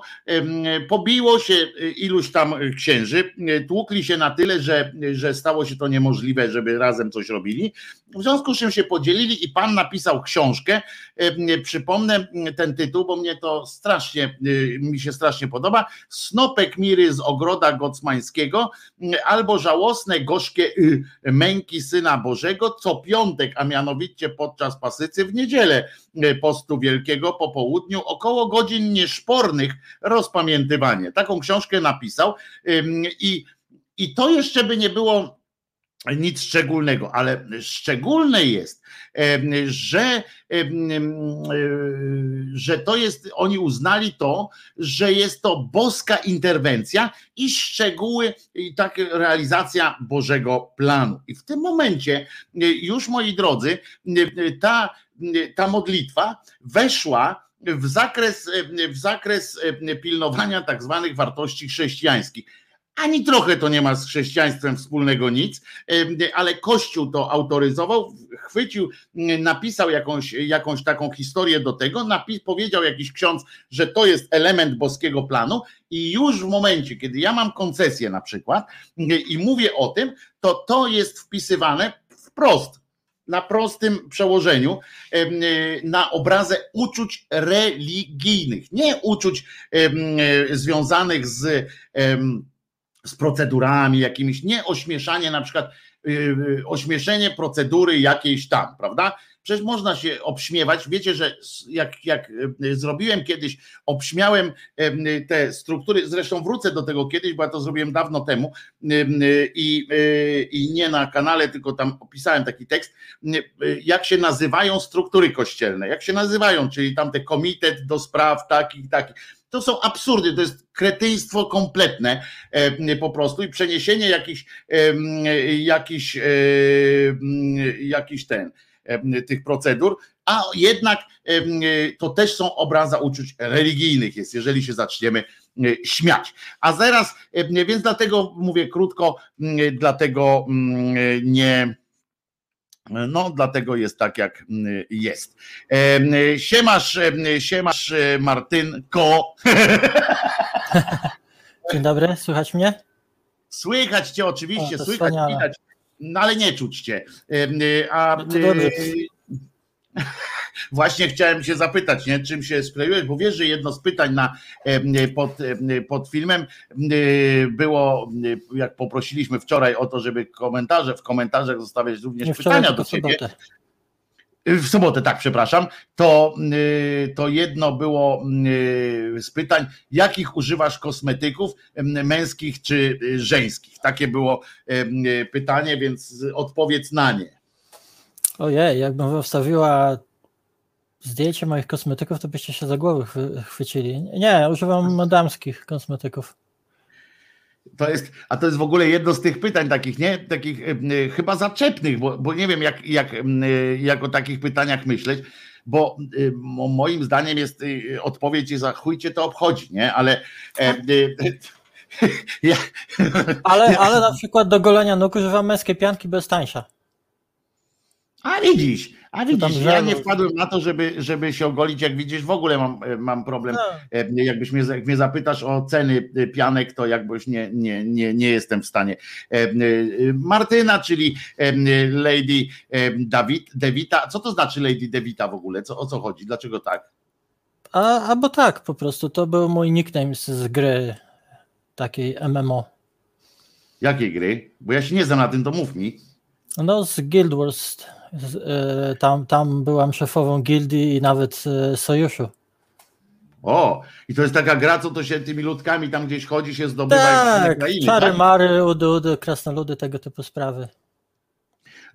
Pobiło się e, iluś tam księży, e, tłukli się na tyle, że, że stało się to niemożliwe, żeby razem coś robili. W związku z czym się podzielili i pan napisał książkę. Przypomnę ten tytuł, bo mnie to strasznie, mi się strasznie podoba. Snopek Miry z ogroda gocmańskiego albo żałosne, gorzkie y, męki Syna Bożego co piątek, a mianowicie podczas pasycy w niedzielę y, postu wielkiego po południu, około godzin nieszpornych rozpamiętywanie. Taką książkę napisał i, i to jeszcze by nie było nic szczególnego, ale szczególne jest, że, e, że to jest, oni uznali to, że jest to boska interwencja i szczegóły, i tak realizacja Bożego planu. I w tym momencie e, już moi drodzy, e, ta, ta modlitwa weszła w zakres, e, w zakres e, pilnowania tak zwanych wartości chrześcijańskich. Ani trochę to nie ma z chrześcijaństwem wspólnego nic, em, ale Kościół to autoryzował, chwycił, napisał jakąś, jakąś taką historię do tego, napi- powiedział jakiś ksiądz, że to jest element boskiego planu i już w momencie, kiedy ja mam koncesję na przykład i mówię o tym, to to jest wpisywane wprost na prostym przełożeniu em, na obrazę uczuć religijnych, nie uczuć em, związanych z z procedurami jakimiś, nie ośmieszanie na przykład, yy, ośmieszenie procedury jakiejś tam, prawda? Przecież można się obśmiewać. Wiecie, że jak, jak y, zrobiłem kiedyś, obśmiałem te struktury, zresztą wrócę do tego kiedyś, bo ja to zrobiłem dawno temu. Y, i, y, i nie na kanale, tylko tam opisałem taki tekst, jak się nazywają struktury kościelne, jak się nazywają, czyli tam te komitet do spraw takich, takich. To są absurdy, to jest kretyństwo kompletne e, po prostu. I przeniesienie jakiś, jakiś, e, jakiś ten, tych procedur, a jednak em, to też są obraza uczuć religijnych jest, jeżeli się zaczniemy e, śmiać. A zaraz, więc dlatego mówię krótko, dlatego nie, no, dlatego jest tak, jak jest. Em, Siemasz, em, siemasz e, Martynko. [laughs] Dzień dobry, słychać mnie? Słychać cię oczywiście, O, słychać, wspaniale. widać, no ale nie czuć cię. Em, y, A No y, [laughs] właśnie chciałem się zapytać, nie, czym się skleiłeś, bo wiesz, że jedno z pytań na, em, pod, pod filmem y, było, y, jak poprosiliśmy wczoraj o to, żeby komentarze, w komentarzach zostawiać również Nie wczoraj, pytania tylko do ciebie. sobotę. W sobotę, tak, przepraszam. To, y, to jedno było y, z pytań, jakich używasz kosmetyków męskich czy y, żeńskich? Takie było y, pytanie, więc odpowiedz na nie. Ojej, jakbym wstawiła zdjęcie moich kosmetyków, to byście się za głowę chwy- chwycili. Nie, używam damskich kosmetyków. To jest, a to jest w ogóle jedno z tych pytań takich, nie? Takich em, y, chyba zaczepnych, bo, bo nie wiem, jak, jak, y, jak o takich pytaniach myśleć. Bo mo- moim zdaniem jest odpowiedź jest, za chuj cię to obchodzi, nie? Ale e, [laughs] ja, Ale, ale na przykład do golenia nóg używam męskiej pianki bez tańsza. A widzisz, a tam widzisz, ja żalu. nie wpadłem na to, żeby, żeby się ogolić, jak widzisz, w ogóle mam, mam problem. No, E, Jakbyś mnie, jak mnie zapytasz o ceny e, pianek, to jakbyś nie, nie, nie, nie jestem w stanie. E, e, Martyna, czyli e, Lady e, David, Devita. Co to znaczy Lady Devita w ogóle? Co, o co chodzi? Dlaczego tak? a, albo tak po prostu, to był mój nickname z, z gry takiej MMO. Jakiej gry? Bo ja się nie znam na tym, to mów mi. No z Guild Wars, e, tam, tam byłam szefową gildii i nawet e, sojuszu. O, i to jest taka gra, co to się tymi ludkami tam gdzieś chodzi, się zdobywa Tak, czary, tak? mary, udy, udy, krasnoludy, tego typu sprawy.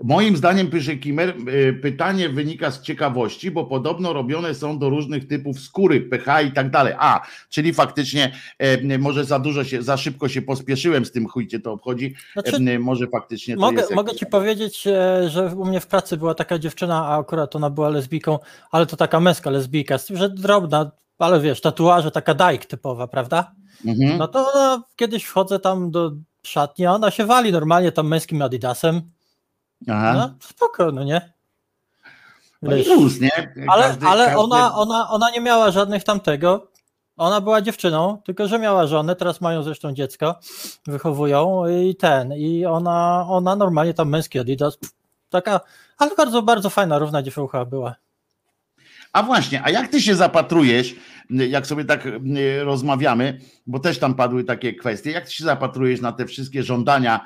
Moim zdaniem, pisze Kimer, y, pytanie wynika z ciekawości, bo podobno robione są do różnych typów skóry, pH i tak dalej. A, czyli faktycznie e, może za dużo się, za szybko się pospieszyłem z tym, chujcie to obchodzi. Znaczy, E, może faktycznie to mogę, jest mogę ci powiedzieć, e, że u mnie w pracy była taka dziewczyna, a akurat ona była lesbijką, ale to taka męska lesbijka, z tym, że drobna, ale wiesz, tatuaże, taka dajk typowa, prawda? Mhm. No to ona, kiedyś wchodzę tam do szatni, a ona się wali normalnie tam męskim adidasem. Aha. No spoko, no nie? No Wiesz, luz, nie? ale Każdy- ale każdy- ona, ona, ona nie miała żadnych tamtego. Ona była dziewczyną, tylko że miała żonę, teraz mają zresztą dziecko, wychowują i ten, i ona, ona normalnie tam męski Adidas, taka, ale bardzo, bardzo fajna, równa dziewucha była. A właśnie, a jak ty się zapatrujesz, jak sobie tak y, rozmawiamy, bo też tam padły takie kwestie, jak ty się zapatrujesz na te wszystkie żądania,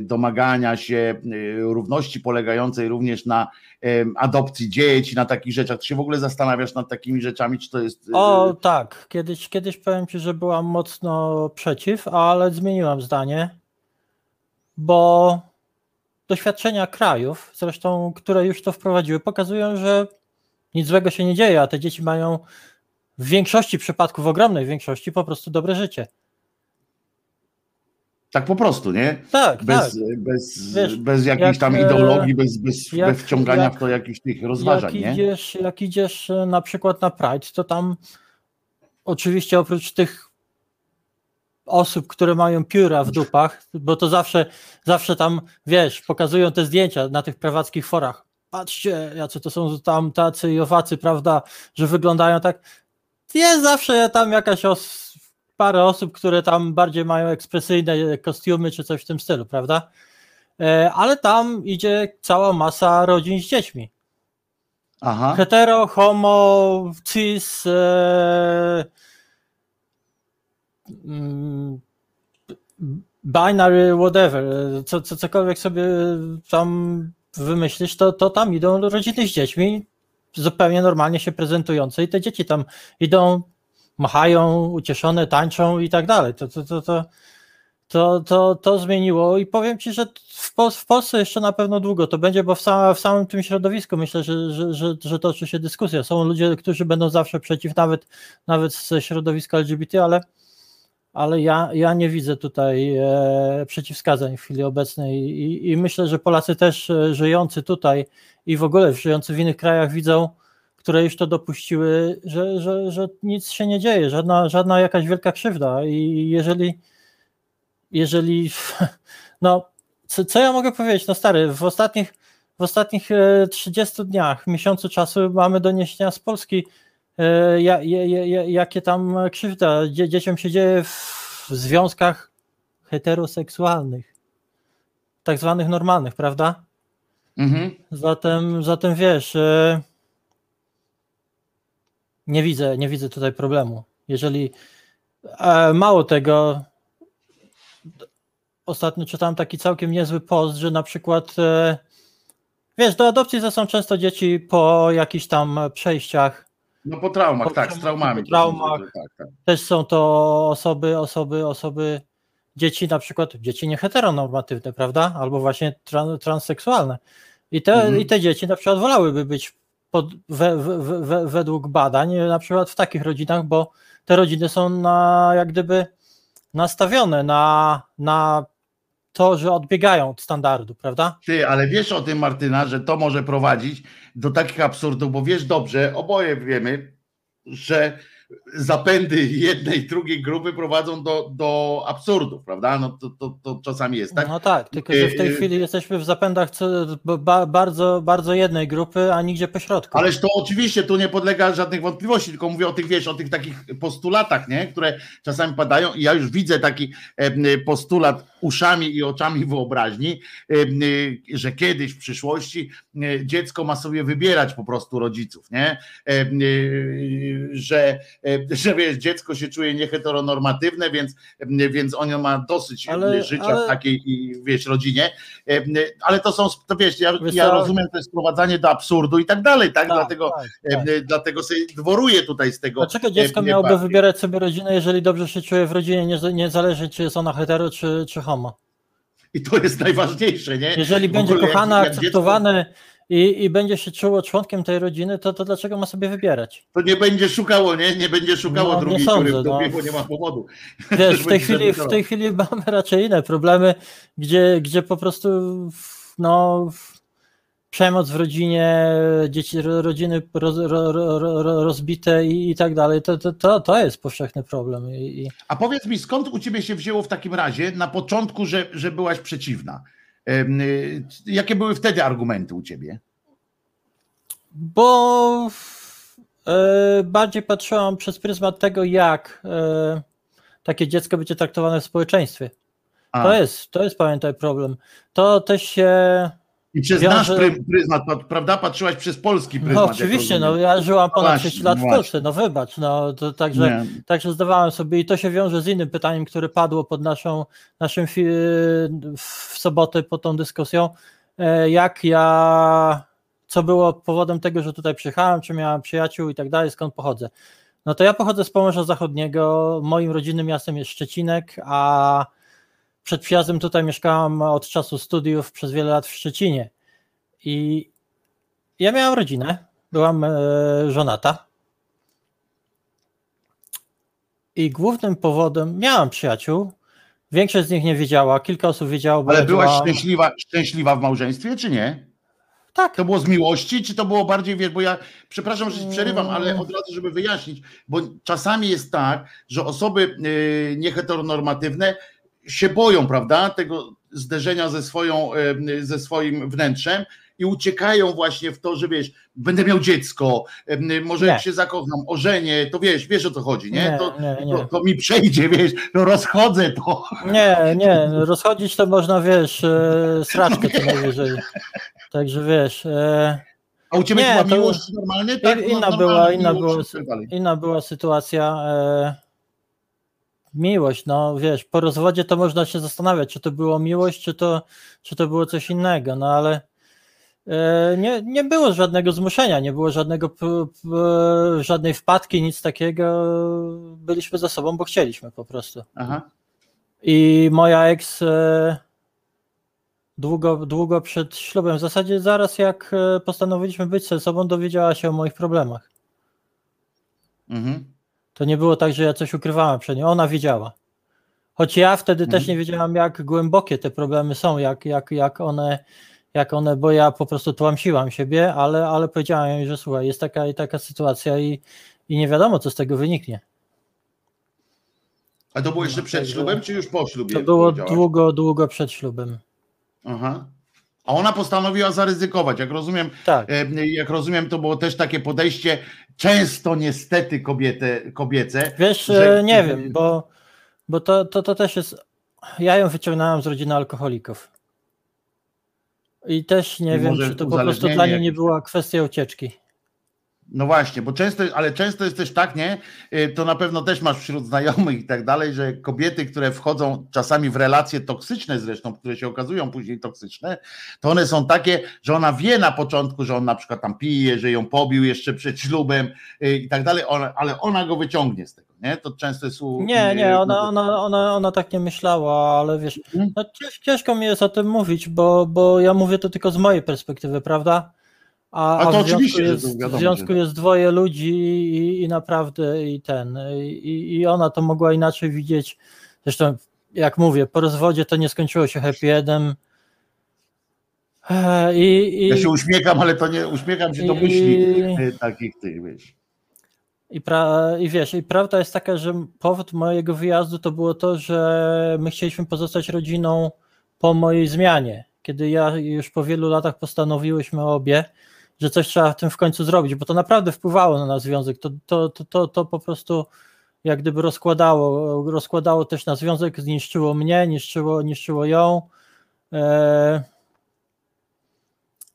domagania się równości polegającej również na adopcji dzieci, na takich rzeczach. Ty się w ogóle zastanawiasz nad takimi rzeczami, czy to jest... y, O tak, kiedyś, kiedyś powiem Ci, że byłam mocno przeciw, ale zmieniłam zdanie, bo doświadczenia krajów, zresztą które już to wprowadziły, pokazują, że nic złego się nie dzieje, a te dzieci mają w większości przypadków, w ogromnej większości po prostu dobre życie. Tak po prostu, nie? Tak, tak. Bez, bez, Wiesz, bez jakiejś jak, tam e, ideologii, bez, bez, jak- bez wciągania jak- w to jakichś tych rozważań, jak nie? idziesz, jak idziesz e, na przykład na Pride, to tam oczywiście oprócz tych osób, które mają pióra w dupach, bo to zawsze, zawsze tam, wiesz, pokazują te zdjęcia na tych prawackich forach. Patrzcie, jacy to są tam tacy i owacy, prawda, że wyglądają tak. Jest zawsze tam jakaś os- parę osób, które tam bardziej mają ekspresyjne kostiumy czy coś w tym stylu, prawda? E, Ale tam idzie cała masa rodzin z dziećmi. Aha. Hetero, homo, cis, e, mm, binary whatever, co, co, cokolwiek sobie tam wymyślisz, to, to tam idą rodziny z dziećmi zupełnie normalnie się prezentujące i te dzieci tam idą, machają, ucieszone, tańczą i tak dalej. To, to, to, to, to, to, to zmieniło i powiem Ci, że w, w Polsce jeszcze na pewno długo to będzie, bo w, sam, w samym tym środowisku myślę, że, że, że, że toczy się dyskusja. Są ludzie, którzy będą zawsze przeciw, nawet, nawet ze środowiska LGBT, ale, ale ja, ja nie widzę tutaj e, przeciwwskazań w chwili obecnej i, i myślę, że Polacy też e, żyjący tutaj i w ogóle żyjący w innych krajach widzą, które już to dopuściły, że, że, że nic się nie dzieje, żadna, żadna jakaś wielka krzywda i jeżeli jeżeli, [laughs] no, co, co ja mogę powiedzieć, no stary, w ostatnich, w ostatnich 30 dniach, miesiącu czasu mamy doniesienia z Polski, e, ja, ja, ja, jakie tam krzywda dzie, dzieciom się dzieje w związkach heteroseksualnych, tak zwanych normalnych, prawda? Mhm. Zatem, zatem wiesz, e, nie widzę, nie widzę tutaj problemu. Jeżeli e, mało tego, ostatnio czytałem taki całkiem niezły post, że na przykład e, wiesz, do adopcji są często dzieci po jakichś tam przejściach. No po traumach, Po tak, z traumami. po traumach. Tak, tak. Też są to osoby, osoby, osoby, dzieci na przykład, dzieci nieheteronormatywne, prawda? Albo właśnie tran, transseksualne. I te, Mhm. I te dzieci na przykład wolałyby być pod, we, we, we, według badań na przykład w takich rodzinach, bo te rodziny są na, jak gdyby nastawione na, na to, że odbiegają od standardu, prawda? Ty, ale wiesz o tym, Martyna, że to może prowadzić do takich absurdów, bo wiesz dobrze, oboje wiemy, że zapędy jednej, drugiej grupy prowadzą do, do absurdów, prawda? No to, to, to czasami jest, tak? No tak, tylko że w tej Yy, chwili jesteśmy w zapędach bardzo, bardzo jednej grupy, a nigdzie pośrodku. Ależ to oczywiście tu nie podlega żadnych wątpliwości, tylko mówię o tych, wiesz, o tych takich postulatach, nie? które czasami padają i ja już widzę taki em, postulat uszami i oczami wyobraźni, y, że kiedyś w przyszłości e, dziecko ma sobie wybierać po prostu rodziców, nie? Y, Że, e, że wiesz, dziecko się czuje nieheteronormatywne, więc, em, więc ono ma dosyć Ale- życia ale- w takiej, i, wiesz, rodzinie, Em, ale to są, to wiesz, ja, Wiesz ja rozumiem, to jest sprowadzanie do absurdu i tak dalej, tak? Tak, dlatego, tak, tak. dlatego sobie dworuję tutaj z tego. Dlaczego dziecko miałoby bardziej. wybierać sobie rodzinę, jeżeli dobrze się czuje w rodzinie, nie, nie zależy czy jest ona hetero czy, czy homo? I to jest najważniejsze, nie? Jeżeli będzie ogóle kochane, jak dziecko- akceptowane i, i będzie się czuło członkiem tej rodziny, to, to dlaczego ma sobie wybierać? To nie będzie szukało, nie? Nie będzie szukało No, nie drugiej sądzę, dziury w dupie, no. bo nie ma powodu. Wiesz, [laughs] w tej chwili, w tej chwili mamy raczej inne problemy, gdzie, gdzie po prostu no, przemoc w rodzinie, dzieci, ro- rodziny roz, ro, ro, ro, rozbite i, i tak dalej, to, to, to, to jest powszechny problem. I, i A powiedz mi, skąd u ciebie się wzięło w takim razie na początku, że, że byłaś przeciwna? Y, Jakie były wtedy argumenty u ciebie? Bo e, bardziej patrzyłam przez pryzmat tego, jak e, takie dziecko będzie traktowane w społeczeństwie. A, To jest, to jest, pamiętaj, problem. To też się. I przez wiąże- nasz pry- pryzmat, prawda? Patrzyłaś przez polski pryzmat. No oczywiście, no ja żyłam ponad Właśnie, 6 lat w właśnie. Polsce, no wybacz, no to także, Nie. także zdawałem sobie i to się wiąże z innym pytaniem, które padło pod naszą, naszym w sobotę pod tą dyskusją, e, jak ja, co było powodem tego, że tutaj przyjechałem, czy miałem przyjaciół i tak dalej, skąd pochodzę. No to ja pochodzę z Pomorza Zachodniego, moim rodzinnym miastem jest Szczecinek, a przed przyjazdem tutaj mieszkałam od czasu studiów przez wiele lat w Szczecinie i ja miałam rodzinę, byłam e, żonata. I głównym powodem, miałam przyjaciół, większość z nich nie wiedziała, kilka osób wiedziało, Ale byłaś szczęśliwa, szczęśliwa w małżeństwie, czy nie? Tak, To było z miłości, czy to było bardziej, wiesz, bo ja, przepraszam, że przerywam, Mm. ale od razu, żeby wyjaśnić, bo czasami jest tak, że osoby yy, nieheteronormatywne się boją, prawda, tego zderzenia ze, swoją, ze swoim wnętrzem i uciekają właśnie w to, że wiesz, będę miał dziecko, może Nie. się zakocham, ożenię, to wiesz, wiesz o co chodzi, nie? Nie, to, nie. To, to mi przejdzie, wiesz, no rozchodzę to. nie, nie, rozchodzić to można, wiesz, e, sraczkę co najwyżej. Także wiesz, e, A u ciebie Nie, była to- miłość normalnie? Tak? inna No, była, inna miłość była, inna była sytuacja. E, Miłość, no wiesz, po rozwodzie to można się zastanawiać, czy to było miłość, czy to, czy to było coś innego, no ale e, nie, nie było żadnego zmuszenia, nie było żadnego, żadnej wpadki, nic takiego. Byliśmy ze sobą, bo chcieliśmy po prostu. Aha. I moja ex e, długo, długo przed ślubem, w zasadzie zaraz jak e, postanowiliśmy być ze sobą, dowiedziała się o moich problemach. Mhm. To nie było tak, że ja coś ukrywałem przed nią, ona wiedziała. Choć ja wtedy też nie wiedziałam, jak głębokie te problemy są, jak, jak, jak, one, jak one, bo ja po prostu tłamsiłam siebie, ale, ale powiedziałam jej, że słuchaj, jest taka i taka sytuacja i, i nie wiadomo, co z tego wyniknie. A to było jeszcze przed ślubem, czy już po ślubie? To było długo, długo przed ślubem. Aha. A ona postanowiła zaryzykować. Jak rozumiem, Tak. e, jak rozumiem, to było też takie podejście, często niestety kobiete, kobiece. Wiesz, że- e, nie wiem, bo, bo to, to, to też jest. Ja ją wyciągnąłem z rodziny alkoholików. I też nie wiem, czy to po prostu dla niej nie była kwestia ucieczki. No właśnie, bo często, ale często jest też tak, nie? Y, To na pewno też masz wśród znajomych i tak dalej, że kobiety, które wchodzą czasami w relacje toksyczne zresztą, które się okazują później toksyczne, to one są takie, że ona wie na początku, że on na przykład tam pije, że ją pobił jeszcze przed ślubem y, i tak dalej, ale ona go wyciągnie z tego, nie? To często jest u... Nie, nie, ona, no, ona, ona, ona tak nie myślała, ale wiesz, Mhm. no cięż, ciężko mi jest o tym mówić, bo, bo ja mówię to tylko z mojej perspektywy, prawda? A, A to w związku oczywiście, jest, to wiadomo, w związku jest dwoje ludzi i, i naprawdę i ten, i, i ona to mogła inaczej widzieć. Zresztą, jak mówię, po rozwodzie to nie skończyło się happy endem. E, I, i, Ja się uśmiecham, ale to nie, uśmiecham się do myśli y, takich tych, wiesz. I, pra, I wiesz, i prawda jest taka, że powód mojego wyjazdu to było to, że my chcieliśmy pozostać rodziną po mojej zmianie. Kiedy ja już po wielu latach postanowiłyśmy obie, że coś trzeba w tym w końcu zrobić, bo to naprawdę wpływało na nasz związek. To, to, to, to, to po prostu jak gdyby rozkładało, rozkładało też na związek, zniszczyło mnie, niszczyło, niszczyło ją. E,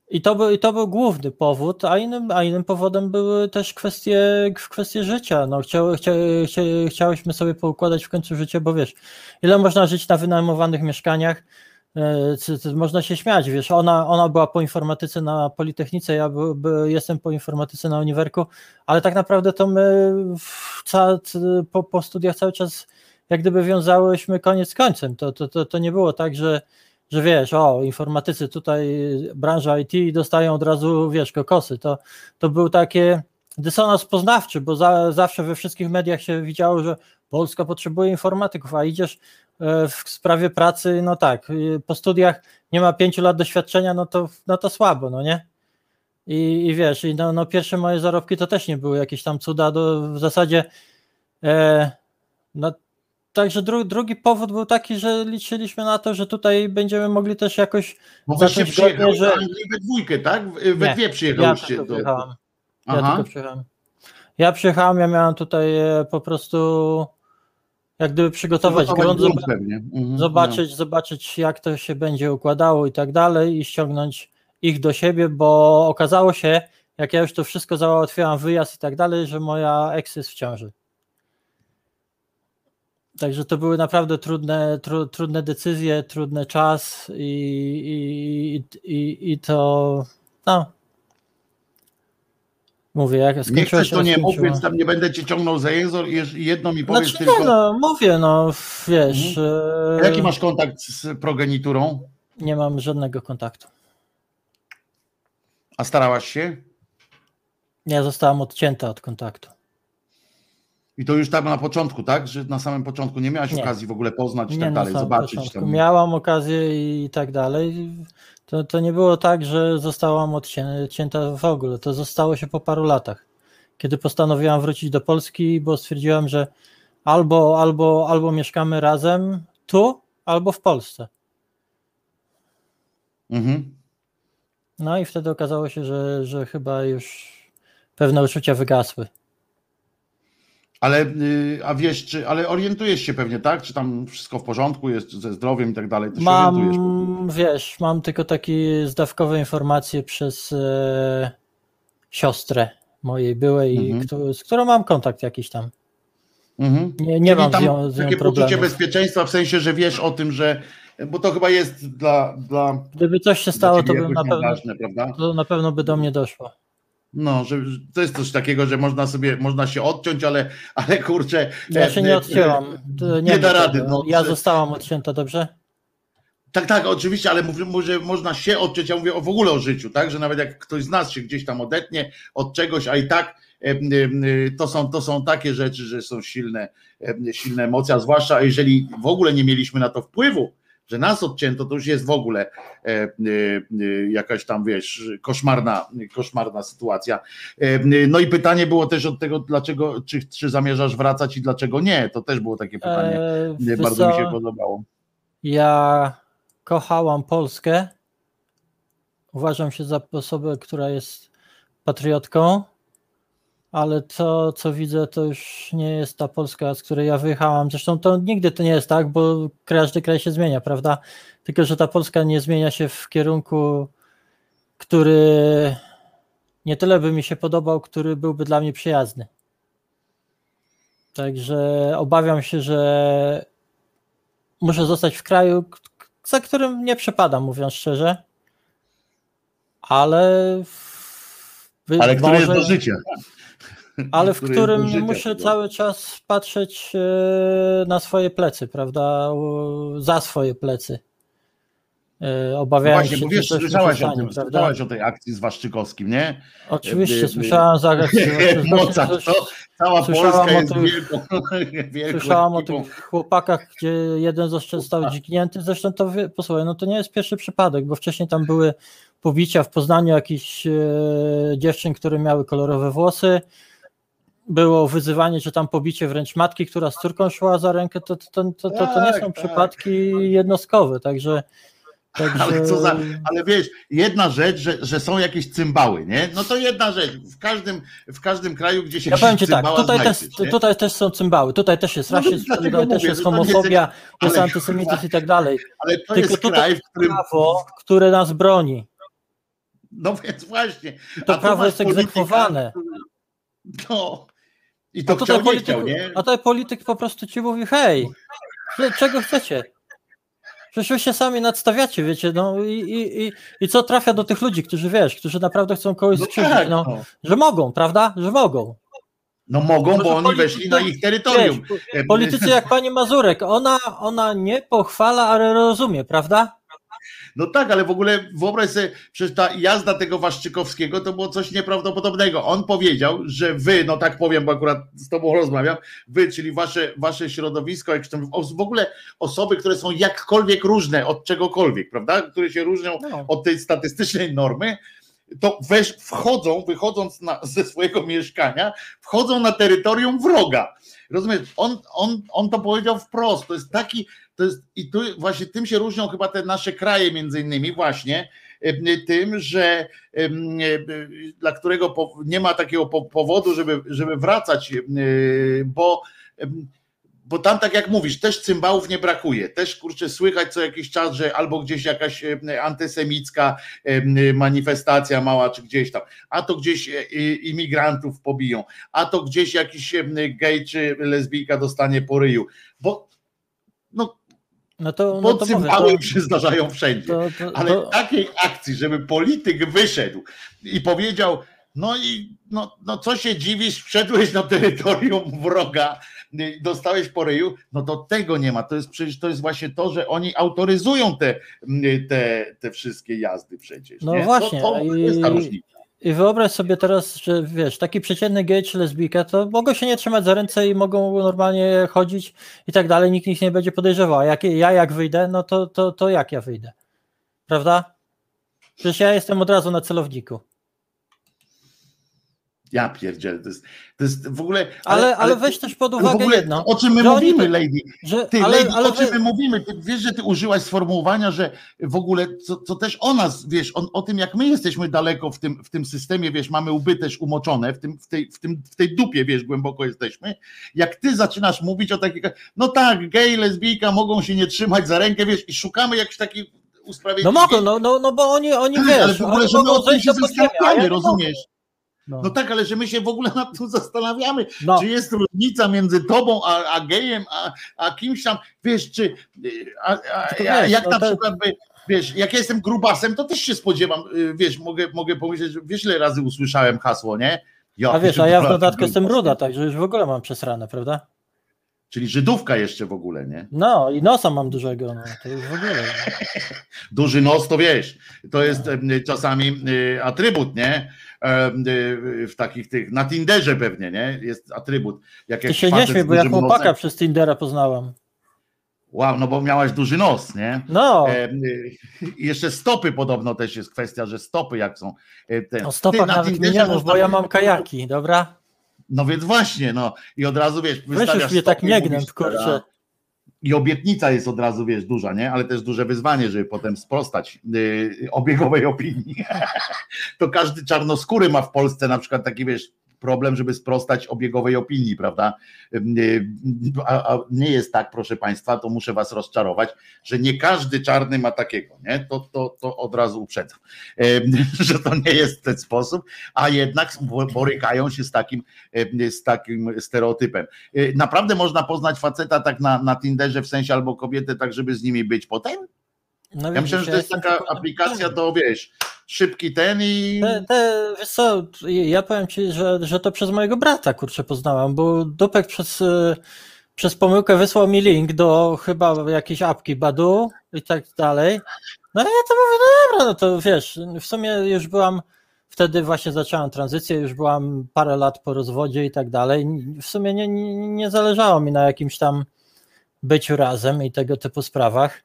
i to, był, I to był główny powód, a innym, a innym powodem były też kwestie, kwestie życia. No, chciały, chcia, chcia, chciałyśmy sobie poukładać w końcu życie, bo wiesz, ile można żyć na wynajmowanych mieszkaniach, można się śmiać, wiesz, ona, ona była po informatyce na Politechnice, ja by, by, jestem po informatyce na uniwerku, ale tak naprawdę to my ca, po, po studiach cały czas jak gdyby wiązałyśmy koniec z końcem. To, to, to, to nie było tak, że że wiesz, o, informatycy tutaj, branża IT dostają od razu, wiesz, kokosy. To, to był takie dysonans poznawczy, bo za, zawsze we wszystkich mediach się widziało, że Polska potrzebuje informatyków, a idziesz e, w sprawie pracy, no tak, y, po studiach nie ma pięciu lat doświadczenia, no to, no to słabo, no nie? I, i wiesz, i no, no pierwsze moje zarobki to też nie były jakieś tam cuda, do, w zasadzie e, no, Także dru, drugi powód był taki, że liczyliśmy na to, że tutaj będziemy mogli też jakoś. Bo godnie, do że- Anglii we dwójkę, tak? We Nie, dwie Ja tylko przyjechałem. Ja tylko przyjechałem. Ja przyjechałem, ja miałem tutaj e, po prostu jak gdyby przygotować grunt, grunt. Mhm, zobaczyć, zobaczyć jak to się będzie układało i tak dalej i ściągnąć ich do siebie, bo okazało się, jak ja już to wszystko załatwiałam, wyjazd i tak dalej, że moja ex jest w ciąży. Także to były naprawdę trudne, tru, trudne decyzje, trudny czas i, i, i, i to no. Mówię, jak Nie skończyło chcesz, to nie mów, więc tam nie będę cię ciągnął za język. Jeż- Jedno mi powiedz Znaczy, tylko. nie, no, mówię, no wiesz. e, Jaki masz kontakt z progeniturą? Nie mam żadnego kontaktu. A starałaś się? Ja zostałam odcięta od kontaktu. I to już tam na początku, tak? Że na samym początku nie miałaś Nie. okazji w ogóle poznać i Nie tak dalej, zobaczyć tam. Miałam okazję i tak dalej. To, to nie było tak, że zostałam odcię- odcięta w ogóle. To zostało się po paru latach. Kiedy postanowiłam wrócić do Polski, bo stwierdziłam, że albo, albo, albo mieszkamy razem tu, albo w Polsce. Mhm. No i wtedy okazało się, że, że chyba już pewne uczucia wygasły. Ale, y, a wiesz, czy, ale orientujesz się pewnie, tak? Czy tam wszystko w porządku jest ze zdrowiem i tak dalej? Orientujesz. Mam, wiesz, mam tylko takie zdawkowe informacje przez e, siostrę mojej byłej, Mhm. któ- z którą mam kontakt jakiś tam. Mhm. Nie, nie Czyli mam tam z nią, z nią takie poczucie problemu. bezpieczeństwa, w sensie, że wiesz o tym, że. Bo to chyba jest dla. dla Gdyby coś się stało, to bym na pewno, ważne, prawda? to na pewno by do mnie doszło. No, że to jest coś takiego, że można sobie, można się odciąć, ale, ale kurczę. Ja się e, nie e, odcięłam. Nie wiem da rady, no. Ja zostałam odcięta, dobrze? Tak, tak, oczywiście, ale mówię, mówię, że można się odciąć, ja mówię w ogóle o życiu, tak, że nawet jak ktoś z nas się gdzieś tam odetnie od czegoś, a i tak e, to są, to są takie rzeczy, że są silne, silne emocje, a zwłaszcza jeżeli w ogóle nie mieliśmy na to wpływu, że nas odcięto, to już jest w ogóle e, e, e, jakaś tam, wiesz, koszmarna, koszmarna sytuacja. No i pytanie było też od tego, dlaczego, czy, czy zamierzasz wracać i dlaczego nie, to też było takie pytanie, E, wiesz bardzo mi co? się podobało. Ja kochałam Polskę. Uważam się za osobę, która jest patriotką, ale to, co widzę, to już nie jest ta Polska, z której ja wyjechałam. Zresztą to nigdy to nie jest tak, bo każdy kraj się zmienia, prawda? Tylko, że ta Polska nie zmienia się w kierunku, który nie tyle by mi się podobał, który byłby dla mnie przyjazny. Także obawiam się, że muszę zostać w kraju, za którym nie przepadam, mówiąc szczerze. Ale. Ale który jest do życia. [laughs] Ale w którym życia, muszę no. cały czas patrzeć e, na swoje plecy, prawda? Za swoje plecy. E, No Obawiając właśnie, się bo wiesz, słyszałaś o tym, słyszałaś o tej akcji z Waszczykowskim, nie? Oczywiście, By- słyszałam za [laughs] to cała Polska o jest tych- wielką, [laughs] wielką Słyszałam o tych chłopakach, gdzie jeden został dźgnięty. Zresztą to posłuchaj, no to nie jest pierwszy przypadek, bo wcześniej tam były pobicia w Poznaniu jakichś e, dziewczyn, które miały kolorowe włosy. Było wyzywanie, czy tam pobicie wręcz matki, która z córką szła za rękę. To, to, to, to, to nie Tak, są tak. przypadki jednostkowe, także. także Ale co za, ale wiesz, jedna rzecz, że, że są jakieś cymbały, nie? No to jedna rzecz. W każdym, w każdym kraju, gdzie się Ja powiem ci tak, tutaj też, nie? tutaj też są cymbały, tutaj też jest No, rasizm, dlatego tutaj też mówię, jest nie jest homofobia, jest ale- antysemityzm i tak dalej. Ale to Tylko jest kraj, w którym. Prawo, które nas broni. No więc właśnie. To prawo jest egzekwowane. No. I A to chciał, nie polityk, chciał, nie? a tutaj polityk po prostu ci mówi, hej, cze- czego chcecie? Przecież wy się sami nadstawiacie, wiecie, no i, i, i, i co trafia do tych ludzi, którzy wiesz, którzy naprawdę chcą kogoś No skrzywdzić, tak, no, no. że mogą, prawda? Że mogą. No mogą, bo oni weszli na ich terytorium. Wiesz, politycy jak pani Mazurek, ona, ona nie pochwala, ale rozumie, prawda? No tak, ale w ogóle wyobraź sobie, przecież ta jazda tego Waszczykowskiego to było coś nieprawdopodobnego. On powiedział, że wy, no tak powiem, bo akurat z tobą rozmawiam, wy, czyli wasze, wasze środowisko, jak w ogóle osoby, które są jakkolwiek różne od czegokolwiek, prawda? Które się różnią No. od tej statystycznej normy, to weź, wchodzą, wychodząc na, ze swojego mieszkania, wchodzą na terytorium wroga. Rozumiesz? On, on, on to powiedział wprost. To jest taki, jest, i tu właśnie tym się różnią chyba te nasze kraje między innymi właśnie tym, że e, dla którego nie ma takiego po, powodu, żeby, żeby wracać, e, bo bo tam tak jak mówisz, też cymbałów nie brakuje. Też kurczę słychać co jakiś czas, że albo gdzieś jakaś em, antysemicka em, manifestacja mała, czy gdzieś tam, a to gdzieś e, imigrantów pobiją, a to gdzieś jakiś gej czy lesbijka dostanie po ryju. Bo no, No to, no to się zdarzają wszędzie. to, to, Ale to, takiej akcji, żeby polityk wyszedł i powiedział, no i no, no co się dziwisz, wszedłeś na terytorium wroga, dostałeś po ryju, no to tego nie ma. To jest przecież to jest właśnie to, że oni autoryzują te, te, te wszystkie jazdy przecież. No nie? właśnie, To, to jest ta różnica. I wyobraź sobie teraz, że wiesz, taki przeciętny gej czy lesbijka, to mogą się nie trzymać za ręce i mogą normalnie chodzić i tak dalej, nikt ich nie będzie podejrzewał. A jak, ja jak wyjdę, no to, to, to jak ja wyjdę? Prawda? Przecież ja jestem od razu na celowniku. Ja pierdzielę, to jest, to jest w ogóle... Ale, ale, weź też pod ale w uwagę ogóle jedno, O czym my oni mówimy, Lady? że Ty, ale, Lady, ale o czym my mówimy? Ty wiesz, że ty użyłaś sformułowania, że w ogóle, co, co też o nas, wiesz, o, o tym, jak my jesteśmy daleko w tym, w tym systemie, wiesz, mamy łby też umoczone, w, tym, w, tej, w, tym, w tej dupie, wiesz, głęboko jesteśmy. Jak ty zaczynasz mówić o takich, no tak, gej, lesbijka mogą się nie trzymać za rękę, wiesz, i szukamy jakichś takich no usprawiedliwień. mogą, no, no, no bo oni, oni wiesz, ale w ogóle, że my o tym się zastanawiamy, rozumiesz? No, No tak, ale że my się w ogóle nad tym zastanawiamy, no czy jest różnica między tobą a, a gejem, a, a kimś tam, wiesz, czy a, a, wiesz, jak no na to- przykład by, wiesz, jak ja jestem grubasem, to też się spodziewam, y, wiesz, mogę, mogę pomyśleć, że wiesz ile razy usłyszałem hasło, nie? Ja, a wiesz, a ja w dodatku jestem ruda, także już w ogóle mam przesrane, prawda? Czyli Żydówka jeszcze w ogóle, nie? No i nosa mam dużego, no to już w ogóle. [laughs] Duży nos, to wiesz, to jest em, czasami y, atrybut, nie? Y, W takich tych, na Tinderze pewnie, nie? Jest atrybut. Jak Ty jakiś się nie śmiej, bo ja chłopaka nosem- przez Tindera poznałam. Wow, no bo miałaś duży nos, nie? No, y, I jeszcze stopy podobno też jest kwestia, że stopy jak są. e, Ten. o Ty, stopach na nawet nie mów, bo ja mam kajaki, dobra? No więc właśnie, no i od razu wiesz, Weź wystawiasz już mnie tak nie gnęb, kurczę. I obietnica jest od razu, wiesz, duża, nie? Ale też duże wyzwanie, żeby potem sprostać y, obiegowej opinii. [laughs] to każdy czarnoskóry ma w Polsce na przykład taki, wiesz, problem, żeby sprostać obiegowej opinii, prawda? Y, A, a nie jest tak, proszę Państwa, to muszę Was rozczarować, że nie każdy czarny ma takiego, nie? To, to, to od razu uprzedzam, [laughs] że to nie jest ten sposób, a jednak bo- borykają się z takim, z takim stereotypem. Y, Naprawdę można poznać faceta tak na, na Tinderze, w sensie albo kobietę, tak żeby z nimi być potem? No Ja myślę, że to jest taka aplikacja, to wiesz, szybki ten i... Te, te, wiesz co, ja powiem ci, że, że to przez mojego brata kurczę poznałam, bo Dupek przez, y, przez pomyłkę wysłał mi link do chyba jakiejś apki Badu i tak dalej. No i ja to mówię, no dobra, no to wiesz, w sumie już byłam, wtedy właśnie zaczęłam tranzycję, już byłam parę lat po rozwodzie i tak dalej. W sumie nie, nie, nie zależało mi na jakimś tam byciu razem i tego typu sprawach.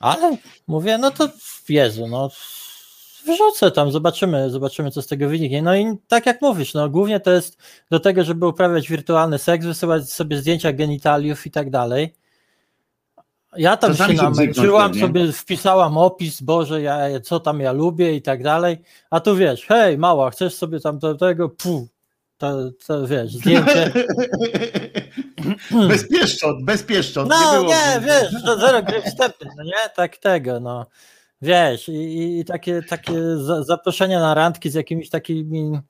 Ale mówię, no to Jezu, no wrzucę tam, zobaczymy, zobaczymy, co z tego wyniknie. No i tak jak mówisz, no głównie to jest do tego, żeby uprawiać wirtualny seks, wysyłać sobie zdjęcia genitaliów i tak dalej. Ja tam Czasami się namęczyłam, sobie wpisałam opis, Boże, ja, co tam ja lubię i tak dalej, a tu wiesz, hej, mała, chcesz sobie tam do tego, pu, to, to wiesz, zdjęcie. [laughs] bez pieszczot, bez pieszczot. No było. nie, wiesz, to zero gry wstępnej, no nie, tak tego, no. Wiesz, i, i- takie, takie za, zaproszenia na randki z jakimiś takimi,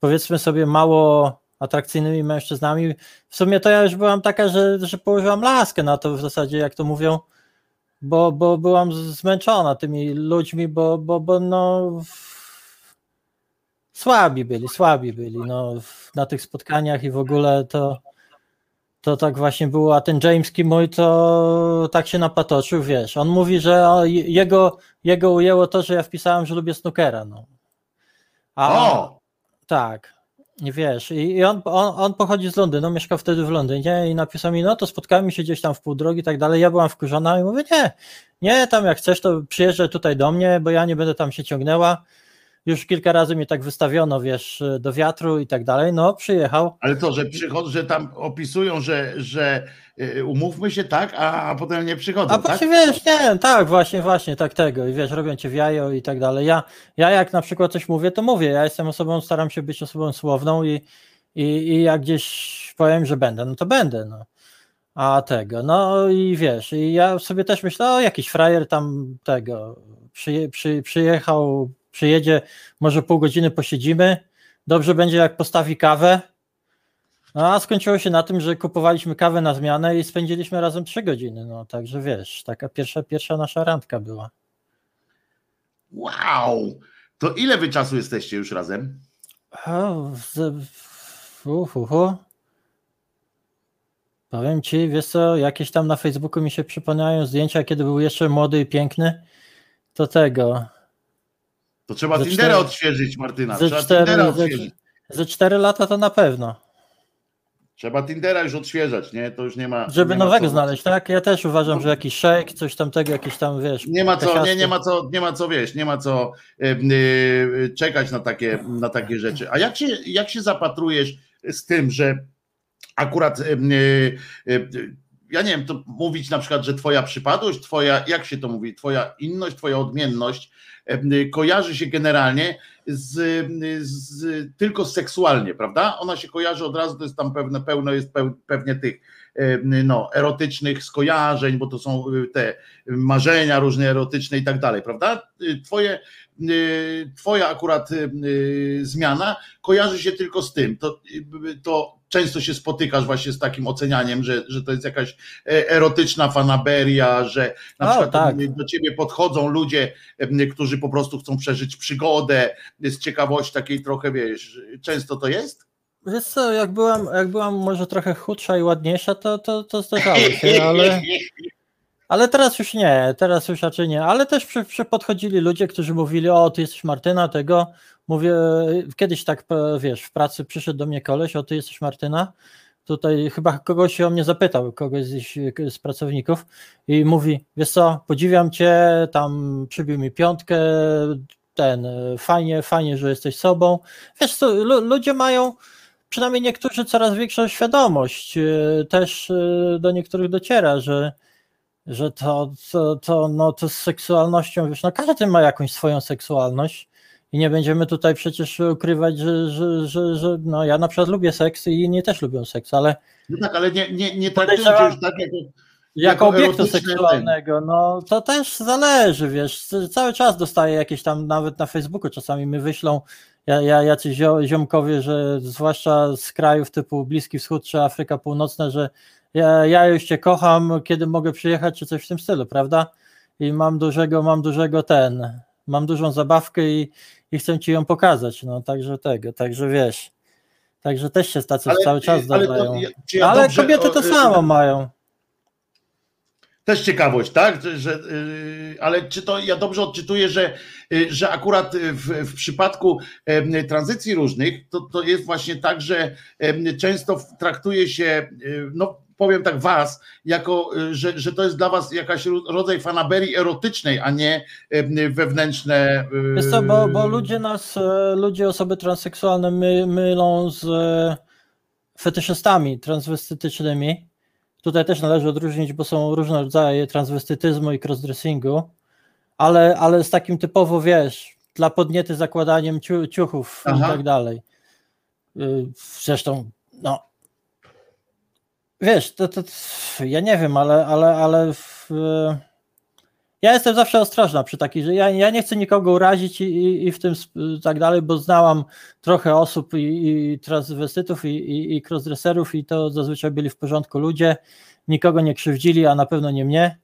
powiedzmy sobie, mało atrakcyjnymi mężczyznami. W sumie to ja już byłam taka, że, że położyłam laskę na to w zasadzie, jak to mówią, bo, bo byłam zmęczona tymi ludźmi, bo, bo, bo no słabi byli, słabi byli, no na tych spotkaniach i w ogóle to to tak właśnie było, a ten Jameski mój to tak się napatoczył, wiesz, on mówi, że o, jego, jego ujęło to, że ja wpisałem, że lubię snookera, no. A, O! tak, wiesz, i, i on, on, on pochodzi z Londynu, mieszkał wtedy w Londynie i napisał mi, no to spotkamy się gdzieś tam w pół drogi i tak dalej, ja byłam wkurzona i mówię, nie, nie, tam jak chcesz, to przyjeżdżaj tutaj do mnie, bo ja nie będę tam się ciągnęła, już kilka razy mnie tak wystawiono, wiesz, do wiatru i tak dalej, no przyjechał, Ale to, że przychodzą, że tam opisują, że, że y, umówmy się tak, a, a potem nie przychodzą, A tak? właśnie wiesz, nie, tak, właśnie, właśnie, tak tego. I wiesz, robią cię w jajo i tak dalej. Ja, ja jak na przykład coś mówię, to mówię. Ja jestem osobą, staram się być osobą słowną i, i, i jak gdzieś powiem, że będę, no to będę. No. A tego, no i wiesz, i ja sobie też myślę, o jakiś frajer tam tego przy, przyjechał, przyjedzie, może pół godziny posiedzimy. Dobrze będzie, jak postawi kawę. No, a skończyło się na tym, że kupowaliśmy kawę na zmianę i spędziliśmy razem trzy godziny. No, także wiesz, taka pierwsza, pierwsza nasza randka była. Wow! To ile wy czasu jesteście już razem? O, z. Powiem ci, wiesz co, jakieś tam na Facebooku mi się przypomniają zdjęcia, kiedy był jeszcze młody i piękny. To tego. To trzeba Ze Tindera cztery- odświeżyć, Martyna. Ze Trzeba cztery, Tindera odświeżyć. ze cztery lata to na pewno. Trzeba Tindera już odświeżać, nie? To już nie ma. Żeby nie ma nowego co- znaleźć, tak? Ja też uważam, że jakiś shake, coś tamtego, jakieś tam, wiesz. Nie ma co, nie, nie ma co, nie ma co wiesz, nie ma co y, y, czekać na takie, na takie rzeczy. A jak się, jak się zapatrujesz z tym, że akurat y, y, y, ja nie wiem, to mówić na przykład, że twoja przypadłość, twoja, jak się to mówi, twoja inność, twoja odmienność kojarzy się generalnie z, z, tylko seksualnie, prawda? Ona się kojarzy od razu, to jest tam pewne, pełno jest pewnie tych no, erotycznych skojarzeń, bo to są te marzenia różne erotyczne i tak dalej, prawda? Twoje, twoja akurat zmiana kojarzy się tylko z tym. To, to często się spotykasz właśnie z takim ocenianiem, że, że to jest jakaś e, erotyczna fanaberia, że na o, przykład tak. do ciebie podchodzą ludzie, którzy po prostu chcą przeżyć przygodę z ciekawości takiej trochę, wiesz, często to jest? Wiesz co, jak byłam, jak byłam może trochę chudsza i ładniejsza, to, to, to zdarzało się, ale, [laughs] ale teraz już nie, teraz już raczej nie, ale też przy, przy podchodzili ludzie, którzy mówili, o ty jesteś Martyna, tego, Mówię, kiedyś tak, wiesz, w pracy przyszedł do mnie koleś, o ty jesteś Martyna, tutaj chyba kogoś się o mnie zapytał, kogoś z, z pracowników i mówi, wiesz co, podziwiam cię, tam przybił mi piątkę, ten, fajnie, fajnie, że jesteś sobą. Wiesz co, ludzie mają, przynajmniej niektórzy coraz większą świadomość, e, też e, do niektórych dociera, że że to, to, to, no, to z seksualnością, wiesz, no każdy ma jakąś swoją seksualność i nie będziemy tutaj przecież ukrywać, że, że, że, że no ja na przykład lubię seks i inni też lubią seks, ale. No tak, ale nie, nie, nie traktujcie już tak jako. Jako obiektu seksualnego, no to też zależy, wiesz, cały czas dostaję jakieś tam, nawet na Facebooku czasami mi wyślą ja, ja, jacyś ziomkowie, że zwłaszcza z krajów typu Bliski Wschód czy Afryka Północna, że ja, ja już cię kocham, kiedy mogę przyjechać, czy coś w tym stylu, prawda? I mam dużego, mam dużego ten, mam dużą zabawkę i, i chcę ci ją pokazać, no także tego, także wiesz, także też się tacy ale, cały czas zdarzają, ale, to, ja ale dobrze, kobiety to o, samo mają. Też ciekawość, tak? Że, yy, ale czy to ja dobrze odczytuję, że, yy, że akurat w, w przypadku tranzycji różnych to, to jest właśnie tak, że często traktuje się, y, no powiem tak was, jako, y, że, że to jest dla was jakaś rodzaj fanaberii erotycznej, a nie y, wewnętrzne. Y, Wiesz co, bo, bo ludzie nas, ludzie, osoby transseksualne my, mylą z fetyszystami transwestytycznymi. Tutaj też należy odróżnić, bo są różne rodzaje transwestytyzmu i crossdressingu, ale, ale z takim typowo, wiesz, dla podniety zakładaniem ciuchów Aha. i tak dalej. Zresztą, no, Wiesz, to, to, ja nie wiem, ale, ale, ale w, ja jestem zawsze ostrożna przy takiej, że ja, ja nie chcę nikogo urazić i, i, i w tym tak dalej, bo znałam trochę osób i, i transwestytów i, i, i crossdresserów i to zazwyczaj byli w porządku ludzie, nikogo nie krzywdzili, a na pewno nie mnie.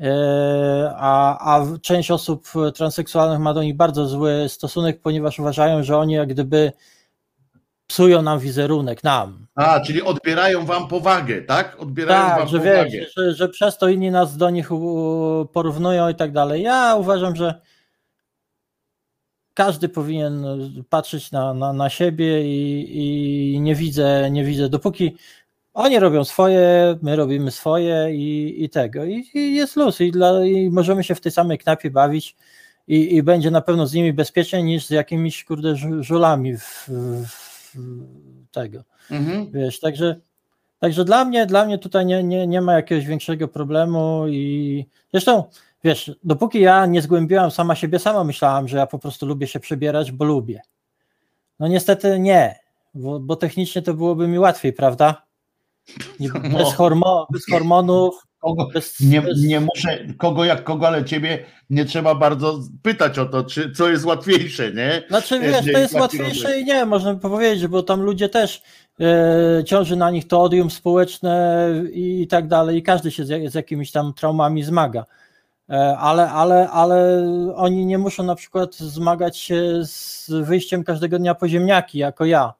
E, a, a część osób transseksualnych ma do nich bardzo zły stosunek, ponieważ uważają, że oni jak gdyby psują nam wizerunek, nam. A, czyli odbierają wam powagę, tak? Odbierają tak, wam że powagę. Wiesz, że, że przez to inni nas do nich porównują i tak dalej. Ja uważam, że każdy powinien patrzeć na, na, na siebie i, i nie widzę, nie widzę, dopóki oni robią swoje, my robimy swoje i, i tego. I, I, jest luz i, dla, i możemy się w tej samej knapie bawić i, i będzie na pewno z nimi bezpieczniej niż z jakimiś kurde żulami w, w tego. Mhm. Wiesz, także, także dla mnie, dla mnie tutaj nie, nie, nie ma jakiegoś większego problemu i zresztą wiesz, dopóki ja nie zgłębiłam sama siebie, sama myślałam, że ja po prostu lubię się przebierać, bo lubię. No niestety nie, bo, bo technicznie to byłoby mi łatwiej, prawda? [laughs] No. Bez, hormo, bez hormonów, Kogo, nie, nie muszę, kogo jak kogo, ale ciebie nie trzeba bardzo pytać o to, czy co jest łatwiejsze, nie? Znaczy wiesz, to jest łatwiejsze i nie, można by powiedzieć, bo tam ludzie też e, ciąży na nich to odium społeczne i, tak dalej i każdy się z, z jakimiś tam traumami zmaga. E, ale, ale, ale oni nie muszą na przykład zmagać się z wyjściem każdego dnia po ziemniaki, jako ja.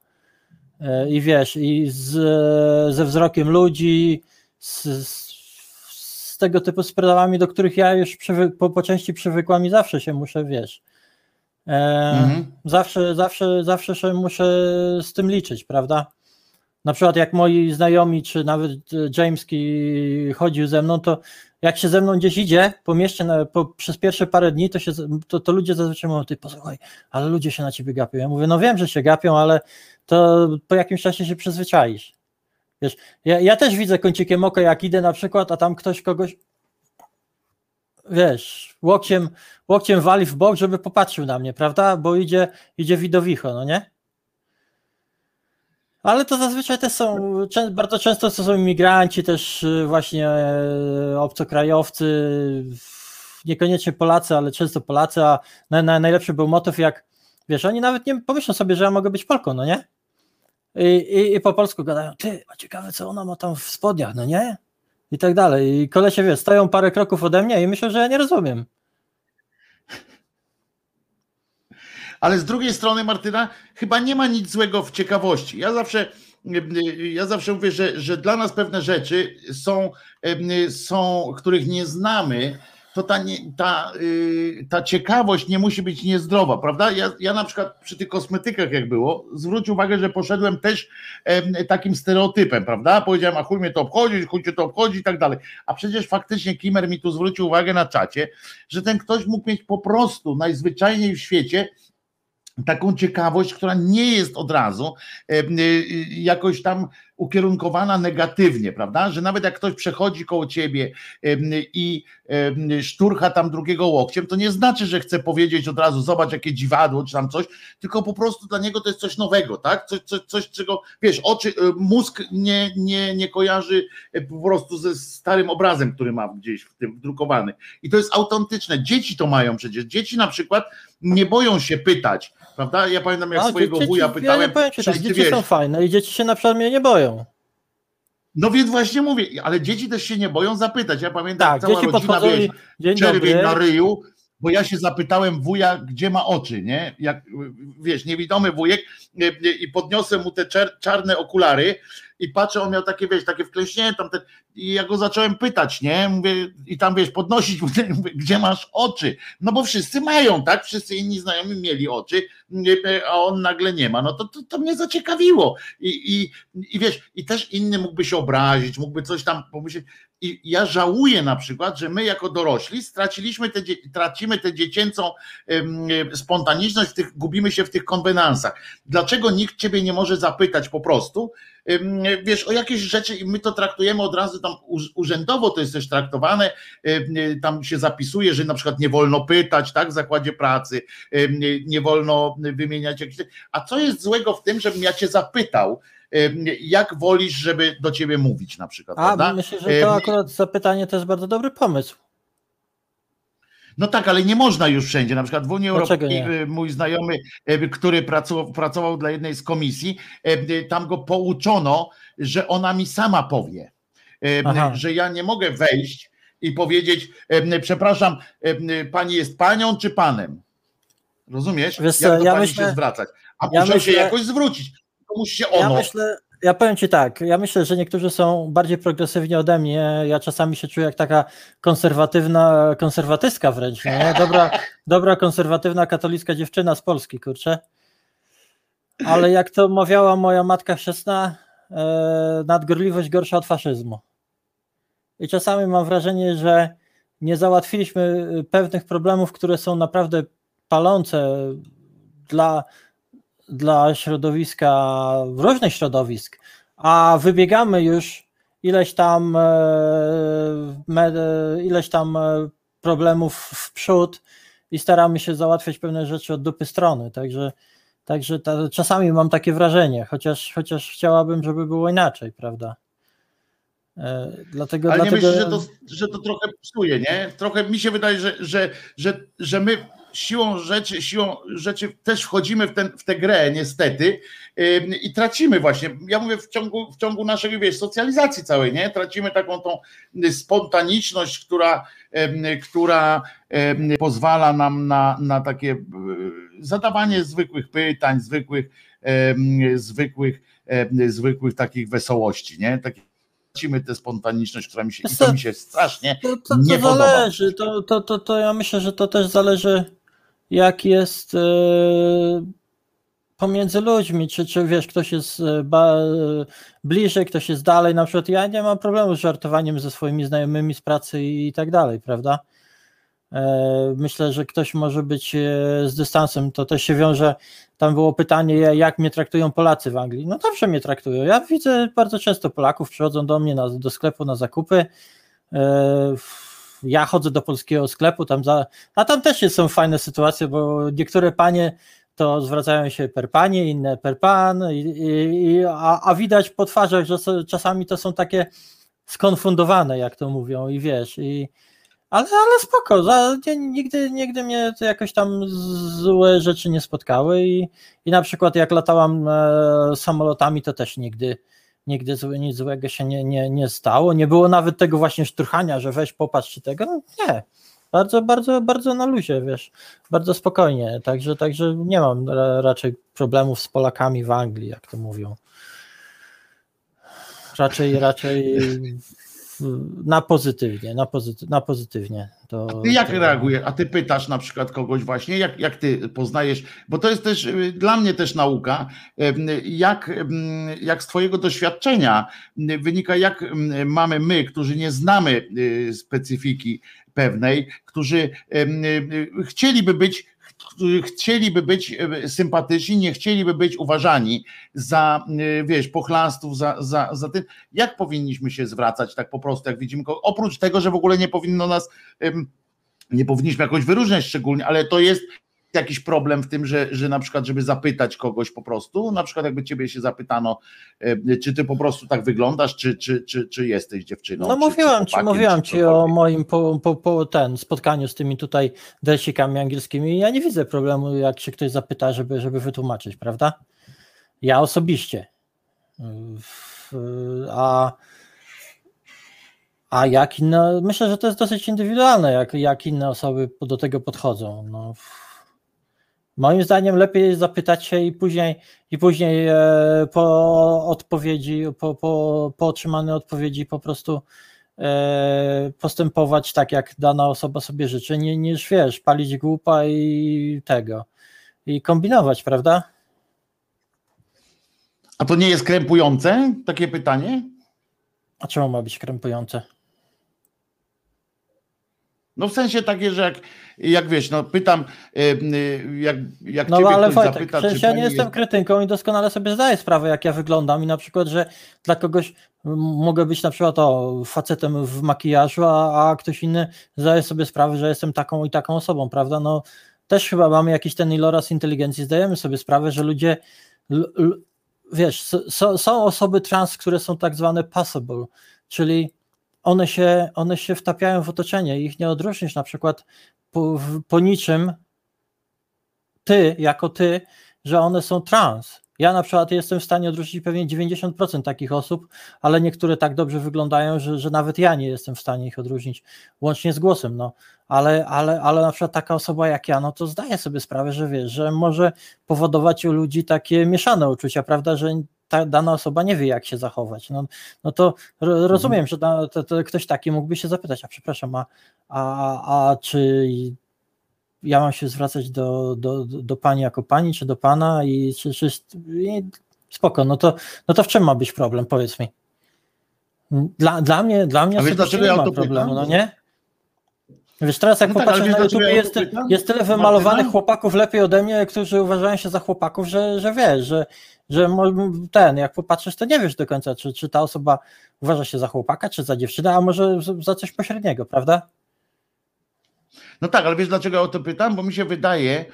E, I wiesz, i z, ze wzrokiem ludzi, z z tego typu sprawami, do których ja już przywy, po, po części przywykłam i zawsze się muszę, wiesz, e, mhm. zawsze, zawsze, zawsze się muszę z tym liczyć, prawda? Na przykład jak moi znajomi, czy nawet Jameski chodził ze mną, to jak się ze mną gdzieś idzie po mieście na, po, przez pierwsze parę dni, to, się, to, to ludzie zazwyczaj mówią, ty posłuchaj, ale ludzie się na ciebie gapią. Ja mówię, no wiem, że się gapią, ale to po jakimś czasie się przyzwyczaisz. Wiesz, ja, ja też widzę kącikiem oka, jak idę na przykład, a tam ktoś kogoś wiesz, łokciem, łokciem wali w bok, żeby popatrzył na mnie, prawda? Bo idzie, idzie widowicho, no nie? Ale to zazwyczaj też są, bardzo często to są imigranci, też y, właśnie e, obcokrajowcy, niekoniecznie Polacy, ale często Polacy, a na, na, najlepszy był motyw, jak, wiesz, oni nawet nie pomyślą sobie, że ja mogę być Polką, no nie? I, i, i po polsku gadają, ty, a ciekawe co ona ma tam w spodniach, no nie? I tak dalej. I kolesie, wiesz, stoją parę kroków ode mnie i myślą, że ja nie rozumiem. Ale z drugiej strony, Martyna, chyba nie ma nic złego w ciekawości. Ja zawsze, ja zawsze mówię, że, że dla nas pewne rzeczy są, są, których nie znamy, to ta, ta, y, ta ciekawość nie musi być niezdrowa, prawda? Ja, ja na przykład przy tych kosmetykach, jak było, zwróć uwagę, że poszedłem też takim stereotypem, prawda? Powiedziałem, a chuj mnie to obchodzi, chuj cię to obchodzi i tak dalej. A przecież faktycznie Kimer mi tu zwrócił uwagę na czacie, że ten ktoś mógł mieć po prostu najzwyczajniej w świecie taką ciekawość, która nie jest od razu e, e, jakoś tam ukierunkowana negatywnie, prawda? Że nawet jak ktoś przechodzi koło ciebie e, i szturcha tam drugiego łokciem, to nie znaczy, że chce powiedzieć od razu, zobacz jakie dziwadło, czy tam coś, tylko po prostu dla niego to jest coś nowego, tak? Coś, coś, coś czego, wiesz, oczy, mózg nie, nie, nie kojarzy po prostu ze starym obrazem, który ma gdzieś w tym drukowany. I to jest autentyczne. Dzieci to mają przecież. Dzieci na przykład nie boją się pytać, prawda? Ja pamiętam, jak A, swojego dzieci- wuja Ja pytałem, nie powiem tak, wszyscy dzieci wiesz, są fajne i dzieci się na przykład mnie nie boją. No więc właśnie mówię, ale dzieci też się nie boją zapytać. Ja pamiętam, Tak, cała dzieci rodzina, wiesz, czerwień na ryju, bo ja się zapytałem wuja, gdzie ma oczy, nie? Jak, wiesz, niewidomy wujek e, e, i podniosłem mu te czarne okulary i patrzę, on miał takie, wiesz, takie wklęśnięte, tam te, i ja go zacząłem pytać, nie? Mówię, i tam, wiesz, podnosić, [laughs] mówię, gdzie masz oczy? No bo wszyscy mają, tak? Wszyscy inni znajomi mieli oczy, a on nagle nie ma. No to, to, to mnie zaciekawiło. I, i, I wiesz, i też inny mógłby się obrazić, mógłby coś tam pomyśleć. I ja żałuję na przykład, że my jako dorośli straciliśmy te, tracimy tę dziecięcą spontaniczność, w tych, gubimy się w tych konwenansach. Dlaczego nikt ciebie nie może zapytać po prostu, wiesz, o jakieś rzeczy i my to traktujemy od razu tam urzędowo to jest też traktowane, tam się zapisuje, że na przykład nie wolno pytać, tak, w zakładzie pracy, nie- wolno wymieniać jakichś, a co jest złego w tym, żebym ja cię zapytał, jak wolisz, żeby do ciebie mówić na przykład, A prawda? myślę, że to akurat zapytanie to jest bardzo dobry pomysł. No tak, ale nie można już wszędzie. Na przykład w Unii Europejskiej y, mój znajomy, y, który pracował, pracował dla jednej z komisji, y, tam go pouczono, że ona mi sama powie, Aha. że ja nie mogę wejść i powiedzieć, przepraszam, pani jest panią czy panem? Rozumiesz? Wiesz Jak do ja pani myślę- się zwracać? A ja muszę się myślę- jakoś zwrócić. Musi się Ja ono. myślę, ja powiem ci tak, ja myślę, że niektórzy są bardziej progresywni ode mnie. Ja czasami się czuję jak taka konserwatywna, konserwatystka wręcz, nie? Dobra, [laughs] dobra konserwatywna katolicka dziewczyna z Polski, kurczę. Ale jak to mawiała moja matka chrzestna, e, nadgorliwość gorsza od faszyzmu. I czasami mam wrażenie, że nie załatwiliśmy pewnych problemów, które są naprawdę palące dla, dla środowiska, różnych środowisk, a wybiegamy już ileś tam, e, me, ileś tam e, problemów w przód i staramy się załatwiać pewne rzeczy od dupy strony. Także, także ta, czasami mam takie wrażenie, chociaż, chociaż chciałabym, żeby było inaczej, prawda? E, Dlatego, Ale nie dlatego myślisz, że to, że to trochę psuje, nie? Trochę mi się wydaje, że, że, że, że my siłą rzeczy, siłą rzeczy też wchodzimy w, ten, w tę grę niestety i tracimy właśnie, ja mówię w ciągu, w ciągu naszej wiesz, socjalizacji całej, nie? Tracimy taką tą spontaniczność, która, która pozwala nam na, na takie y, zadawanie zwykłych pytań, zwykłych, zwykłych, zwykłych takich wesołości, nie? Takich tracimy tę spontaniczność, która mi się, to mi się strasznie To, to, nie to podoba. zależy. To, to, to, to ja myślę, że to też zależy, jak jest e, pomiędzy ludźmi. Czy, czy wiesz, ktoś jest e, e, bliżej, ktoś jest dalej. Na przykład ja nie mam problemu z żartowaniem ze swoimi znajomymi z pracy i tak dalej, prawda? Myślę, że ktoś może być z dystansem. To też się wiąże. Tam było pytanie, jak mnie traktują Polacy w Anglii. No dobrze mnie traktują. Ja widzę bardzo często Polaków przychodzą do mnie na, do sklepu na zakupy. Ja chodzę do polskiego sklepu, tam za, a tam też są fajne sytuacje, bo niektóre panie to zwracają się per panie, inne per pan, i, i, a, a widać po twarzach, że czasami to są takie skonfundowane, jak to mówią, i wiesz, i ale, ale spoko, za, nigdy, nigdy mnie to jakoś tam złe rzeczy nie spotkały i, i na przykład jak latałam e, samolotami, to też nigdy, nigdy nic złego się nie, nie, nie stało. Nie było nawet tego właśnie szturchania, że weź popatrz tego. No, nie. Bardzo, bardzo, bardzo na luzie, wiesz, bardzo spokojnie. Także, także nie mam ra, raczej problemów z Polakami w Anglii, jak to mówią. Raczej, raczej [laughs] na pozytywnie, na, pozyty, na pozytywnie. To, Ty jak to- reagujesz? A ty pytasz na przykład kogoś właśnie, jak, jak ty poznajesz, bo to jest też y, dla mnie też nauka, jak, jak z twojego doświadczenia wynika, jak mamy my, którzy nie znamy y, specyfiki pewnej, którzy y, chcieliby być chcieliby być e, sympatyczni, nie chcieliby być uważani za, e, wiesz, pochlastów, za, za, za tym, jak powinniśmy się zwracać tak po prostu, jak widzimy, oprócz tego, że w ogóle nie powinno nas nie powinniśmy jakoś wyróżniać szczególnie, ale to jest jakiś problem w tym, że, że na przykład, żeby zapytać kogoś po prostu, na przykład jakby ciebie się zapytano, e, czy ty po prostu tak wyglądasz, czy, czy, czy, czy jesteś dziewczyną. No czy, mówiłam czy ci, mówiłam ci o moim po, po, po ten spotkaniu z tymi tutaj dersikami angielskimi. Ja nie widzę problemu, jak się ktoś zapyta, żeby, żeby wytłumaczyć, prawda? Ja osobiście. A, a jak inne, myślę, że to jest dosyć indywidualne, jak, jak inne osoby do tego podchodzą. No, moim zdaniem lepiej jest zapytać się i później, i później e, po odpowiedzi, po, po, po otrzymanej odpowiedzi po prostu e, postępować tak, jak dana osoba sobie życzy, nie, niż wiesz, palić głupa i tego. I kombinować, prawda? A to nie jest krępujące takie pytanie? A czemu ma być krępujące? No w sensie takie, że jak, jak wiesz, no pytam, y, jak, jak No ciebie ale ktoś Wojtek, zapyta, przecież czy ja nie jestem jest- krytynką i doskonale sobie zdaję sprawę, jak ja wyglądam i na przykład, że dla kogoś mogę być na przykład o, facetem w makijażu, a, a ktoś inny zdaje sobie sprawę, że jestem taką i taką osobą, prawda? No też chyba mamy jakiś ten iloraz inteligencji, zdajemy sobie sprawę, że ludzie, l, l, wiesz, s- s- są osoby trans, które są tak zwane passable, czyli one się, one się wtapiają w otoczenie ich nie odróżnisz na przykład po, po niczym ty, jako ty, że one są trans. Ja na przykład jestem w stanie odróżnić pewnie 90% takich osób, ale niektóre tak dobrze wyglądają, że, że nawet ja nie jestem w stanie ich odróżnić, łącznie z głosem, no. Ale, ale, ale na przykład taka osoba jak ja, no to zdaję sobie sprawę, że wiesz, że może powodować u ludzi takie mieszane uczucia, prawda, że ta dana osoba nie wie, jak się zachować. No, no to ro, rozumiem, że ta, to, to ktoś taki mógłby się zapytać, a przepraszam, a, a, a czy ja mam się zwracać do, do, do pani jako pani, czy do pana i czy, czy i spoko, no to, no to w czym ma być problem, powiedz mi. Dla, dla mnie, dla mnie dlaczego nie ma problemu, no nie? Wiesz, teraz jak No tak, popatrzę na YouTube, jest, jest tyle wymalowanych Martyna? chłopaków lepiej ode mnie, którzy uważają się za chłopaków, że, że wiesz, że, że ten, jak popatrzysz, to nie wiesz do końca, czy, czy ta osoba uważa się za chłopaka, czy za dziewczynę, a może za coś pośredniego, prawda? No tak, ale wiesz dlaczego ja o to pytam? Bo mi się wydaje,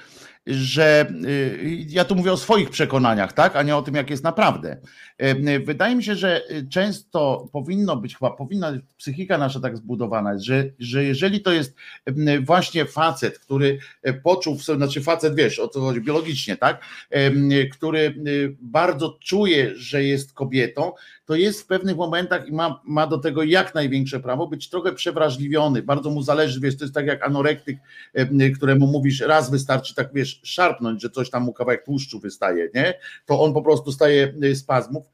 że y, ja tu mówię o swoich przekonaniach, tak, a nie o tym, jak jest naprawdę. Y, y, Wydaje mi się, że y, często powinno być, chyba powinna psychika nasza tak zbudowana, jest, że, że jeżeli to jest y, właśnie facet, który y, poczuł w sobie, znaczy facet, wiesz, o co chodzi, biologicznie, tak, y, który y, bardzo czuje, że jest kobietą, to jest w pewnych momentach i ma, ma do tego jak największe prawo być trochę przewrażliwiony, bardzo mu zależy, wiesz, to jest tak jak anorektyk, e, któremu mówisz raz wystarczy tak, wiesz, szarpnąć, że coś tam mu kawałek tłuszczu wystaje, nie? To on po prostu staje e, spazmów.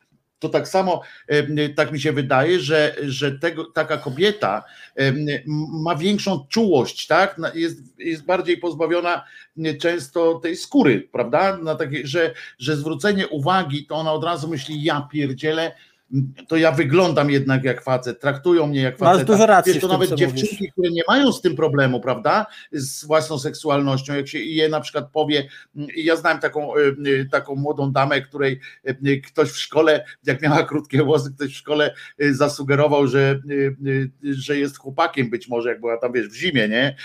To tak samo, tak mi się wydaje, że, że tego, taka kobieta ma większą czułość, tak? Jest, jest bardziej pozbawiona często tej skóry, prawda? Na takie, że, że zwrócenie uwagi, to ona od razu myśli, ja pierdzielę, to ja wyglądam jednak jak facet, traktują mnie jak Masz facet. dużo racji Wiesz, to tym, nawet dziewczynki, mówisz. które nie mają z tym problemu, prawda, z własną seksualnością, jak się je na przykład powie, ja znałem taką, y, y, taką młodą damę, której y, ktoś w szkole, jak miała krótkie włosy, ktoś w szkole zasugerował, że, że jest chłopakiem być może, jak była tam, wiesz, w zimie, nie,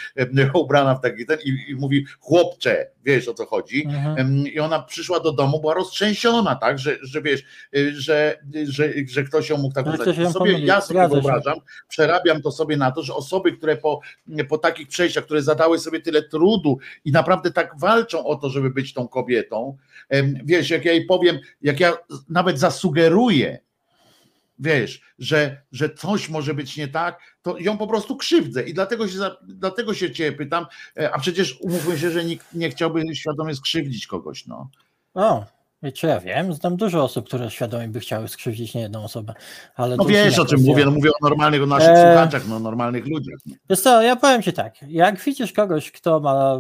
ubrana w taki ten i, i mówi chłopcze, wiesz o co chodzi, Mhm. I ona przyszła do domu, była roztrzęsiona, tak, że, że wiesz, że, że, że ktoś ją mógł tak uznać. To sobie, ja sobie wyobrażam, przerabiam to sobie na to, że osoby, które po, po takich przejściach, które zadały sobie tyle trudu i naprawdę tak walczą o to, żeby być tą kobietą, wiesz, jak ja jej powiem, jak ja nawet zasugeruję, wiesz, że, że coś może być nie tak, to ją po prostu krzywdzę i dlatego się, dlatego się ciebie pytam, e, a przecież umówmy się, że nikt nie chciałby świadomie skrzywdzić kogoś, no. O, czy ja wiem, znam dużo osób, które świadomie by chciały skrzywdzić nie jedną osobę. Ale No wiesz o czym kwestia. mówię, no mówię o normalnych, o naszych E, słuchaczach, no normalnych ludziach. Wiesz co, ja powiem ci tak, jak widzisz kogoś, kto ma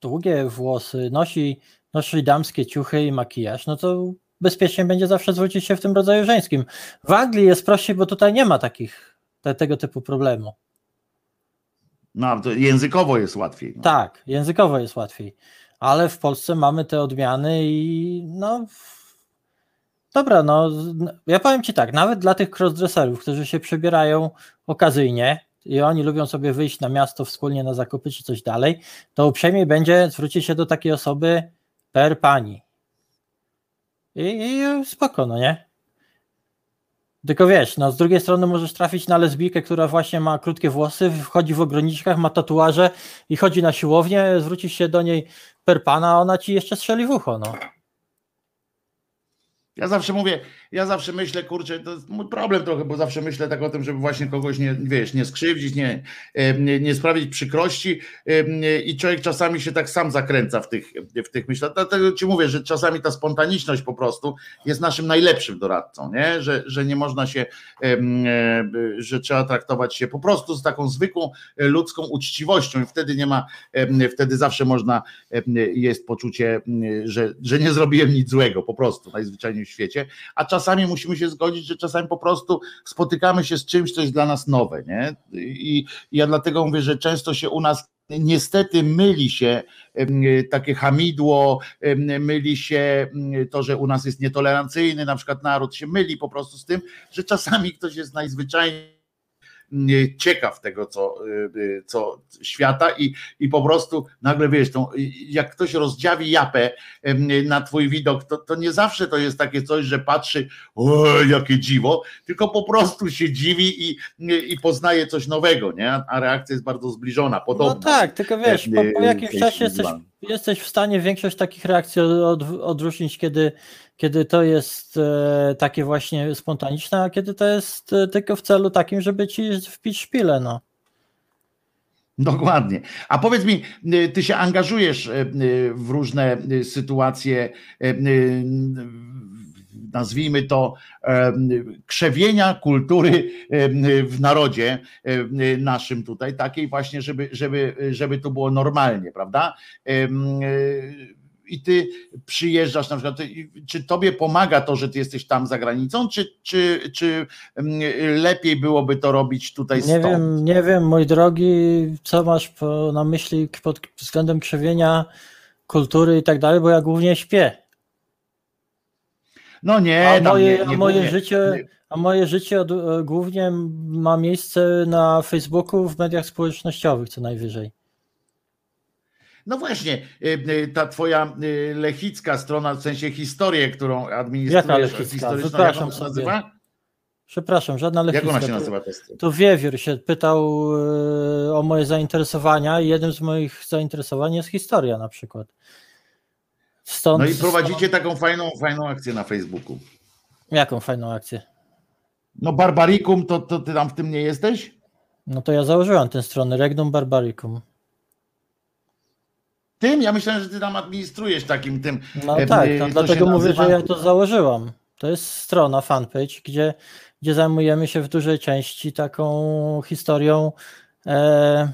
długie włosy, nosi, nosi damskie ciuchy i makijaż, no to bezpiecznie będzie zawsze zwrócić się w tym rodzaju żeńskim. W Anglii jest prościej, bo tutaj nie ma takich, te, tego typu problemu. No to językowo jest łatwiej. No. Tak, językowo jest łatwiej, ale w Polsce mamy te odmiany i no. Dobra, no ja powiem ci tak, nawet dla tych crossdresserów, którzy się przebierają okazyjnie i oni lubią sobie wyjść na miasto wspólnie na zakupy czy coś dalej, to uprzejmie będzie zwrócić się do takiej osoby per pani. I, i spoko, no nie? Tylko wiesz, no z drugiej strony możesz trafić na lesbijkę, która właśnie ma krótkie włosy, wchodzi w ograniczkach, ma tatuaże i chodzi na siłownię, zwrócisz się do niej per pana, a ona ci jeszcze strzeli w ucho, no. Ja zawsze mówię, ja zawsze myślę, kurczę, to jest mój problem trochę, bo zawsze myślę tak o tym, żeby właśnie kogoś nie, wiesz, nie skrzywdzić, nie, nie, nie sprawić przykrości i człowiek czasami się tak sam zakręca w tych, w tych myślach. Dlatego ci mówię, że czasami ta spontaniczność po prostu jest naszym najlepszym doradcą, nie? Że, że nie można się, e, że trzeba traktować się po prostu z taką zwykłą e, ludzką uczciwością i wtedy nie ma, wtedy zawsze można, jest poczucie, że, że nie zrobiłem nic złego, po prostu najzwyczajniej w świecie, a czasami musimy się zgodzić, że czasami po prostu spotykamy się z czymś, co jest dla nas nowe, nie? I, ja dlatego mówię, że często się u nas niestety myli się takie hamidło, myli się to, że u nas jest nietolerancyjny, na przykład naród się myli po prostu z tym, że czasami ktoś jest najzwyczajniej nie ciekaw tego, co, y, y, co świata i, i po prostu nagle wiesz, tą, jak ktoś rozdziawi japę na twój widok, to, to nie zawsze to jest takie coś, że patrzy, o jakie dziwo, tylko po prostu się dziwi i, i poznaje coś nowego, nie? A- reakcja jest bardzo zbliżona, podobna. No tak, tylko wiesz, po, po e, jakimś czasie jesteś, jesteś w stanie większość takich reakcji od, odróżnić, kiedy, kiedy to jest e, takie właśnie spontaniczne, a kiedy to jest e, tylko w celu takim, żeby ci wpić szpilę, no. Dokładnie. A powiedz mi, y, ty się angażujesz w różne sytuacje, nazwijmy to krzewienia kultury w narodzie naszym tutaj, takiej właśnie, żeby, żeby, żeby to było normalnie, prawda? I ty przyjeżdżasz na przykład, czy tobie pomaga to, że ty jesteś tam za granicą, czy, czy, czy ym, lepiej byłoby to robić tutaj Nie stąd? wiem, nie wiem, mój drogi, co masz po, na myśli pod względem krzewienia kultury i tak dalej, bo ja głównie śpię. No nie, A moje, nie, nie a moje życie, a moje życie od, e, głównie ma miejsce na Facebooku, w mediach społecznościowych co najwyżej. No właśnie, y, y, ta twoja y, lechicka strona, w sensie historię, którą Jaka administrujesz, lechicka? historyczną, jak Wypraszam ona się nazywa? Przepraszam, żadna Jak lechicka. ona się To- nazywa strona? Tu Wiewiór się pytał o moje zainteresowania i jednym z moich zainteresowań jest historia na przykład. Stąd, No i prowadzicie taką fajną, fajną akcję na Facebooku. Jaką fajną akcję? No Barbarikum, to, to ty tam w tym nie jesteś? No to ja założyłam tę stronę Regnum Barbaricum. Tym? Ja myślałem, że ty tam administrujesz takim tym. No e, tak, e, no dlatego mówię, nazywa- że ja to założyłam. To jest strona, fanpage, gdzie, gdzie zajmujemy się w dużej części taką historią e,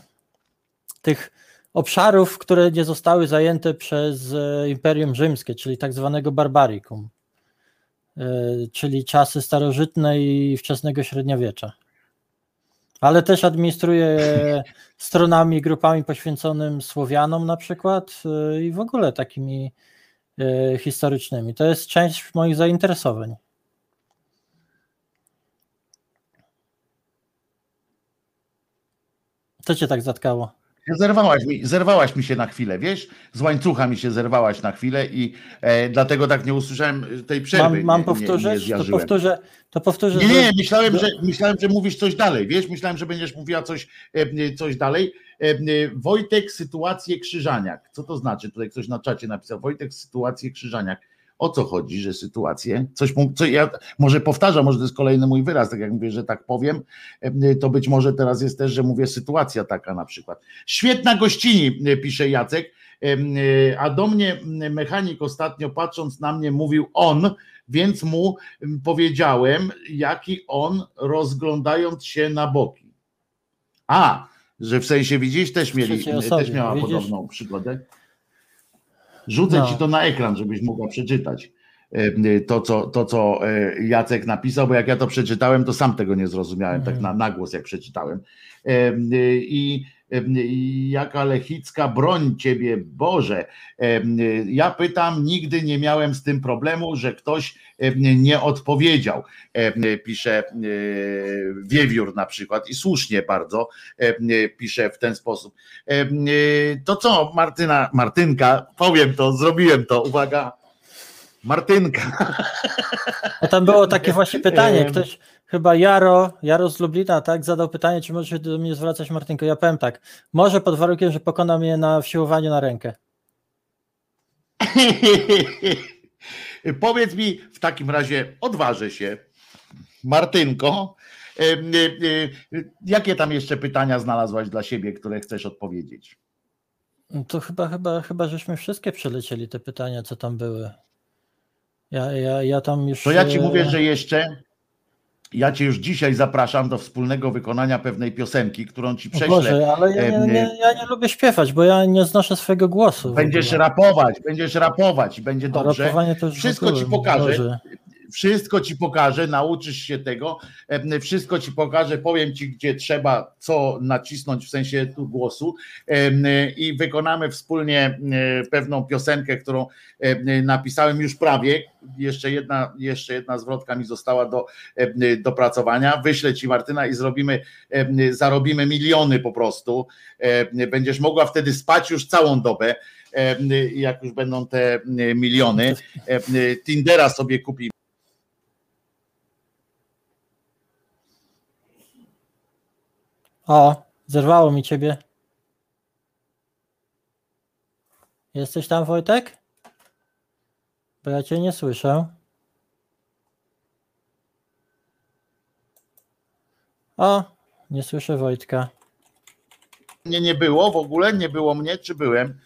tych obszarów, które nie zostały zajęte przez e, Imperium Rzymskie, czyli tak zwanego barbaricum. y, czyli czasy starożytne i wczesnego średniowiecza. Ale też administruje stronami, grupami poświęconym Słowianom na przykład y, i w ogóle takimi y, historycznymi. To jest część moich zainteresowań. Co cię tak zatkało? Zerwałaś mi, zerwałaś mi się na chwilę, wiesz? Z łańcucha mi się zerwałaś na chwilę i e, dlatego tak nie usłyszałem tej przerwy. Mam, mam powtórzyć? Nie, nie to powtórzę. To powtórzę Nie, nie, myślałem, że, myślałem, że mówisz coś dalej, wiesz? Myślałem, że będziesz mówiła coś, e, coś dalej. E, e, Wojtek, sytuację Krzyżaniak. Co to znaczy? Tutaj ktoś na czacie napisał. Wojtek, sytuację Krzyżaniak. O co chodzi, że sytuację? Coś, co ja może powtarzam, może to jest kolejny mój wyraz, tak jak mówię, że tak powiem, e, to być może teraz jest też, że mówię sytuacja taka na przykład. Świetna gościni, e, pisze Jacek, e, a do mnie mechanik ostatnio patrząc na mnie mówił on, więc mu powiedziałem, jaki on rozglądając się na boki. A, że w sensie widzisz, też, mieli, też miała widzisz? podobną przygodę. Rzucę No. ci to na ekran, żebyś mogła przeczytać e, to co, to, co e, Jacek napisał, bo jak ja to przeczytałem, to sam tego nie zrozumiałem, tak na, na głos jak przeczytałem. E, i jaka lechicka broń ciebie, Boże. Ja pytam, nigdy nie miałem z tym problemu, że ktoś nie odpowiedział, pisze e, Wiewiór na przykład i słusznie bardzo pisze w ten sposób. E, To co, Martyna, Martynka, powiem to, zrobiłem to, uwaga, Martynka. No tam było takie właśnie pytanie, ktoś, chyba Jaro, Jaro z Lublina, tak, zadał pytanie, czy może się do mnie zwracać Martynko. Ja powiem tak, może pod warunkiem, że pokona mnie na wsiłowaniu na rękę. [laughs] Powiedz mi w takim razie, odważę się, Martynko, jakie tam jeszcze pytania znalazłaś dla siebie, które chcesz odpowiedzieć? To chyba, chyba, chyba żeśmy wszystkie przelecieli te pytania, co tam były. Ja, ja, ja tam już... To ja ci e, mówię, że jeszcze ja cię już dzisiaj zapraszam do wspólnego wykonania pewnej piosenki, którą ci prześlę. Boże, ale ja nie, nie, ja nie lubię śpiewać, bo ja nie znoszę swojego głosu. Będziesz rapować, będziesz rapować i będzie dobrze. rapowanie to już w Wszystko ci pokażę. Boże. Wszystko ci pokażę, nauczysz się tego, wszystko ci pokażę, powiem ci, gdzie trzeba co nacisnąć w sensie tu głosu i wykonamy wspólnie pewną piosenkę, którą em, napisałem już prawie. Jeszcze jedna, jeszcze jedna zwrotka mi została do dopracowania. Wyślę ci Martyna i zrobimy, zarobimy miliony po prostu. Będziesz mogła wtedy spać już całą dobę, jak już będą te miliony. Tindera sobie kupi O, zerwało mi ciebie. Jesteś tam, Wojtek? Bo ja cię nie słyszę. O, nie słyszę Wojtka. mnie nie było w ogóle, nie było mnie, czy byłem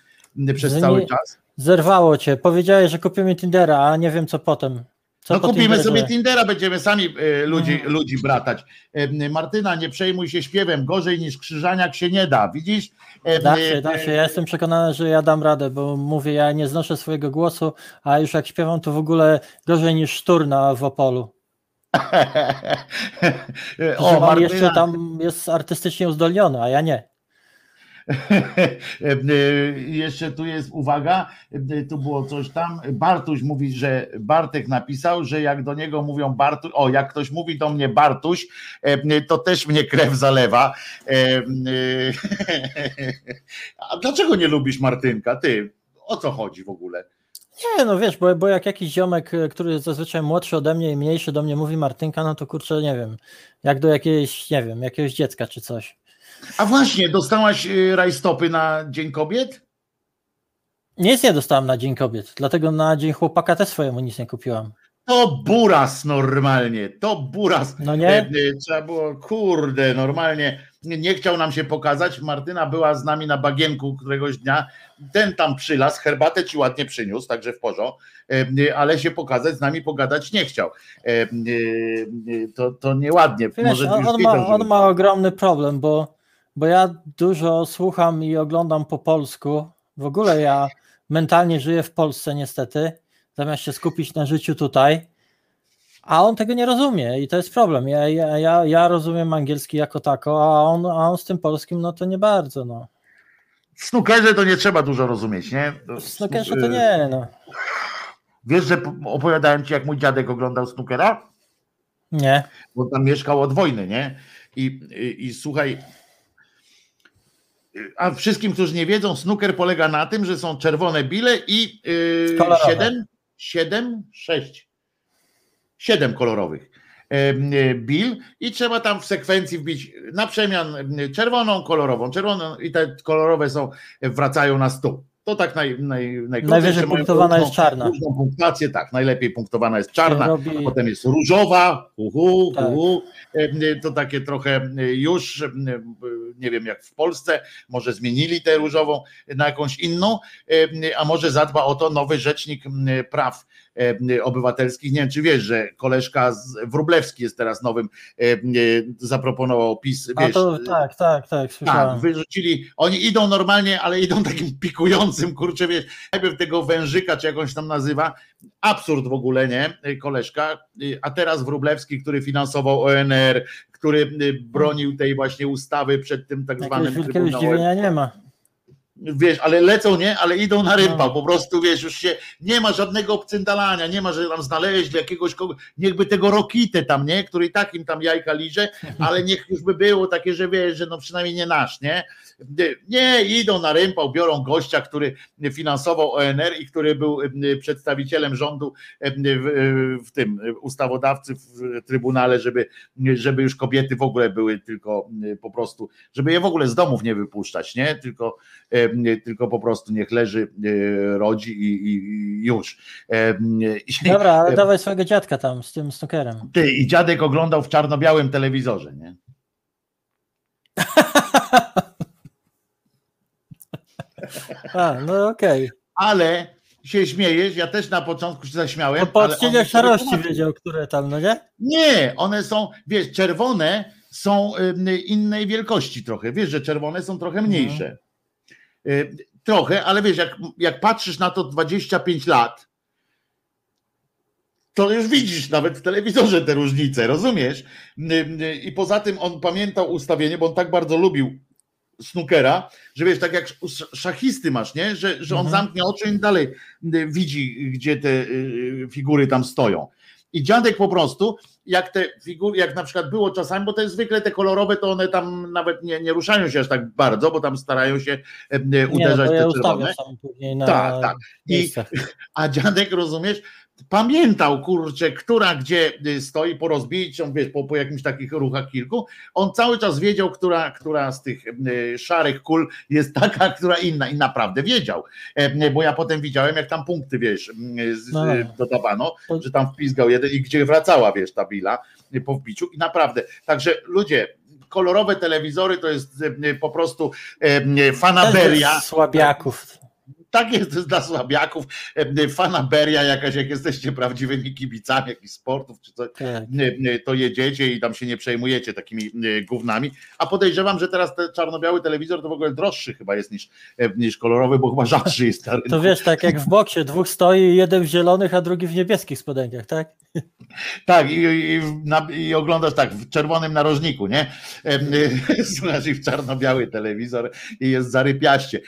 przez Że cały nie- czas. Zerwało cię. Powiedziałeś, że kupimy Tindera, a nie wiem co potem. Co No kupimy sobie Tindera, będziemy sami e, ludzi, Mhm. ludzi bratać. E, Martyna, nie przejmuj się śpiewem, gorzej niż krzyżaniak się nie da, widzisz? Da e, się, da się. Ja jestem przekonany, że ja dam radę, bo mówię, ja nie znoszę swojego głosu, a już jak śpiewam, to w ogóle gorzej niż szturna w Opolu. [laughs] O, on jeszcze Martyna, tam jest artystycznie uzdolniony, a ja nie. [laughs] E, Jeszcze tu jest uwaga, e, tu było coś tam. Bartuś mówi, że Bartek napisał, że jak do niego mówią Bartuś, o, jak ktoś mówi do mnie Bartuś, e, to też mnie krew zalewa. [laughs] A dlaczego nie lubisz Martynka? Ty, o co chodzi w ogóle? Nie, no wiesz, bo, bo jak jakiś ziomek, który jest zazwyczaj młodszy ode mnie i mniejszy do mnie mówi Martynka, no to kurczę, nie wiem, jak do jakiejś, nie wiem, jakiegoś dziecka czy coś. A właśnie, dostałaś e, rajstopy na Dzień Kobiet? Nic nie dostałem na Dzień Kobiet, dlatego na Dzień Chłopaka też swojemu nic nie kupiłam. To buras normalnie, to buras. No nie? E, e, Trzeba było, kurde, normalnie nie, chciał nam się pokazać. Martyna była z nami na bagienku któregoś dnia. Ten tam przylas, herbatę ci ładnie przyniósł, także w porządku, e, e, ale się pokazać z nami pogadać nie chciał. E, To, to nieładnie. Wiesz, Może on, ma, on ma ogromny problem, bo, bo ja dużo słucham i oglądam po polsku. W ogóle ja mentalnie żyję w Polsce niestety, zamiast się skupić na życiu tutaj. A on tego nie rozumie i to jest problem. Ja, ja, ja, ja rozumiem angielski jako tako, a on, a on z tym polskim no to nie bardzo. No. W snookerze to nie trzeba dużo rozumieć, nie? W snookerze to nie. No. Wiesz, że opowiadałem ci, jak mój dziadek oglądał snookera? Nie. Bo tam mieszkał od wojny, nie? I, i, i słuchaj, a wszystkim, którzy nie wiedzą, snooker polega na tym, że są czerwone bile i yy, Kolorowe. siedem, siedem, sześć, siedem kolorowych em, e, bil i trzeba tam w sekwencji wbić na przemian em, czerwoną, kolorową, czerwoną i te kolorowe są, wracają na stół. To tak naj, naj, najkrócej, Najwyżej punktowana różną- jest czarna. Różną punktację, tak, najlepiej punktowana jest czarna, Robi- a potem jest różowa, uhu, Tak. uhu, E, to takie trochę już, e, nie wiem jak w Polsce, może zmienili tę różową na jakąś inną, e, a może zadba o to nowy rzecznik praw e, obywatelskich. Nie wiem, czy wiesz, że koleżka z Wróblewski jest teraz nowym, e, e, zaproponował PiS, A wiesz, to tak, tak, tak, słyszałem. tak, wyrzucili, oni idą normalnie, ale idą takim pikującym, kurczę, wiesz, najpierw tego wężyka, czy jakąś tam nazywa, absurd w ogóle, nie, koleżka, a teraz Wróblewski, który finansował ONR, który bronił tej właśnie ustawy przed tym tak Jakiegoś zwanym wielkiego Trybunałem zdziwienia nie ma. Wiesz, ale lecą, nie? Ale idą na rympał, No. po prostu, wiesz, już się, nie ma żadnego obcyndalania, nie ma, że tam znaleźli jakiegoś kogo, niechby tego Rokitę tam, nie? Który i tak im tam jajka liże, [laughs] ale niech już by było takie, że wiesz, że no przynajmniej nie nasz, nie? Nie, idą na rympał, biorą gościa, który finansował ONR i który był y, przedstawicielem rządu y, w, w tym ustawodawcy w Trybunale, żeby, żeby już kobiety w ogóle były tylko po prostu, żeby je w ogóle z domów nie wypuszczać, nie? Tylko e, tylko po prostu niech leży, e, rodzi i, i, już. E, Dobra, ale dawaj swojego dziadka tam z tym snookerem. Ty, I dziadek oglądał w czarno-białym telewizorze, nie? [laughs] A, no okej. Ale się śmiejesz, ja też na początku się zaśmiałem. To po odcieniach szarości wiedział, które tam, no nie? Nie, one są, wiesz, czerwone są innej wielkości trochę. Wiesz, że czerwone są trochę mniejsze. Y, Trochę, ale wiesz, jak, jak patrzysz na to 25 lat, to już widzisz nawet w telewizorze te różnice, rozumiesz? Y, I poza tym on pamiętał ustawienie, bo on tak bardzo lubił snookera, że wiesz, tak jak sz- szachisty masz, nie? Że, że on Mhm. zamknie oczy i dalej y, widzi, gdzie te y, figury tam stoją. I dziadek po prostu, jak te figury, jak na przykład było czasami, bo to jest zwykle te kolorowe, to one tam nawet nie, nie ruszają się aż tak bardzo, bo tam starają się e, Nie, no uderzać to ja te czerwone. Tak, tak. I, [laughs] a dziadek, rozumiesz, pamiętał, kurczę, która gdzie y, stoi po rozbiciu, wiesz, po, po jakimś takich ruchach kilku, on cały czas wiedział, która, która z tych y, szarych kul jest taka, [laughs] która inna i naprawdę wiedział, E, bo ja potem widziałem, jak tam punkty, wiesz, y, z, No. y, dodawano, że tam wpizgał jeden i gdzie wracała, wiesz, ta bila y, po wbiciu i naprawdę, także ludzie, kolorowe telewizory to jest y, po prostu y, fanaberia. Słabiaków. Tak jest, dla słabiaków, fanaberia jakaś, jak jesteście prawdziwymi kibicami jakichś sportów czy coś, Tak. to jedziecie i tam się nie przejmujecie takimi gównami, a podejrzewam, że teraz ten czarno-biały telewizor to w ogóle droższy chyba jest niż, niż kolorowy, bo chyba rzadszy jest na. To wiesz, tak jak w boksie, dwóch stoi, jeden w zielonych, a drugi w niebieskich spodenkach, tak? Tak, i, i, na, i oglądasz tak w czerwonym narożniku, nie? [laughs] Słuchasz i w czarno-biały telewizor i jest zarypiaście.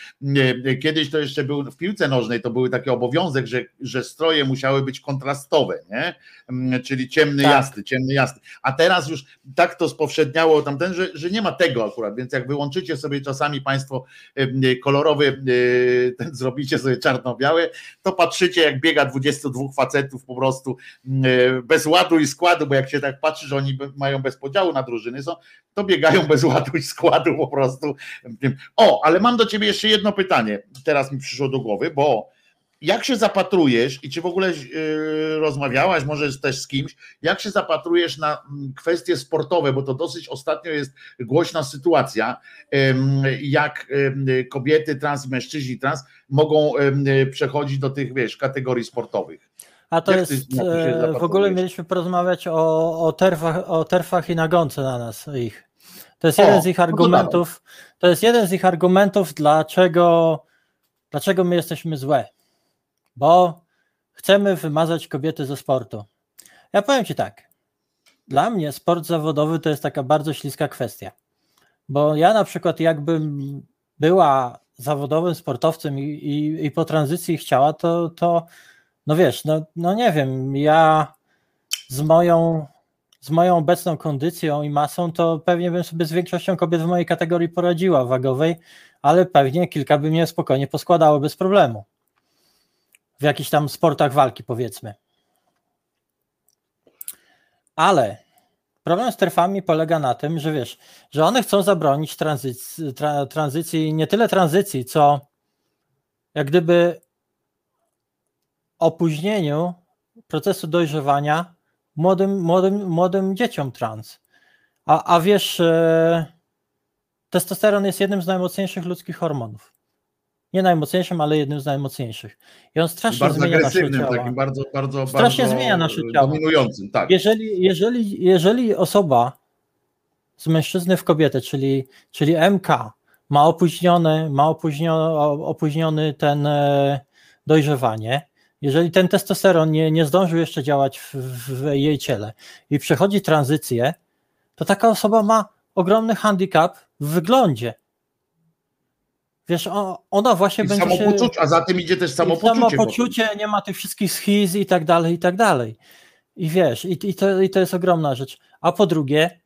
Kiedyś to jeszcze był w piłce nożnej, to były taki obowiązek, że, że stroje musiały być kontrastowe, nie? Em, Czyli ciemny, Tak. jasny, ciemny, jasny. A teraz już tak to spowszedniało tamten, że, że nie ma tego akurat, więc jak wyłączycie sobie czasami Państwo em, kolorowy, e, [laughs] ten zrobicie sobie czarno-białe, to patrzycie jak biega 22 facetów po prostu e, bez ładu i składu, bo jak się tak patrzy, że oni mają bez podziału na drużyny, są, to biegają bez [laughs] ładu i składu po prostu. O, ale mam do ciebie jeszcze jedno pytanie, teraz mi przyszło do głowy, bo jak się zapatrujesz i czy w ogóle yy, rozmawiałaś może też z kimś, jak się zapatrujesz na mm, kwestie sportowe, bo to dosyć ostatnio jest głośna sytuacja, jak kobiety trans, mężczyźni trans mogą przechodzić do tych, wiesz, kategorii sportowych. A to Jak ty jest, to się e, w ogóle mieliśmy porozmawiać o, o, terfach, o terfach i nagonce na nas ich. To jest O, jeden z ich no to argumentów, to jest jeden z ich argumentów, dlaczego, dlaczego my jesteśmy złe. Bo chcemy wymazać kobiety ze sportu. Ja powiem Ci tak. Dla mnie sport zawodowy to jest taka bardzo śliska kwestia. Bo ja na przykład jakbym była zawodowym sportowcem i, i, i po tranzycji chciała, to, to no wiesz, no, no nie wiem, ja z moją, z moją obecną kondycją i masą, to pewnie bym sobie z większością kobiet w mojej kategorii poradziła wagowej, ale pewnie kilka by mnie spokojnie poskładało bez problemu. W jakichś tam sportach walki, powiedzmy. Ale problem z trefami polega na tym, że wiesz, że one chcą zabronić tranzycji, tra, tranzycji nie tyle tranzycji, co jak gdyby opóźnieniu procesu dojrzewania młodym, młodym, młodym dzieciom trans. A, a wiesz, e, testosteron jest jednym z najmocniejszych ludzkich hormonów. Nie najmocniejszym, ale jednym z najmocniejszych. I on strasznie Bardzo zmienia nasze ciała. takim bardzo, bardzo, Strasznie bardzo zmienia nasze ciało. dominującym, tak. Jeżeli, jeżeli, jeżeli osoba z mężczyzny w kobietę, czyli, czyli MK, ma opóźniony, ma opóźniony, opóźniony ten e, dojrzewanie, jeżeli ten testosteron nie, nie zdążył jeszcze działać w, w jej ciele i przechodzi tranzycję, to taka osoba ma ogromny handicap w wyglądzie. Wiesz, ona właśnie I będzie samopoczucie, a za tym idzie też samopoczucie. samopoczucie, nie ma tych wszystkich schiz i tak dalej, i tak dalej. I wiesz, i, i, to, i to jest ogromna rzecz. A po drugie,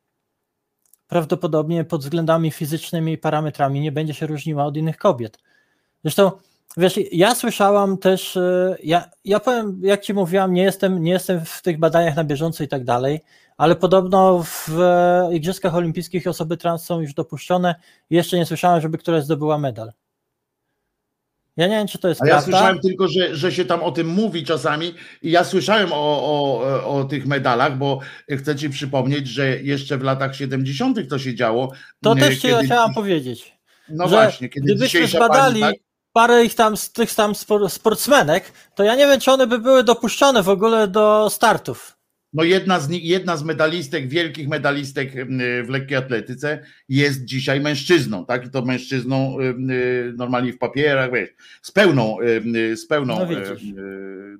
prawdopodobnie pod względami fizycznymi i parametrami nie będzie się różniła od innych kobiet. Zresztą, wiesz, ja słyszałam też, e, ja, ja powiem, jak ci mówiłam, nie jestem, nie jestem w tych badaniach na bieżąco i tak dalej, ale podobno w e, Igrzyskach Olimpijskich osoby trans są już dopuszczone jeszcze nie słyszałem, żeby któraś zdobyła medal. Ja nie wiem, czy to jest A ja prawda. słyszałem tylko, że, że się tam o tym mówi czasami i ja słyszałem o, o, o tych medalach, bo chcę ci przypomnieć, że jeszcze w latach 70. to się działo. To m, też ci chciałam powiedzieć. No że właśnie, kiedy Gdybyśmy zbadali pani, tak, parę ich tam z tych tam spor- sportsmenek, to ja nie wiem, czy one by były dopuszczone w ogóle do startów. no jedna z, nich, jedna z medalistek, wielkich medalistek m, w lekkiej atletyce jest dzisiaj mężczyzną, tak? I to mężczyzną m, normalnie w papierach, wiesz, z pełną, m, z pełną No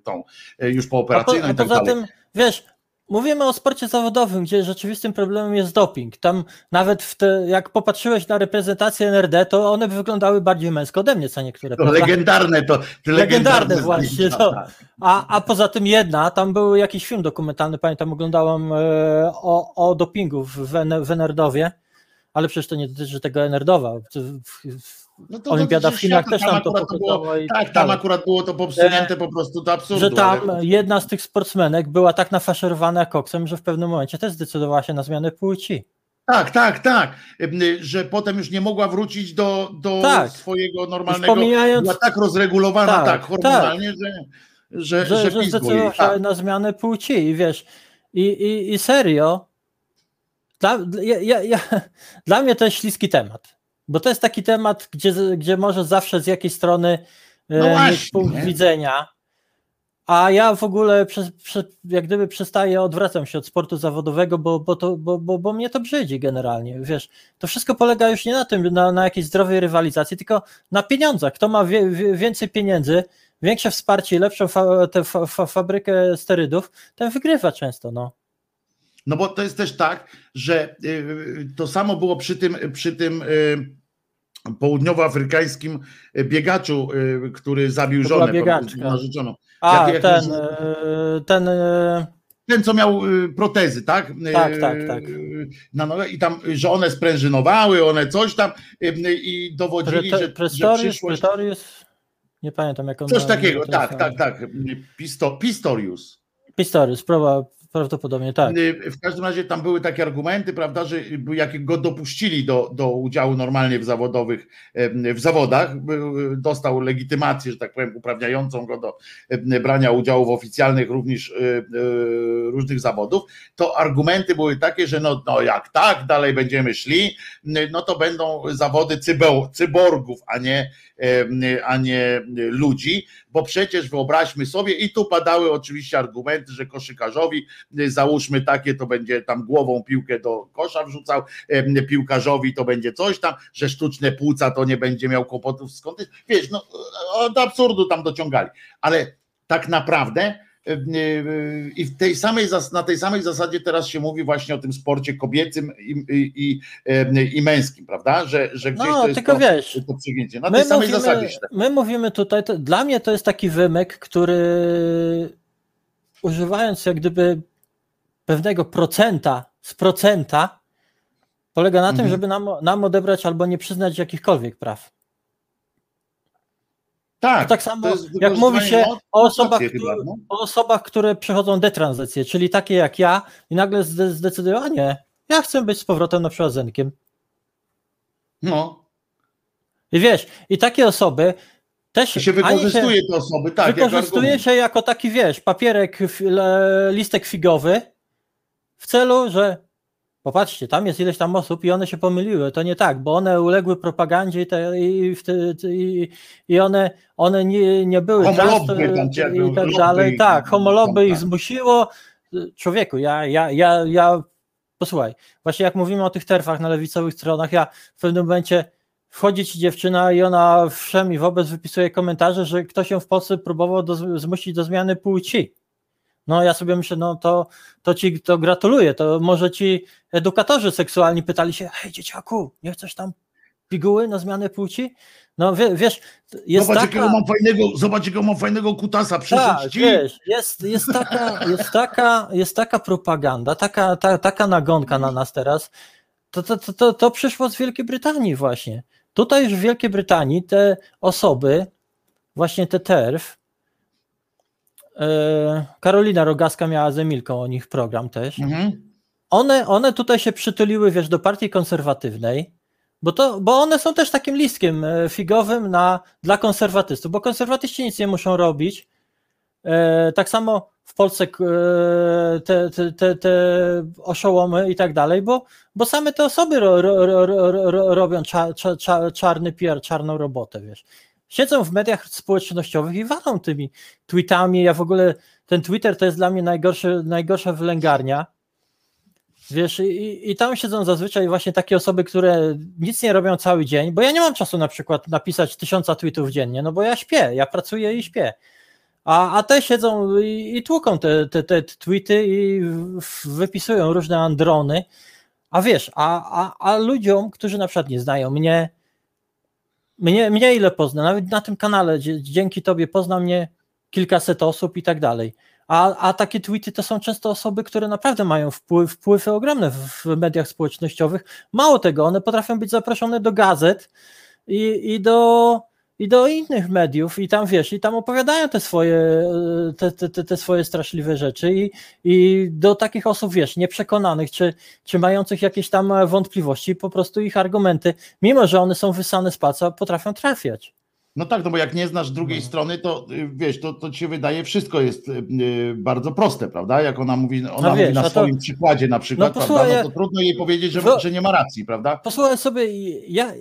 tą, już po, pooperacyjną a i tak dalej. tym, wiesz, mówimy o sporcie zawodowym, gdzie rzeczywistym problemem jest doping. Tam nawet w te, jak popatrzyłeś na reprezentację NRD, to one wyglądały bardziej męsko ode mnie, co niektóre. To prawda? legendarne to. to Legendarne właśnie, to. tak. A, a poza tym jedna, tam był jakiś film dokumentalny, pamiętam, oglądałam e, o, o dopingu w, w, w Enerdowie, ale przecież to nie dotyczy tego Enerdowa. W, w, w, No to Olimpiada w dotyczy Chinach też tam to i Tak, tak tam akurat było to popsunięte po prostu do absurdu. że tam ale- jedna z tych sportsmenek była tak nafaszerowana koksem, że w pewnym momencie też zdecydowała się na zmianę płci. Tak, tak, tak. Że potem już nie mogła wrócić do, do Tak. swojego normalnego. pomijając, Była tak rozregulowana, Tak, tak, hormonalnie, że, że, że, że, że pizgło zdecydowała Tak. na zmianę płci i wiesz, i, i, i serio, dla, ja, ja, ja, [laughs] dla mnie to jest śliski temat, bo to jest taki temat, gdzie, gdzie może zawsze z jakiej strony No e, mieć właśnie, punkt nie? widzenia, a ja w ogóle przez, przez, jak gdyby przestaję, odwracam się od sportu zawodowego, bo, bo, to, bo, bo, bo mnie to brzydzi generalnie, wiesz, to wszystko polega już nie na tym, na, na jakiejś zdrowej rywalizacji, tylko na pieniądzach, kto ma wie, więcej pieniędzy, większe wsparcie i lepszą fa, tę fa, fa, fabrykę sterydów, ten wygrywa często, no. No bo to jest też tak, że y, to samo było przy tym, przy tym y, południowoafrykańskim biegaczu, y, który zabił żonę, biegaczka. narzeczoną. A, Jak- jak ten, e, ten, e, Ten, co miał protezy, tak? Tak, tak, tak. y, Na nogę i tam, że one sprężynowały, one coś tam i dowodzili, Pre- że, że Prestorius, przyszłość... Pretorius, nie pamiętam jak on Coś takiego, tak, tak, tak. Pisto, Pistorius. Pistorius, proba, prawdopodobnie tak. Y, W każdym razie tam były takie argumenty, prawda, że jak go dopuścili do, do udziału normalnie w zawodowych, w zawodach, był- dostał legitymację, że tak powiem, uprawniającą go do brania udziału w oficjalnych również y, y, różnych zawodów, to argumenty były takie, że no, no jak tak dalej będziemy szli, y, no to będą zawody cybo, cyborgów, a nie, a nie ludzi, bo przecież wyobraźmy sobie, i tu padały oczywiście argumenty, że koszykarzowi y, załóżmy takie, to będzie tam głową piłkę do kosza wrzucał, em, piłkarzowi to będzie coś tam, że sztuczne płuca to nie będzie miał kłopotów skąd. Wiesz, no od absurdu tam dociągali, ale tak naprawdę e, i w tej samej, na tej samej zasadzie teraz się mówi właśnie o tym sporcie kobiecym i, i, i, i męskim, prawda? Że, że gdzieś No, to jest to, wiesz, to przygięcie. Na tej samej zasadzie się tak. my mówimy tutaj, to, dla mnie to jest taki wymyk, który używając jak gdyby pewnego procenta z procenta, polega na tym, Mhm. żeby nam, nam odebrać albo nie przyznać jakichkolwiek praw. Tak, tak samo to jak mówi się o osobach, które, no. o osobach, które przechodzą detranzycję, czyli takie jak ja i nagle zde- zdecydują, a nie, ja chcę być z powrotem na przykład zenkiem. No, I wiesz, i takie osoby też i się wykorzystuje te osoby, tak. wykorzystuje argument. się jako taki, wiesz, papierek, listek figowy w celu, że popatrzcie, tam jest ileś tam osób i one się pomyliły, to nie tak, bo one uległy propagandzie i, te, i, i, i one, one nie, nie były jak i tak dalej, tak, homolobby ich tak. zmusiło. Człowieku, ja, ja, ja, ja, posłuchaj, właśnie jak mówimy o tych terfach na lewicowych stronach, ja w pewnym momencie wchodzi ci dziewczyna i ona wszem i wobec wypisuje komentarze, że ktoś ją w Polsce próbował do, zmusić do zmiany płci. No ja sobie myślę, no to, to ci to gratuluję, to może ci edukatorzy seksualni pytali się, hej dzieciaku, nie chcesz tam piguły na zmianę płci? No wie, wiesz, jest Zobacz, taka... jakiego mam fajnego, zobacz, jakiego mam fajnego kutasa, Tak, przyszedł ci. wiesz, jest, jest, taka, jest, taka, jest taka propaganda, taka, ta, taka nagonka na nas teraz. To, to, to, to, to przyszło z Wielkiej Brytanii właśnie. Tutaj już w Wielkiej Brytanii te osoby, właśnie te TERF, Karolina Rogaska miała z Emilką o nich program też, Mhm. one, one tutaj się przytuliły, wiesz, do partii konserwatywnej, bo, to, bo one są też takim listkiem e, figowym na, dla konserwatystów, bo konserwatyści nic nie muszą robić. E, tak samo w Polsce e, te, te, te, te oszołomy i tak dalej, bo, bo same te osoby ro, ro, ro, ro, ro, robią cza, cza, cza, czarny PR, czarną robotę, wiesz. Siedzą w mediach społecznościowych i walą tymi tweetami. Ja w ogóle ten Twitter to jest dla mnie najgorszy, najgorsza wylęgarnia. Wiesz, i, i tam siedzą zazwyczaj właśnie takie osoby, które nic nie robią cały dzień, bo ja nie mam czasu na przykład napisać tysiąca tweetów dziennie, no bo ja śpię, ja pracuję i śpię. A, a te siedzą i, i tłuką te, te, te tweety i wypisują różne androny. A wiesz, a, a, a ludziom, którzy na przykład nie znają mnie, mnie, mnie ile pozna, nawet na tym kanale, dzięki tobie pozna mnie kilkaset osób i tak dalej. A, a takie tweety to są często osoby, które naprawdę mają wpływ, wpływy ogromne w mediach społecznościowych. Mało tego, one potrafią być zaproszone do gazet i, i, do, i do innych mediów i tam wiesz, i tam opowiadają te swoje, te, te, te, swoje straszliwe rzeczy i, i do takich osób, wiesz, nieprzekonanych czy, czy mających jakieś tam wątpliwości, po prostu ich argumenty, mimo że one są wysane z palca, potrafią trafiać. No tak, no bo jak nie znasz drugiej No. strony, to y, wiesz, to, to ci się wydaje, wszystko jest y, y, bardzo proste, prawda? Jak ona mówi, ona No mówi wiesz, na a to- swoim przykładzie na przykład, No prawda? No to trudno jej powiedzieć, że, Wo- że nie ma racji, prawda? Posłuchaj sobie, ja,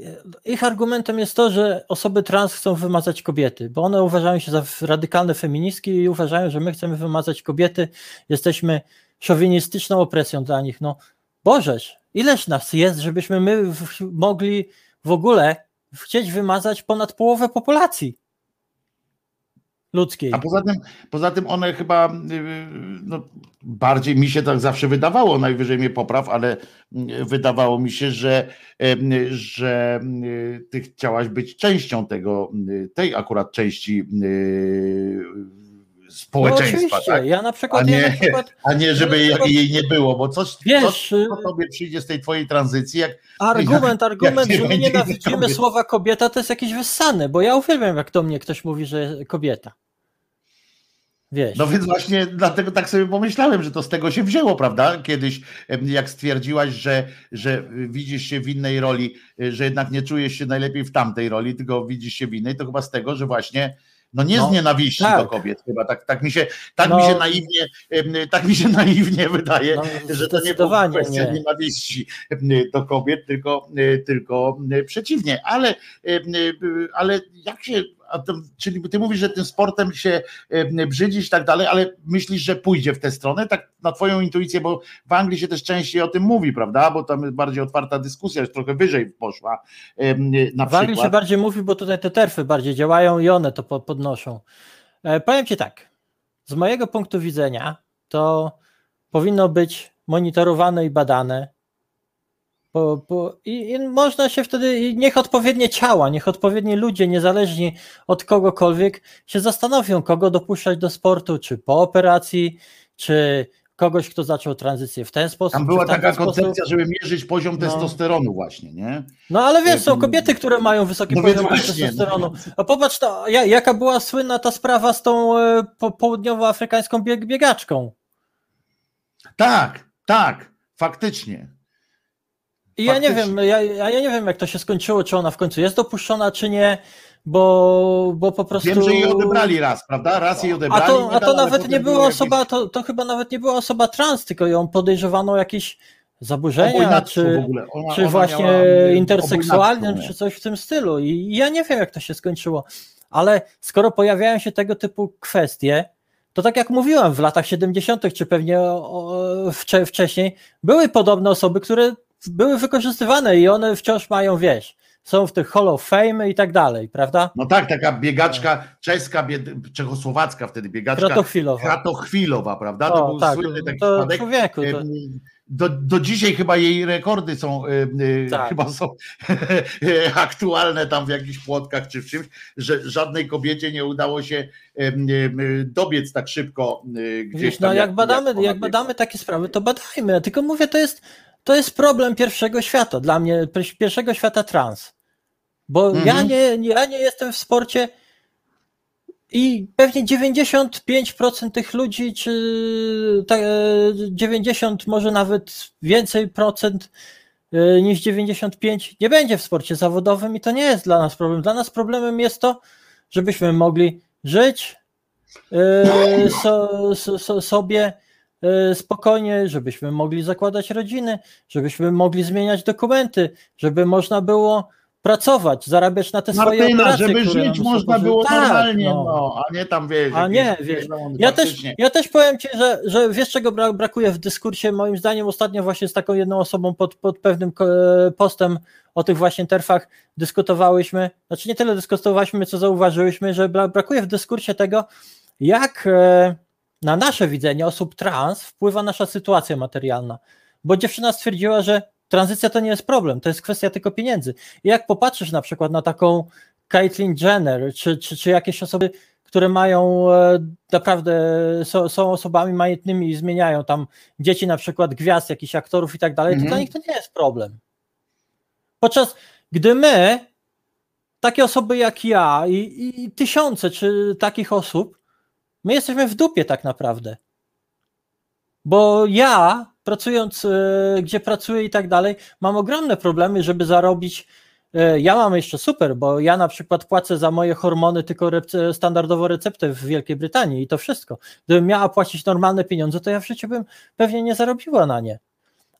ich argumentem jest to, że osoby trans chcą wymazać kobiety, bo one uważają się za radykalne feministki i uważają, że my chcemy wymazać kobiety, jesteśmy szowinistyczną opresją dla nich. No Bożeż, ileż nas jest, żebyśmy my w, mogli w ogóle chcieć wymazać ponad połowę populacji ludzkiej. A poza tym, poza tym one chyba y, no, bardziej mi się tak zawsze wydawało, najwyżej mnie popraw, ale y, wydawało mi się, że, y, że ty chciałaś być częścią tego, tej akurat części y, no, społeczeństwa, oczywiście, tak? ja na przykład, A ja nie- na przykład A nie, żeby Ja jej, przykład- jej nie było, bo coś, Wiesz, coś co tobie przyjdzie z tej twojej tranzycji, jak Argument, [laughs] argument, nie że my nienawidzimy słowa kobieta, to jest jakieś wyssane, bo ja uwielbiam, jak do mnie ktoś mówi, że kobieta. Wiesz. No więc właśnie dlatego tak sobie pomyślałem, że to z tego się wzięło, prawda? Kiedyś, jak stwierdziłaś, że, że widzisz się w innej roli, y, że jednak nie czujesz się najlepiej w tamtej roli, tylko widzisz się w innej, to chyba z tego, że właśnie no nie z No, nienawiści tak. do kobiet, chyba tak, tak mi się, tak No. mi się naiwnie, tak mi się [laughs] naiwnie wydaje, No, że to nie była kwestia nie. nienawiści do kobiet, tylko, tylko przeciwnie. Ale, ale jak się, czyli ty mówisz, że tym sportem się em, brzydzisz i tak dalej, ale myślisz, że pójdzie w tę stronę, tak na twoją intuicję, bo w Anglii się też częściej o tym mówi, prawda? Bo tam jest bardziej otwarta dyskusja, już trochę wyżej poszła na W Anglii się bardziej mówi, bo tutaj te terfy bardziej działają i one to po- podnoszą. E, powiem ci tak. z mojego punktu widzenia to powinno być monitorowane i badane. Bo, bo, i, I można się wtedy, niech odpowiednie ciała, niech odpowiedni ludzie, niezależni od kogokolwiek, się zastanowią, kogo dopuszczać do sportu, czy po operacji, czy kogoś, kto zaczął tranzycję w ten sposób. Tam była taka sposób. koncepcja, żeby mierzyć poziom No. testosteronu właśnie, nie? No ale wiesz, są kobiety, które mają wysoki No poziom właśnie, testosteronu. A popatrz, to, ja- jaka była słynna ta sprawa z tą e, po, południowoafrykańską bieg, biegaczką. Tak, tak, faktycznie. I ja nie wiem, ja, ja nie wiem, jak to się skończyło, czy ona w końcu jest dopuszczona, czy nie, bo, bo po prostu. Wiem, że jej odebrali raz, prawda? Raz jej A odebrali. to, a to dali, ale nawet nie była osoba, to, to chyba nawet nie była osoba trans, tylko ją podejrzewano jakieś zaburzenia, czy. Ona, czy ona właśnie interseksualnym, czy coś w tym stylu. I ja nie wiem, jak to się skończyło, ale skoro pojawiają się tego typu kwestie, to tak jak mówiłem, w latach 70., czy pewnie o, o, wcze, wcześniej, były podobne osoby, które były wykorzystywane i one wciąż mają, wiesz, są w tych Hall of Fame i tak dalej, prawda? No tak, taka biegaczka czeska, bied- czechosłowacka wtedy biegaczka. Kratochwilowa. Kratochwilowa, prawda? To O, był tak, słynny taki to przypadek. człowieku, to, Do, do dzisiaj chyba jej rekordy są, Tak. chyba są [laughs] aktualne tam w jakichś płotkach czy w czymś, że żadnej kobiecie nie udało się dobiec tak szybko gdzieś Wiesz, tam. no jak badamy, ona jak biegła. badamy takie sprawy, to badajmy. Tylko mówię, to jest, to jest problem pierwszego świata, dla mnie, pier- pierwszego świata trans. Bo ja, Mhm. nie, nie- ja nie jestem w sporcie i pewnie 95% tych ludzi, czy ta, e, 90, może nawet więcej procent e, niż 95 nie będzie w sporcie zawodowym i to nie jest dla nas problem. Dla nas problemem jest to, żebyśmy mogli żyć e, so, so, so, sobie spokojnie, żebyśmy mogli zakładać rodziny, żebyśmy mogli zmieniać dokumenty, żeby można było pracować, zarabiać na te swoje Martyna, operacje, żeby żyć można było Tak, normalnie, no. no. a nie tam wiesz. A nie, wiesz, Ja też, ja też powiem Ci, że, że wiesz czego bra- brakuje w dyskursie, moim zdaniem ostatnio właśnie z taką jedną osobą pod, pod pewnym ko- postem o tych właśnie terfach dyskutowałyśmy, znaczy nie tyle dyskutowaliśmy, co zauważyłyśmy, że bra- brakuje w dyskursie tego, jak e, na nasze widzenie osób trans wpływa nasza sytuacja materialna, bo dziewczyna stwierdziła, że tranzycja to nie jest problem, to jest kwestia tylko pieniędzy. I jak popatrzysz na przykład na taką Caitlyn Jenner, czy, czy, czy jakieś osoby, które mają e, naprawdę, są, są osobami majętnymi i zmieniają tam dzieci na przykład gwiazd, jakichś aktorów i tak dalej, to Mhm. dla nich to nie jest problem. Podczas gdy my, takie osoby jak ja i, i tysiące czy takich osób, my jesteśmy w dupie tak naprawdę. Bo ja, pracując e, gdzie pracuję i tak dalej, mam ogromne problemy, żeby zarobić. e, Ja mam jeszcze super, bo ja na przykład płacę za moje hormony tylko rece- standardowo receptę w Wielkiej Brytanii i to wszystko. Gdybym miała płacić normalne pieniądze, to ja w życiu bym pewnie nie zarobiła na nie.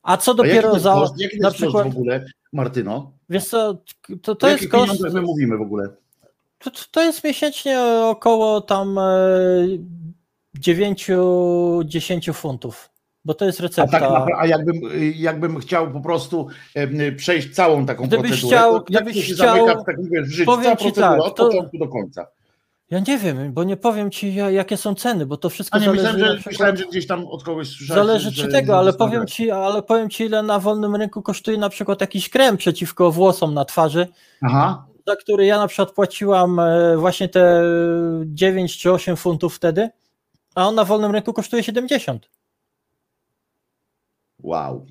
A co A dopiero jest za. koszt? Jaki na przykład, w ogóle, Martyno? wiesz co, to, to jest koszt. my mówimy w ogóle? To, to jest miesięcznie około tam e, 9-10 funtów, bo to jest A, recepta. tak napra- a jakbym, jakbym chciał po prostu przejść całą taką Gdybyś procedurę, chciał- to gdybyś się chciał- zamyka tak mówię, w życiu, powiem cała ci procedura tak, od to- początku do końca. Ja nie wiem, bo nie powiem ci ja- jakie są ceny, bo to wszystko A nie, zależy myślałem, że, myślałem, że gdzieś tam od kogoś słyszałem. Zależy ci tego, ale powiem ci, ale powiem ci, ile na wolnym rynku kosztuje na przykład jakiś krem przeciwko włosom na twarzy, Aha, za który ja na przykład płaciłam e, właśnie te 9 czy 8 funtów wtedy, a on na wolnym rynku kosztuje 70. wow.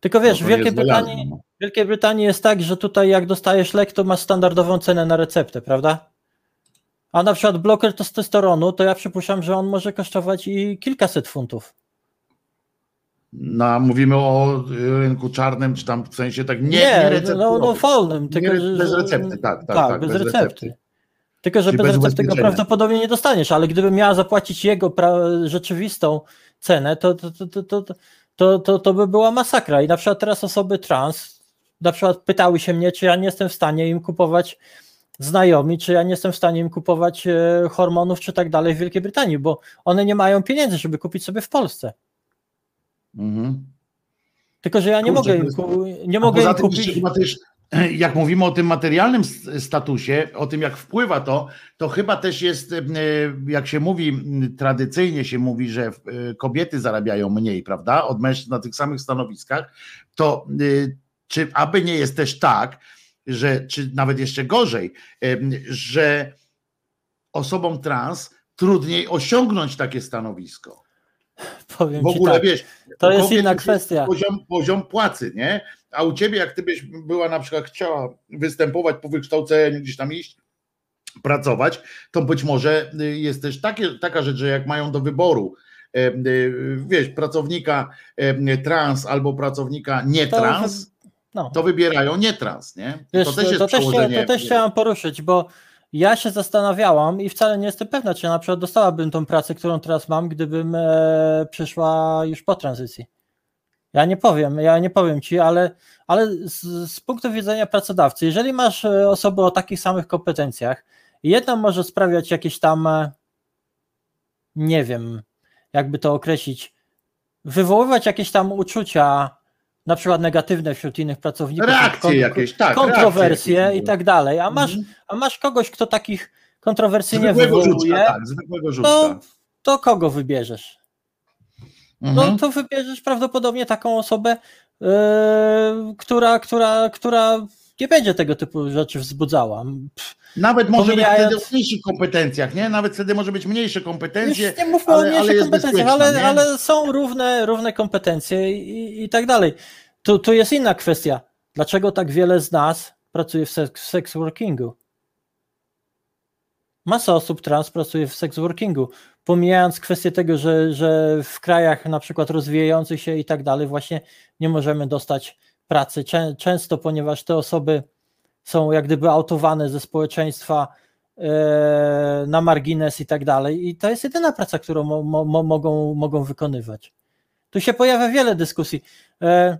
Tylko wiesz, No w Wielkiej Brytanii, no. w Wielkiej Brytanii jest tak, że tutaj jak dostajesz lek, to masz standardową cenę na receptę, prawda? A na przykład bloker testosteronu, to ja przypuszczam, że on może kosztować i kilkaset funtów. No, mówimy o y, rynku czarnym, czy tam w sensie tak nie, nie, nie no, no wolnym, tylko nie, bez recepty, tak, tak, tak, tak bez, bez recepty. recepty. Tylko, że bez, bez recepty go prawdopodobnie nie dostaniesz, ale gdybym miała zapłacić jego rzeczywistą cenę, to, to, to, to, to, to, to by była masakra. I na przykład teraz osoby trans na przykład pytały się mnie, czy ja nie jestem w stanie im kupować znajomi, czy ja nie jestem w stanie im kupować e, hormonów, czy tak dalej w Wielkiej Brytanii, bo one nie mają pieniędzy, żeby kupić sobie w Polsce. Mhm. Tylko, że ja nie Kurczę, mogę jest- nie mogę poza tym kupić. chyba też, [clears throat] jak mówimy o tym materialnym statusie, o tym jak wpływa to, to chyba też jest, e, jak się mówi, tradycyjnie się mówi, że e, kobiety zarabiają mniej, prawda, od mężczyzn na tych samych stanowiskach, to e, czy aby nie jest też tak, że, czy nawet jeszcze gorzej, że osobom trans trudniej osiągnąć takie stanowisko. [laughs] Powiem W ogóle tak, wiesz, to jest inna kwestia. Poziom, poziom płacy, nie? A u ciebie, jak ty byś była na przykład chciała występować po wykształceniu, gdzieś tam iść, pracować, to być może y, jest też takie, taka rzecz, że jak mają do wyboru, y, wiesz, pracownika trans albo pracownika nie To trans, No. to wybierają nie trans, nie? Wiesz, to też jest to, też, to też chciałam poruszyć, bo ja się zastanawiałam i wcale nie jestem pewna, czy na przykład dostałabym tą pracę, którą teraz mam, gdybym e, przyszła już po tranzycji. Ja nie powiem, ja nie powiem ci, ale, ale z, z punktu widzenia pracodawcy, jeżeli masz e, osobę o takich samych kompetencjach, jedna może sprawiać jakieś tam, e, nie wiem, jakby to określić, wywoływać jakieś tam uczucia, na przykład negatywne wśród innych pracowników, Reakcje jakieś, tak. kontrowersje reakcje i tak dalej, a masz, Mhm. a masz kogoś, kto takich kontrowersji nie wywołuje, rzuczka, tak, zwykłego rzuczka. to, to kogo wybierzesz? No Mhm. to wybierzesz prawdopodobnie taką osobę, yy, która, która, która nie będzie tego typu rzeczy wzbudzała. Pff, Nawet może być pomijając- wtedy w mniejszych kompetencjach, nie? Nawet wtedy może być mniejsze kompetencje. Już nie mówmy ale- o mniejszych kompetencjach, ale, ale są równe, równe kompetencje i, i tak dalej. Tu, tu jest inna kwestia. Dlaczego tak wiele z nas pracuje w seks, w sex workingu? Masa osób trans pracuje w sex workingu. Pomijając kwestię tego, że, że w krajach na przykład rozwijających się i tak dalej, właśnie nie możemy dostać pracy. Czę, często, ponieważ te osoby są jak gdyby autowane ze społeczeństwa e, na margines i tak dalej. I to jest jedyna praca, którą mo, mo, mogą, mogą wykonywać. Tu się pojawia wiele dyskusji. E,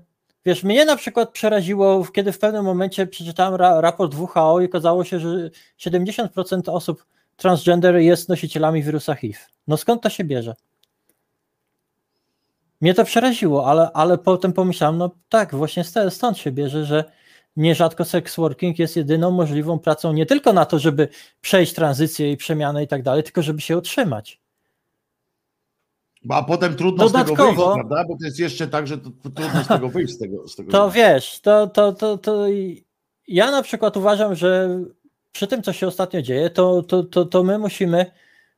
Wiesz, mnie na przykład przeraziło, kiedy w pewnym momencie przeczytałem ra, raport WHO i okazało się, że 70% osób transgender jest nosicielami wirusa HIV. No skąd to się bierze? Mnie to przeraziło, ale, ale potem pomyślałem, no tak, właśnie st- stąd się bierze, że nierzadko sex working jest jedyną możliwą pracą nie tylko na to, żeby przejść tranzycję i przemianę i tak dalej, tylko żeby się utrzymać. A potem trudno z tego Dodatkowo- wyjść, prawda? Bo to jest jeszcze tak, że to, to trudno z tego wyjść. Z tego, z tego To wiesz, to, to, to, to ja na przykład uważam, że przy tym, co się ostatnio dzieje, to, to, to, to my musimy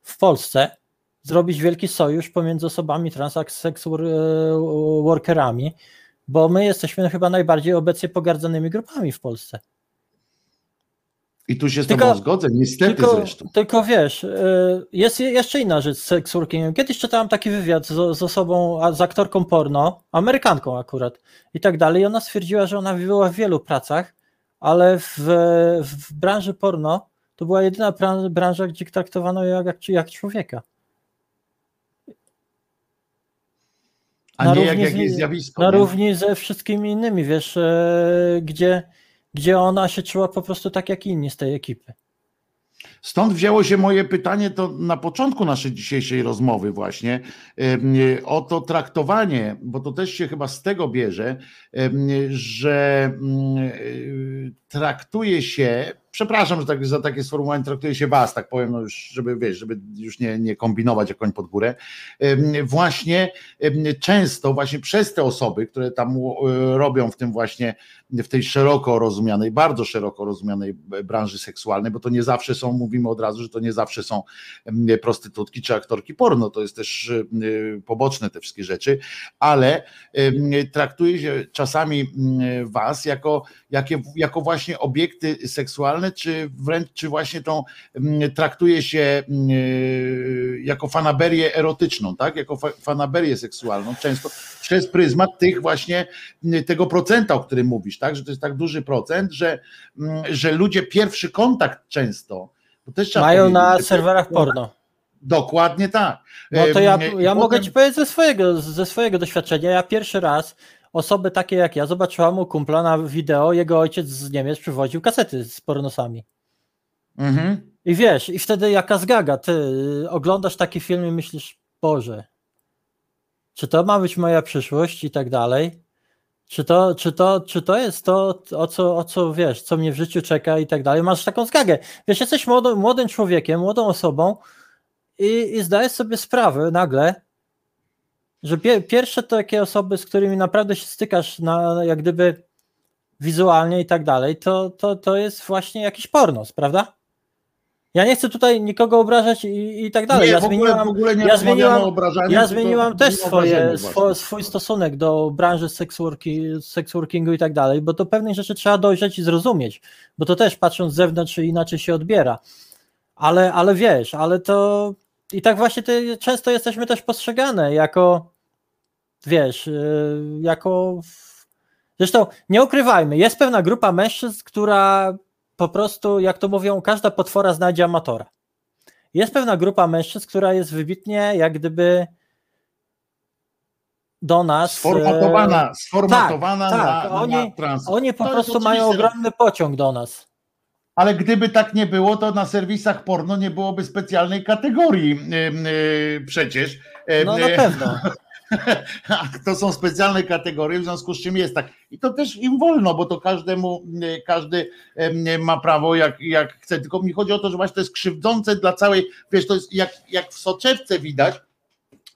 w Polsce zrobić wielki sojusz pomiędzy osobami trans a sex wor- e, workerami, bo my jesteśmy chyba najbardziej obecnie pogardzanymi grupami w Polsce. I tu się z Tylko- tobą zgodzę, niestety Tylko, zresztą. tylko wiesz, e, jest je- jeszcze inna rzecz z sex workingiem. Kiedyś czytałem taki wywiad z, z osobą, z aktorką porno, Amerykanką akurat i tak dalej. I ona stwierdziła, że ona była w wielu pracach, ale w, w branży porno to była jedyna bran- branża, gdzie traktowano ją jak, jak człowieka. A na nie jak równi z- jakieś zjawisko. Na nie? równi ze wszystkimi innymi, wiesz, e, gdzie, gdzie ona się czuła po prostu tak jak inni z tej ekipy. Stąd wzięło się moje pytanie to na początku naszej dzisiejszej rozmowy właśnie em, o to traktowanie, bo to też się chyba z tego bierze, em, że mm, traktuje się, przepraszam że tak, za takie sformułowanie, traktuje się was, tak powiem, no już, żeby wiesz, żeby już nie, nie kombinować jak koń pod górę, właśnie często właśnie przez te osoby, które tam y, robią w tym właśnie, w tej szeroko rozumianej, bardzo szeroko rozumianej branży seksualnej, bo to nie zawsze są, mówimy od razu, że to nie zawsze są prostytutki czy aktorki porno, to jest też y, poboczne te wszystkie rzeczy, ale traktuje się czasami mm, was jako, jako właśnie obiekty seksualne, czy wręcz, czy właśnie tą mm, traktuje się mm, y, jako fanaberię erotyczną, tak? Jako fa- fanaberię seksualną, często przez pryzmat tych właśnie mm, tego procenta, o którym mówisz, tak? Że to jest tak duży procent, że, że ludzie pierwszy kontakt często Mają na serwerach porno. Dokładnie tak. No to ja, i ja mogę potem- ci powiedzieć ze swojego, ze swojego doświadczenia. Ja pierwszy raz osoby takie jak ja zobaczyłam u kumpla na wideo, jego ojciec z Niemiec przywoził kasety z pornosami. Mhm. I wiesz, i wtedy jaka zgaga, ty y, oglądasz taki film i myślisz, Boże, czy to ma być moja przyszłość i tak dalej? Czy to, czy, to, czy to jest to, o co, o co wiesz, co mnie w życiu czeka i tak dalej? Masz taką zgagę. Wiesz, jesteś młodym, młodym człowiekiem, młodą osobą i, i zdajesz sobie sprawę nagle, że pie, pierwsze takie osoby, z którymi naprawdę się stykasz, na, jak gdyby wizualnie i tak dalej, to, to, to jest właśnie jakiś pornos, prawda? Ja nie chcę tutaj nikogo obrażać i, i tak dalej. Nie, ja w ogóle, zmieniłam, ogóle nie ja zmieniłam- ja zmieniłam też swoje, swo, swój stosunek do branży seksworki, seksworkingu i tak dalej, bo to pewnych rzeczy trzeba dojrzeć i zrozumieć, bo to też patrząc z zewnątrz inaczej się odbiera. Ale, ale wiesz, ale to i tak właśnie ty, często jesteśmy też postrzegane jako wiesz, yy, jako zresztą nie ukrywajmy, jest pewna grupa mężczyzn, która po prostu, jak to mówią, każda potwora znajdzie amatora. Jest pewna grupa mężczyzn, która jest wybitnie jak gdyby do nas. e, Sformatowana, sformatowana tak, na, tak, na, oni- na trans. Oni po To prostu mają ogromny pociąg do nas. Ale gdyby tak nie było, to na serwisach porno nie byłoby specjalnej kategorii ym, y, przecież. Ym, No na y, pewno. [laughs] [laughs] To są specjalne kategorie, w związku z czym jest tak. I to też im wolno, bo to każdemu, każdy ma prawo jak, jak chce. Tylko mi chodzi o to, że właśnie to jest krzywdzące dla całej, wiesz, to jest jak, jak w soczewce widać,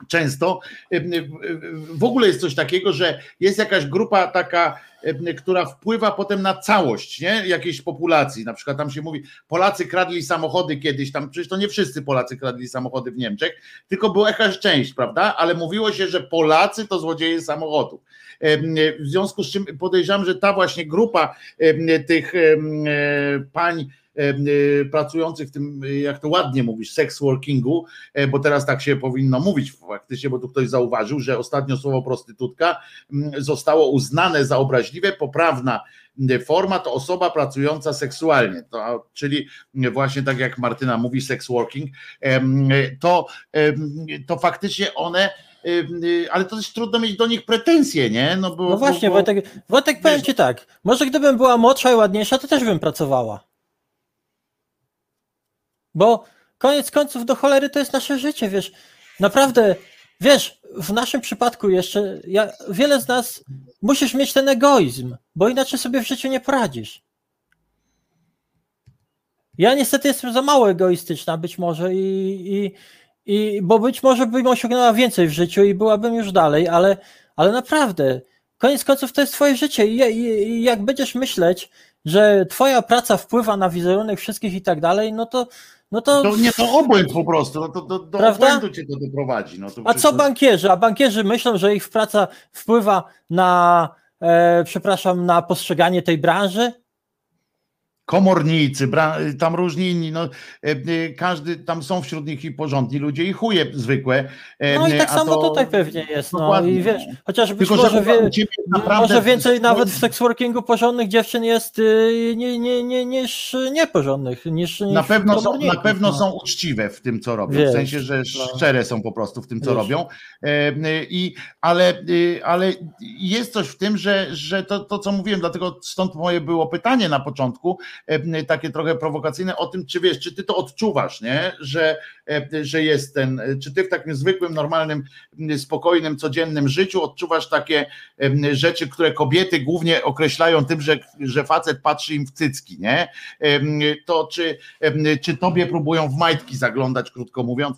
często em, w- w ogóle jest coś takiego, że jest jakaś grupa taka, em, która wpływa potem na całość nie? jakiejś populacji. Na przykład tam się mówi, Polacy kradli samochody kiedyś, tam przecież to nie wszyscy Polacy kradli samochody w Niemczech, tylko była jakaś część, prawda? Ale mówiło się, że Polacy to złodzieje samochodów. W związku z czym podejrzewam, że ta właśnie grupa tych e, pań e, pracujących w tym, jak to ładnie mówisz, sex workingu, e, bo teraz tak się powinno mówić faktycznie, bo tu ktoś zauważył, że ostatnio słowo prostytutka zostało uznane za obraźliwe, poprawna forma to osoba pracująca seksualnie, to, czyli właśnie tak jak Martyna mówi, sex working, to, to faktycznie one em, ale to też trudno mieć do nich pretensje, nie? No, bo, No właśnie, bo, bo, Wojtek, Wojtek powiem ci tak, może gdybym była młodsza i ładniejsza, to też bym pracowała. Bo koniec końców do cholery to jest nasze życie, wiesz. Naprawdę, wiesz, w naszym przypadku jeszcze, ja, wiele z nas musisz mieć ten egoizm, bo inaczej sobie w życiu nie poradzisz. Ja niestety jestem za mało egoistyczna być może i, i, i bo być może bym osiągnęła więcej w życiu i byłabym już dalej, ale, ale naprawdę, koniec końców to jest twoje życie i, i, i jak będziesz myśleć, że twoja praca wpływa na wizerunek wszystkich i tak dalej, no to no to, to nie to obłęd po prostu, no to do, do Prawda? obłędu cię to doprowadzi. No to a co to- bankierzy? A bankierzy myślą, że ich praca wpływa na, e, przepraszam, na postrzeganie tej branży? Komornicy, bra, tam różni inni, no, e, e, każdy, tam są wśród nich i porządni ludzie i chuje zwykłe. e, No i tak samo to- tutaj pewnie jest. No Dokładnie. i wiesz, chociaż być Tylko, że może, wie, może więcej nawet w seksworkingu porządnych dziewczyn jest y, nie, nie, nie, niż nieporządnych. Niż, Na niż pewno, są, na pewno no. są uczciwe w tym, co robią. Wiesz, w sensie, że no. szczere są po prostu w tym, co Wiesz. robią. E, I, ale, y, ale jest coś w tym, że, że to, to, co mówiłem, dlatego stąd moje było pytanie na początku, takie trochę prowokacyjne, o tym, czy wiesz, czy ty to odczuwasz, nie? Że, e, że jest ten, czy ty w takim zwykłym, normalnym, spokojnym, codziennym życiu odczuwasz takie rzeczy, które kobiety głównie określają tym, że, że facet patrzy im w cycki, nie? Em, To czy, czy tobie próbują w majtki zaglądać, krótko mówiąc,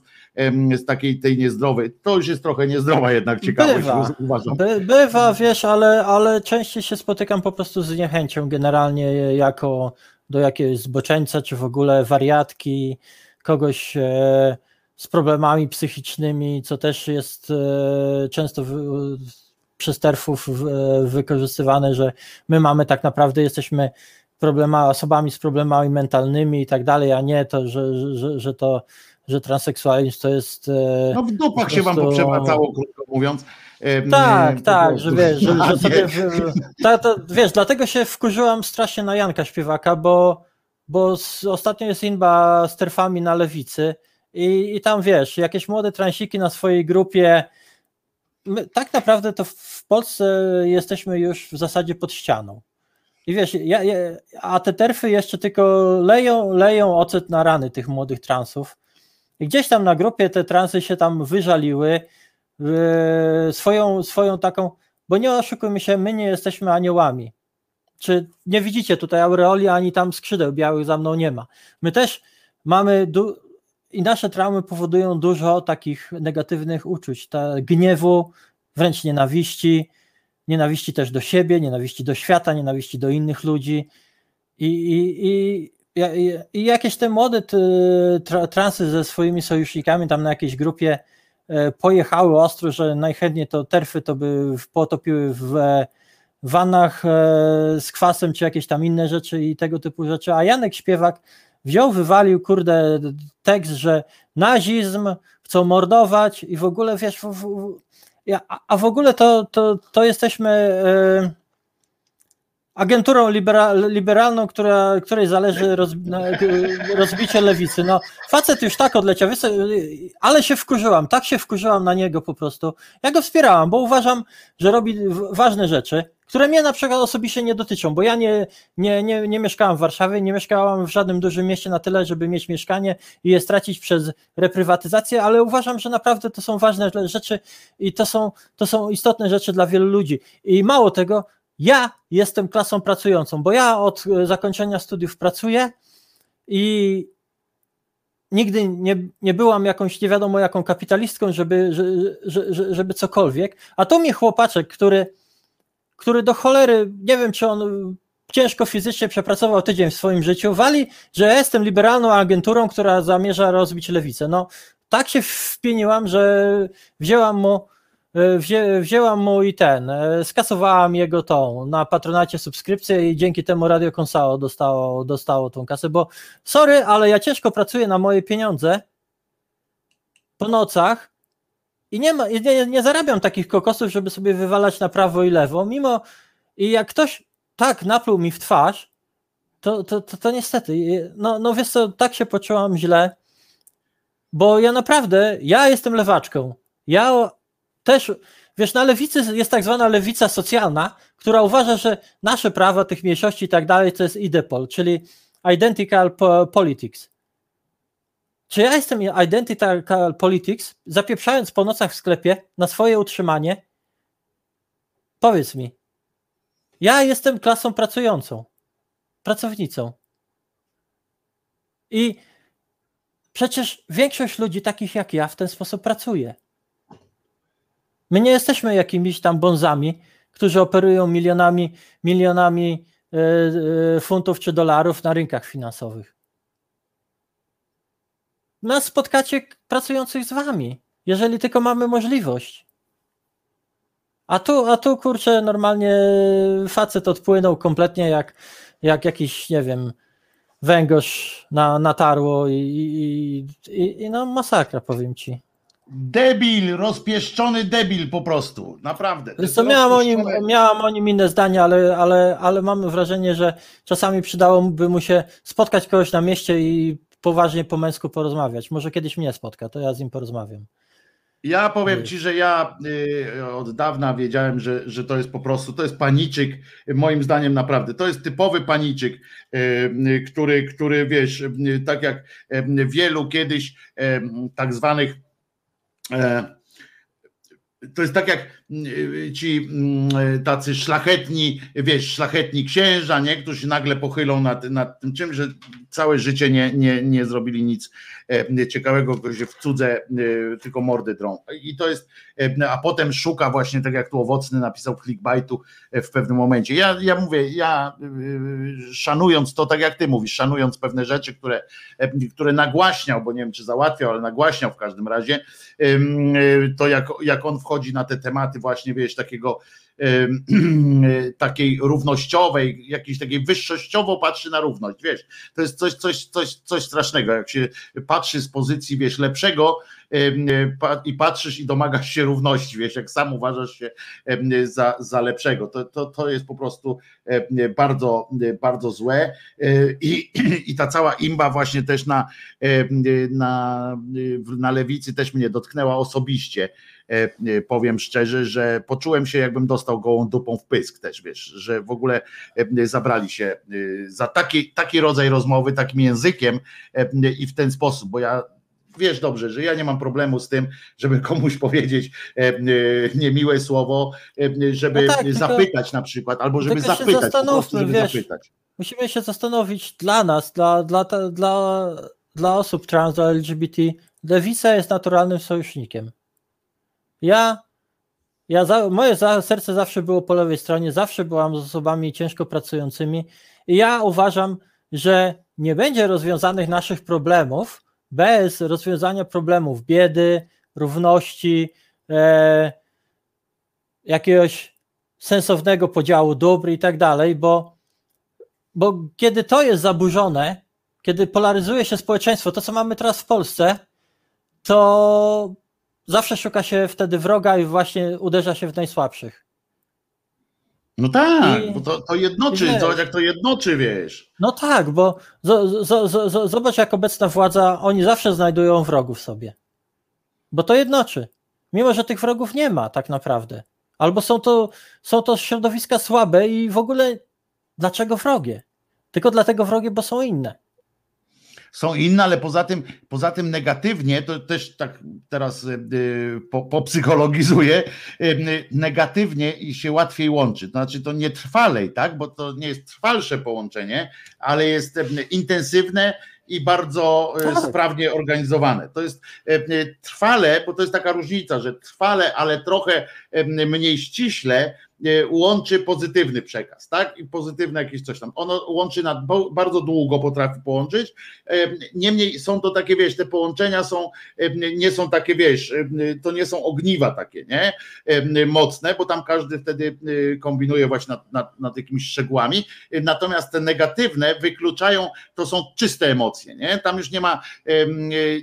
z takiej tej niezdrowej. To już jest trochę niezdrowa jednak ciekawość, Bywa. uważam. By, bywa, wiesz, ale, ale częściej się spotykam po prostu z niechęcią generalnie jako do jakiegoś zboczeńca, czy w ogóle wariatki, kogoś e, z problemami psychicznymi, co też jest e, często w, przez terfów w, wykorzystywane, że my mamy tak naprawdę, jesteśmy problema, osobami z problemami mentalnymi i tak dalej, a nie to, że, że, że to, że transseksualizm to jest e, No w dupach po się wam prostu- poprzewracało, krótko mówiąc. Tak, tak, że prostu. wiesz, że, że [laughs] sobie, ta, ta, wiesz, dlatego się wkurzyłam strasznie na Janka Śpiewaka, bo, bo z, ostatnio jest inba z terfami na lewicy i, i tam wiesz, jakieś młode transiki na swojej grupie, my, tak naprawdę to w Polsce jesteśmy już w zasadzie pod ścianą. I wiesz, ja, ja, a te terfy jeszcze tylko leją, leją ocet na rany tych młodych transów. I gdzieś tam na grupie te transy się tam wyżaliły, yy, swoją, swoją taką, bo nie oszukujmy się, my nie jesteśmy aniołami. Czy nie widzicie tutaj aureoli, ani tam skrzydeł białych za mną nie ma. My też mamy du- i nasze traumy powodują dużo takich negatywnych uczuć, ta gniewu, wręcz nienawiści, nienawiści też do siebie, nienawiści do świata, nienawiści do innych ludzi. I, i, i, i, jakieś te młode transy ze swoimi sojusznikami tam na jakiejś grupie e, pojechały ostro, że najchętniej to terfy to by potopiły w e, wanach e, z kwasem, czy jakieś tam inne rzeczy i tego typu rzeczy, a Janek Śpiewak wziął, wywalił, kurde, tekst, że nazizm chcą mordować i w ogóle, wiesz, w, w, a, w ogóle to, to, to jesteśmy e, agenturą libera, liberalną, która, której zależy roz, rozbicie lewicy. No, facet już tak odleciał, ale się wkurzyłam, tak się wkurzyłam na niego po prostu. Ja go wspierałam, bo uważam, że robi ważne rzeczy, które mnie na przykład osobiście nie dotyczą, bo ja nie, nie, nie, nie mieszkałam w Warszawie, nie mieszkałam w żadnym dużym mieście na tyle, żeby mieć mieszkanie i je stracić przez reprywatyzację, ale uważam, że naprawdę to są ważne rzeczy i to są, to są istotne rzeczy dla wielu ludzi. I mało tego, ja jestem klasą pracującą, bo ja od zakończenia studiów pracuję i nigdy nie, nie byłam jakąś nie wiadomo jaką kapitalistką, żeby, żeby, żeby cokolwiek, a to mnie chłopaczek, który który do cholery, nie wiem czy on ciężko fizycznie przepracował tydzień w swoim życiu, wali, że ja jestem liberalną agenturą, która zamierza rozbić lewicę. No, tak się wpieniłam, że wzięłam mu, wzię, wzięłam mu i ten, skasowałam jego tą na patronacie subskrypcję i dzięki temu Radio Konsao dostało, dostało tą kasę, bo sorry, ale ja ciężko pracuję na moje pieniądze po nocach, i nie, ma, nie, nie zarabiam takich kokosów, żeby sobie wywalać na prawo i lewo, mimo i jak ktoś tak napluł mi w twarz, to, to, to, to niestety, no, no wiesz co, tak się poczułam źle, bo ja naprawdę, ja jestem lewaczką. Ja też, wiesz, na lewicy jest tak zwana lewica socjalna, która uważa, że nasze prawa tych mniejszości i tak dalej to jest IDEPOL, czyli Identical Politics. Czy ja jestem identical politics, zapieprzając po nocach w sklepie na swoje utrzymanie? Powiedz mi. Ja jestem klasą pracującą, pracownicą. I przecież większość ludzi takich jak ja w ten sposób pracuje. My nie jesteśmy jakimiś tam bonzami, którzy operują milionami, milionami e, e, funtów czy dolarów na rynkach finansowych nas spotkacie pracujących z wami, jeżeli tylko mamy możliwość. A tu, a tu kurczę, normalnie facet odpłynął kompletnie jak, jak jakiś, nie wiem, węgorz na, natarło i, i, i, i no masakra, powiem ci. Debil, rozpieszczony debil po prostu, naprawdę. Wiesz co, miałam, o nim, miałam o nim inne zdanie, ale, ale, ale mamy wrażenie, że czasami przydałoby mu się spotkać kogoś na mieście i poważnie po męsku porozmawiać. Może kiedyś mnie spotka, to ja z nim porozmawiam. Ja powiem ci, że ja y, od dawna wiedziałem, że, że to jest po prostu, to jest paniczyk, moim zdaniem naprawdę, to jest typowy paniczyk, y, y, który, który wiesz, tak jak wielu kiedyś tak zwanych e, to jest tak jak mm, ci mm, tacy szlachetni, wiesz, szlachetni księża, nie? którzy nagle pochylą nad, nad tym czym, że całe życie nie, nie, nie zrobili nic e, ciekawego, że w cudze e, tylko mordy drą. I to jest, e, a potem szuka właśnie, tak jak tu Owocny napisał clickbaitu w pewnym momencie. Ja, ja mówię, ja szanując to, tak jak ty mówisz, szanując pewne rzeczy, które, które nagłaśniał, bo nie wiem, czy załatwiał, ale nagłaśniał w każdym razie, to jak, jak on wchodzi na te tematy właśnie, wiesz, takiego [clears throat] takiej równościowej, jakiejś takiej wyższościowo patrzy na równość, wiesz, to jest coś, coś, coś, coś strasznego, jak się patrzy z pozycji, wiesz, lepszego i patrzysz i domagasz się równości, wiesz, jak sam uważasz się za, za lepszego, to, to, to jest po prostu bardzo, bardzo złe. I, [clears throat] i ta cała imba właśnie też na, na, na lewicy też mnie dotknęła osobiście, E, e, powiem szczerze, że poczułem się jakbym dostał gołą dupą w pysk też, wiesz, że w ogóle e, zabrali się za taki, taki rodzaj rozmowy, takim językiem i w ten sposób, bo ja wiesz dobrze, że ja nie mam problemu z tym, żeby komuś [laughs] powiedzieć e, e, niemiłe słowo, e, żeby No tak, zapytać na przykład, albo żeby zapytać, po prostu, żeby wiesz. zapytać. Musimy się zastanowić dla nas, dla, dla, dla, dla osób trans, dla LGBT. Lewica jest naturalnym sojusznikiem. Ja, ja za, moje za, serce zawsze było po lewej stronie, zawsze byłam z osobami ciężko pracującymi i ja uważam, że nie będzie rozwiązanych naszych problemów bez rozwiązania problemów biedy, równości, e, jakiegoś sensownego podziału dóbr i tak dalej, bo bo kiedy to jest zaburzone, kiedy polaryzuje się społeczeństwo, to co mamy teraz w Polsce, to zawsze szuka się wtedy wroga i właśnie uderza się w najsłabszych. No tak, I- bo to, to jednoczy, zobacz jak to jednoczy, wiesz. No tak, bo z, z, z, zobacz, jak obecna władza, oni zawsze znajdują wrogów sobie. Bo to jednoczy. Mimo, że tych wrogów nie ma tak naprawdę. Albo są to, są to środowiska słabe i w ogóle dlaczego wrogie? Tylko dlatego wrogie, bo są inne. Są inne, ale poza tym, poza tym negatywnie, to też tak teraz y, y, po, popsychologizuję, y, negatywnie i się łatwiej łączy. To znaczy to nie trwalej, tak? Bo to nie jest trwalsze połączenie, ale jest intensywne i bardzo Tak. sprawnie organizowane. To jest trwale, bo to jest taka różnica, że trwale, ale trochę mniej ściśle łączy pozytywny przekaz, tak? I pozytywne jakieś coś tam. Ono łączy na bardzo długo potrafi połączyć. Em, Niemniej są to takie, wiesz, te połączenia są, em, nie są takie, wiesz, to nie są ogniwa takie, nie? Mocne, bo tam każdy wtedy kombinuje właśnie nad, nad, nad jakimiś szczegółami. Natomiast te negatywne wykluczają, to są czyste emocje, nie? Tam już nie ma,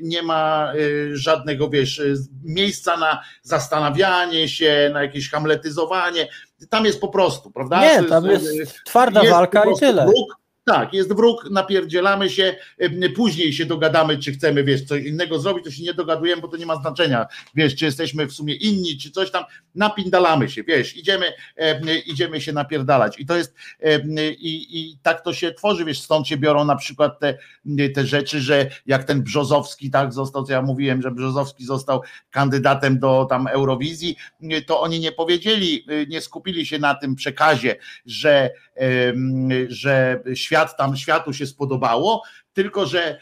nie ma żadnego, wiesz, miejsca na zastanawianie się, na jakieś hamletyzowanie. Tam jest po prostu, prawda? Nie, tam y, jest twarda jest walka i tyle. Wróg, tak, jest wróg, napierdzielamy się, później się dogadamy, czy chcemy, wiesz, coś innego zrobić, to się nie dogadujemy, bo to nie ma znaczenia, wiesz, czy jesteśmy w sumie inni, czy coś tam, napindalamy się, wiesz, idziemy, em, idziemy się napierdalać. I to jest, i, i tak to się tworzy, wiesz, stąd się biorą na przykład te, te rzeczy, że jak ten Brzozowski, tak, został, co ja mówiłem, że Brzozowski został kandydatem do tam Eurowizji, to oni nie powiedzieli, nie skupili się na tym przekazie, że, że świat tam, światu się spodobało, tylko że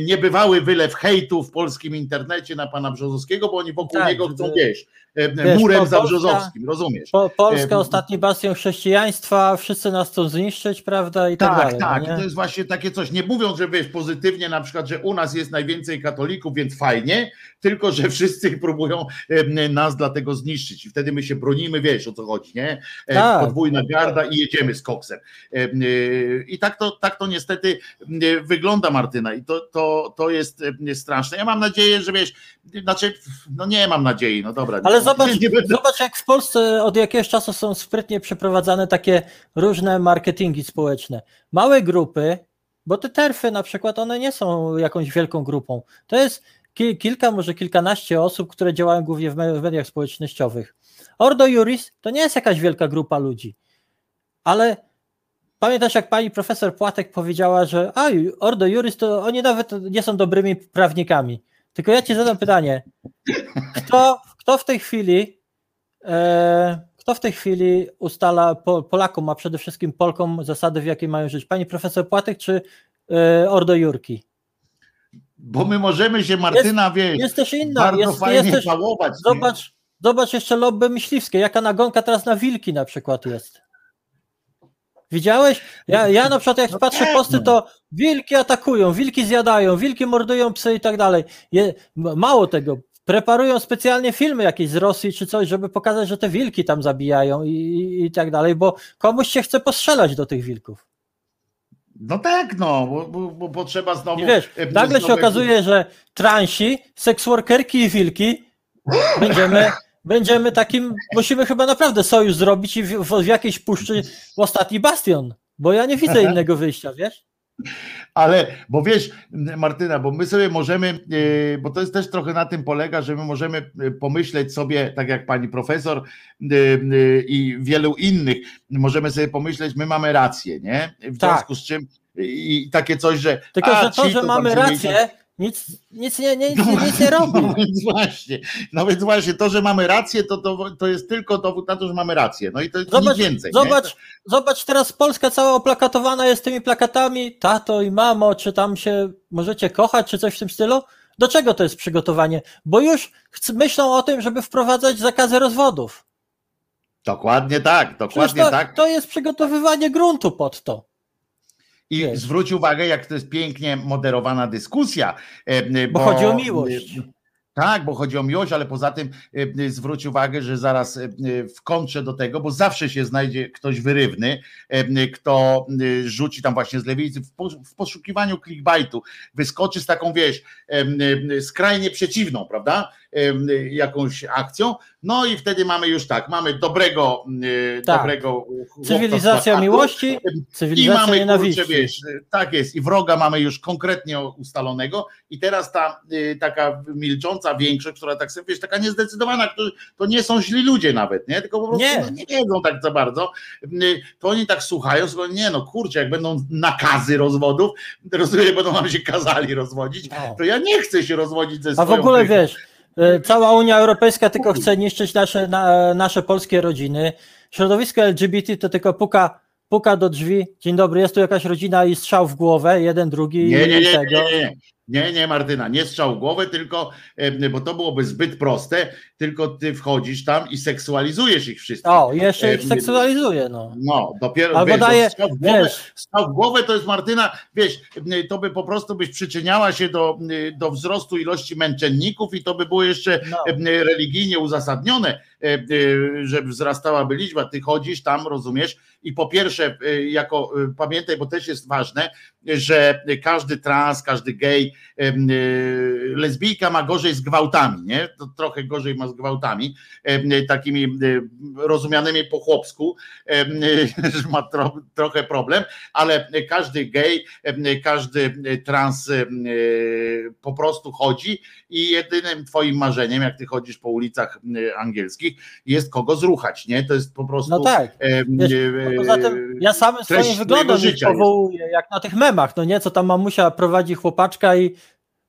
niebywały wylew hejtu w polskim internecie na pana Brzozowskiego, bo oni wokół Tak, niego chcą, wiesz, wiesz, murem po- za Polska- Brzozowskim, rozumiesz? Po, Polska, ostatni bastion chrześcijaństwa, wszyscy nas chcą zniszczyć, prawda? I tak, Tak, dalej. tak. no nie? to jest właśnie takie coś. Nie mówią, że wiesz pozytywnie, na przykład, że u nas jest najwięcej katolików, więc fajnie, tylko że [laughs] wszyscy próbują nas dlatego zniszczyć. I wtedy my się bronimy, wiesz o co chodzi, nie? Tak. Podwójna garda i jedziemy z koksem. Em, e, I tak to, tak to niestety em, wygląda, Martyna. I to, to, to jest em, straszne. Ja mam nadzieję, że wiesz, znaczy, no nie mam nadziei, no dobra. Ale zobacz, zobacz, jak w Polsce od jakiegoś czasu są sprytnie przeprowadzane takie różne marketingi społeczne. Małe grupy, bo te terfy na przykład, one nie są jakąś wielką grupą. To jest ki- kilka, może kilkanaście osób, które działają głównie w mediach społecznościowych. Ordo Juris to nie jest jakaś wielka grupa ludzi, ale pamiętasz, jak pani profesor Płatek powiedziała, że a, Ordo Juris to oni nawet nie są dobrymi prawnikami. Tylko ja ci zadam pytanie, kto, kto w tej chwili e, kto w tej chwili ustala po, Polakom, a przede wszystkim Polkom zasady, w jakiej mają żyć? Pani profesor Płatek czy e, Ordo Jurki? Bo my możemy się, Martyna, wiesz, Jest też inna, bardzo jest, fajnie jest też, nie? zobacz, zobacz jeszcze lobby myśliwskie, jaka nagonka teraz na wilki na przykład jest. Widziałeś? Ja, ja na przykład jak No patrzę tak, posty, no. to wilki atakują, wilki zjadają, wilki mordują psy i tak dalej. Je, mało tego, preparują specjalnie filmy jakieś z Rosji czy coś, żeby pokazać, że te wilki tam zabijają i, i, i tak dalej, bo komuś się chce postrzelać do tych wilków. No tak, no, bo, bo, bo potrzeba znowu. I wiesz, e, nagle się okazuje, że transi, seksworkerki i wilki będziemy, będziemy takim, musimy chyba naprawdę sojusz zrobić i w, w, w jakiejś puszczy ostatni bastion, bo ja nie widzę innego wyjścia, wiesz? Ale, bo wiesz, Martyna, bo my sobie możemy, e, bo to jest też trochę na tym polega, że my możemy e, pomyśleć sobie, tak jak pani profesor e, i wielu innych, możemy sobie pomyśleć, my mamy rację, nie? W Tak. związku z czym i takie coś, że. Tylko, a, że to, ci że tam mamy rację, Nic, nic, nie, nic, nic nie robi. No więc właśnie, no więc właśnie to, że mamy rację, to, to, to jest tylko dowód na to, że mamy rację. No i to jest Zobacz, nic więcej. nie? zobacz, zobacz, teraz Polska cała oplakatowana jest tymi plakatami tato i mamo, czy tam się możecie kochać, czy coś w tym stylu. Do czego to jest przygotowanie? Bo już myślą o tym, żeby wprowadzać zakazy rozwodów. Dokładnie tak, dokładnie to, tak. to jest przygotowywanie gruntu pod to. I Wiesz. zwróć uwagę, jak to jest pięknie moderowana dyskusja. e, Bo chodzi o miłość. Tak, bo chodzi o miłość, ale poza tym e, e, zwróć uwagę, że zaraz e, e, w kontrze do tego, bo zawsze się znajdzie ktoś wyrywny, e, e, kto e, rzuci tam właśnie z lewicy w, po- w poszukiwaniu clickbaitu, wyskoczy z taką, wiesz, e, e, skrajnie przeciwną, prawda? Jakąś akcją. No i wtedy mamy już tak, mamy dobrego, Tak. dobrego Cywilizacja miłości, i cywilizacja mamy, kurczę, nienawiści. wiesz, tak jest, i wroga mamy już konkretnie ustalonego, i teraz ta y, taka milcząca większość, która tak sobie, wiesz, taka niezdecydowana, to nie są źli ludzie nawet, nie? Tylko po prostu Nie. no, nie wiedzą tak za bardzo, y, to oni tak słuchają, słuchają, nie no, kurczę, jak będą nakazy rozwodów, [laughs] rozumiem, będą nam się kazali rozwodzić, No. to ja nie chcę się rozwodzić ze A swoją w ogóle wiesz, cała Unia Europejska tylko chce niszczyć nasze, na, nasze polskie rodziny. Środowisko LGBT to tylko puka, puka do drzwi. Dzień dobry, jest tu jakaś rodzina i strzał w głowę, jeden, drugi Nie, nie, i nie, nie, nie. Nie, nie, Martyna, nie strzał w głowę, tylko, e, bo to byłoby zbyt proste, tylko ty wchodzisz tam i seksualizujesz ich wszystkich. O, jeszcze ich E, seksualizuje, no. No, dopiero Albo wiesz, daje, strzał w głowę, wiesz, strzał w głowę to jest Martyna, wiesz, to by po prostu byś przyczyniała się do, do wzrostu ilości męczenników i to by było jeszcze no. religijnie uzasadnione, e, e, że wzrastałaby liczba. Ty chodzisz tam, rozumiesz, i po pierwsze, jako pamiętaj, bo też jest ważne, że każdy trans, każdy gej, lesbijka ma gorzej z gwałtami, nie? To trochę gorzej ma z gwałtami, takimi rozumianymi po chłopsku, [laughs] że ma tro, trochę problem, ale każdy gej, każdy trans po prostu chodzi i jedynym twoim marzeniem, jak ty chodzisz po ulicach angielskich, jest kogo zruchać, nie? To jest po prostu No tak. Wiesz, e, no poza tym ja treść swoim wyglądem powołuję, jak na tych memach, no nie, co tam mamusia prowadzi chłopaczka i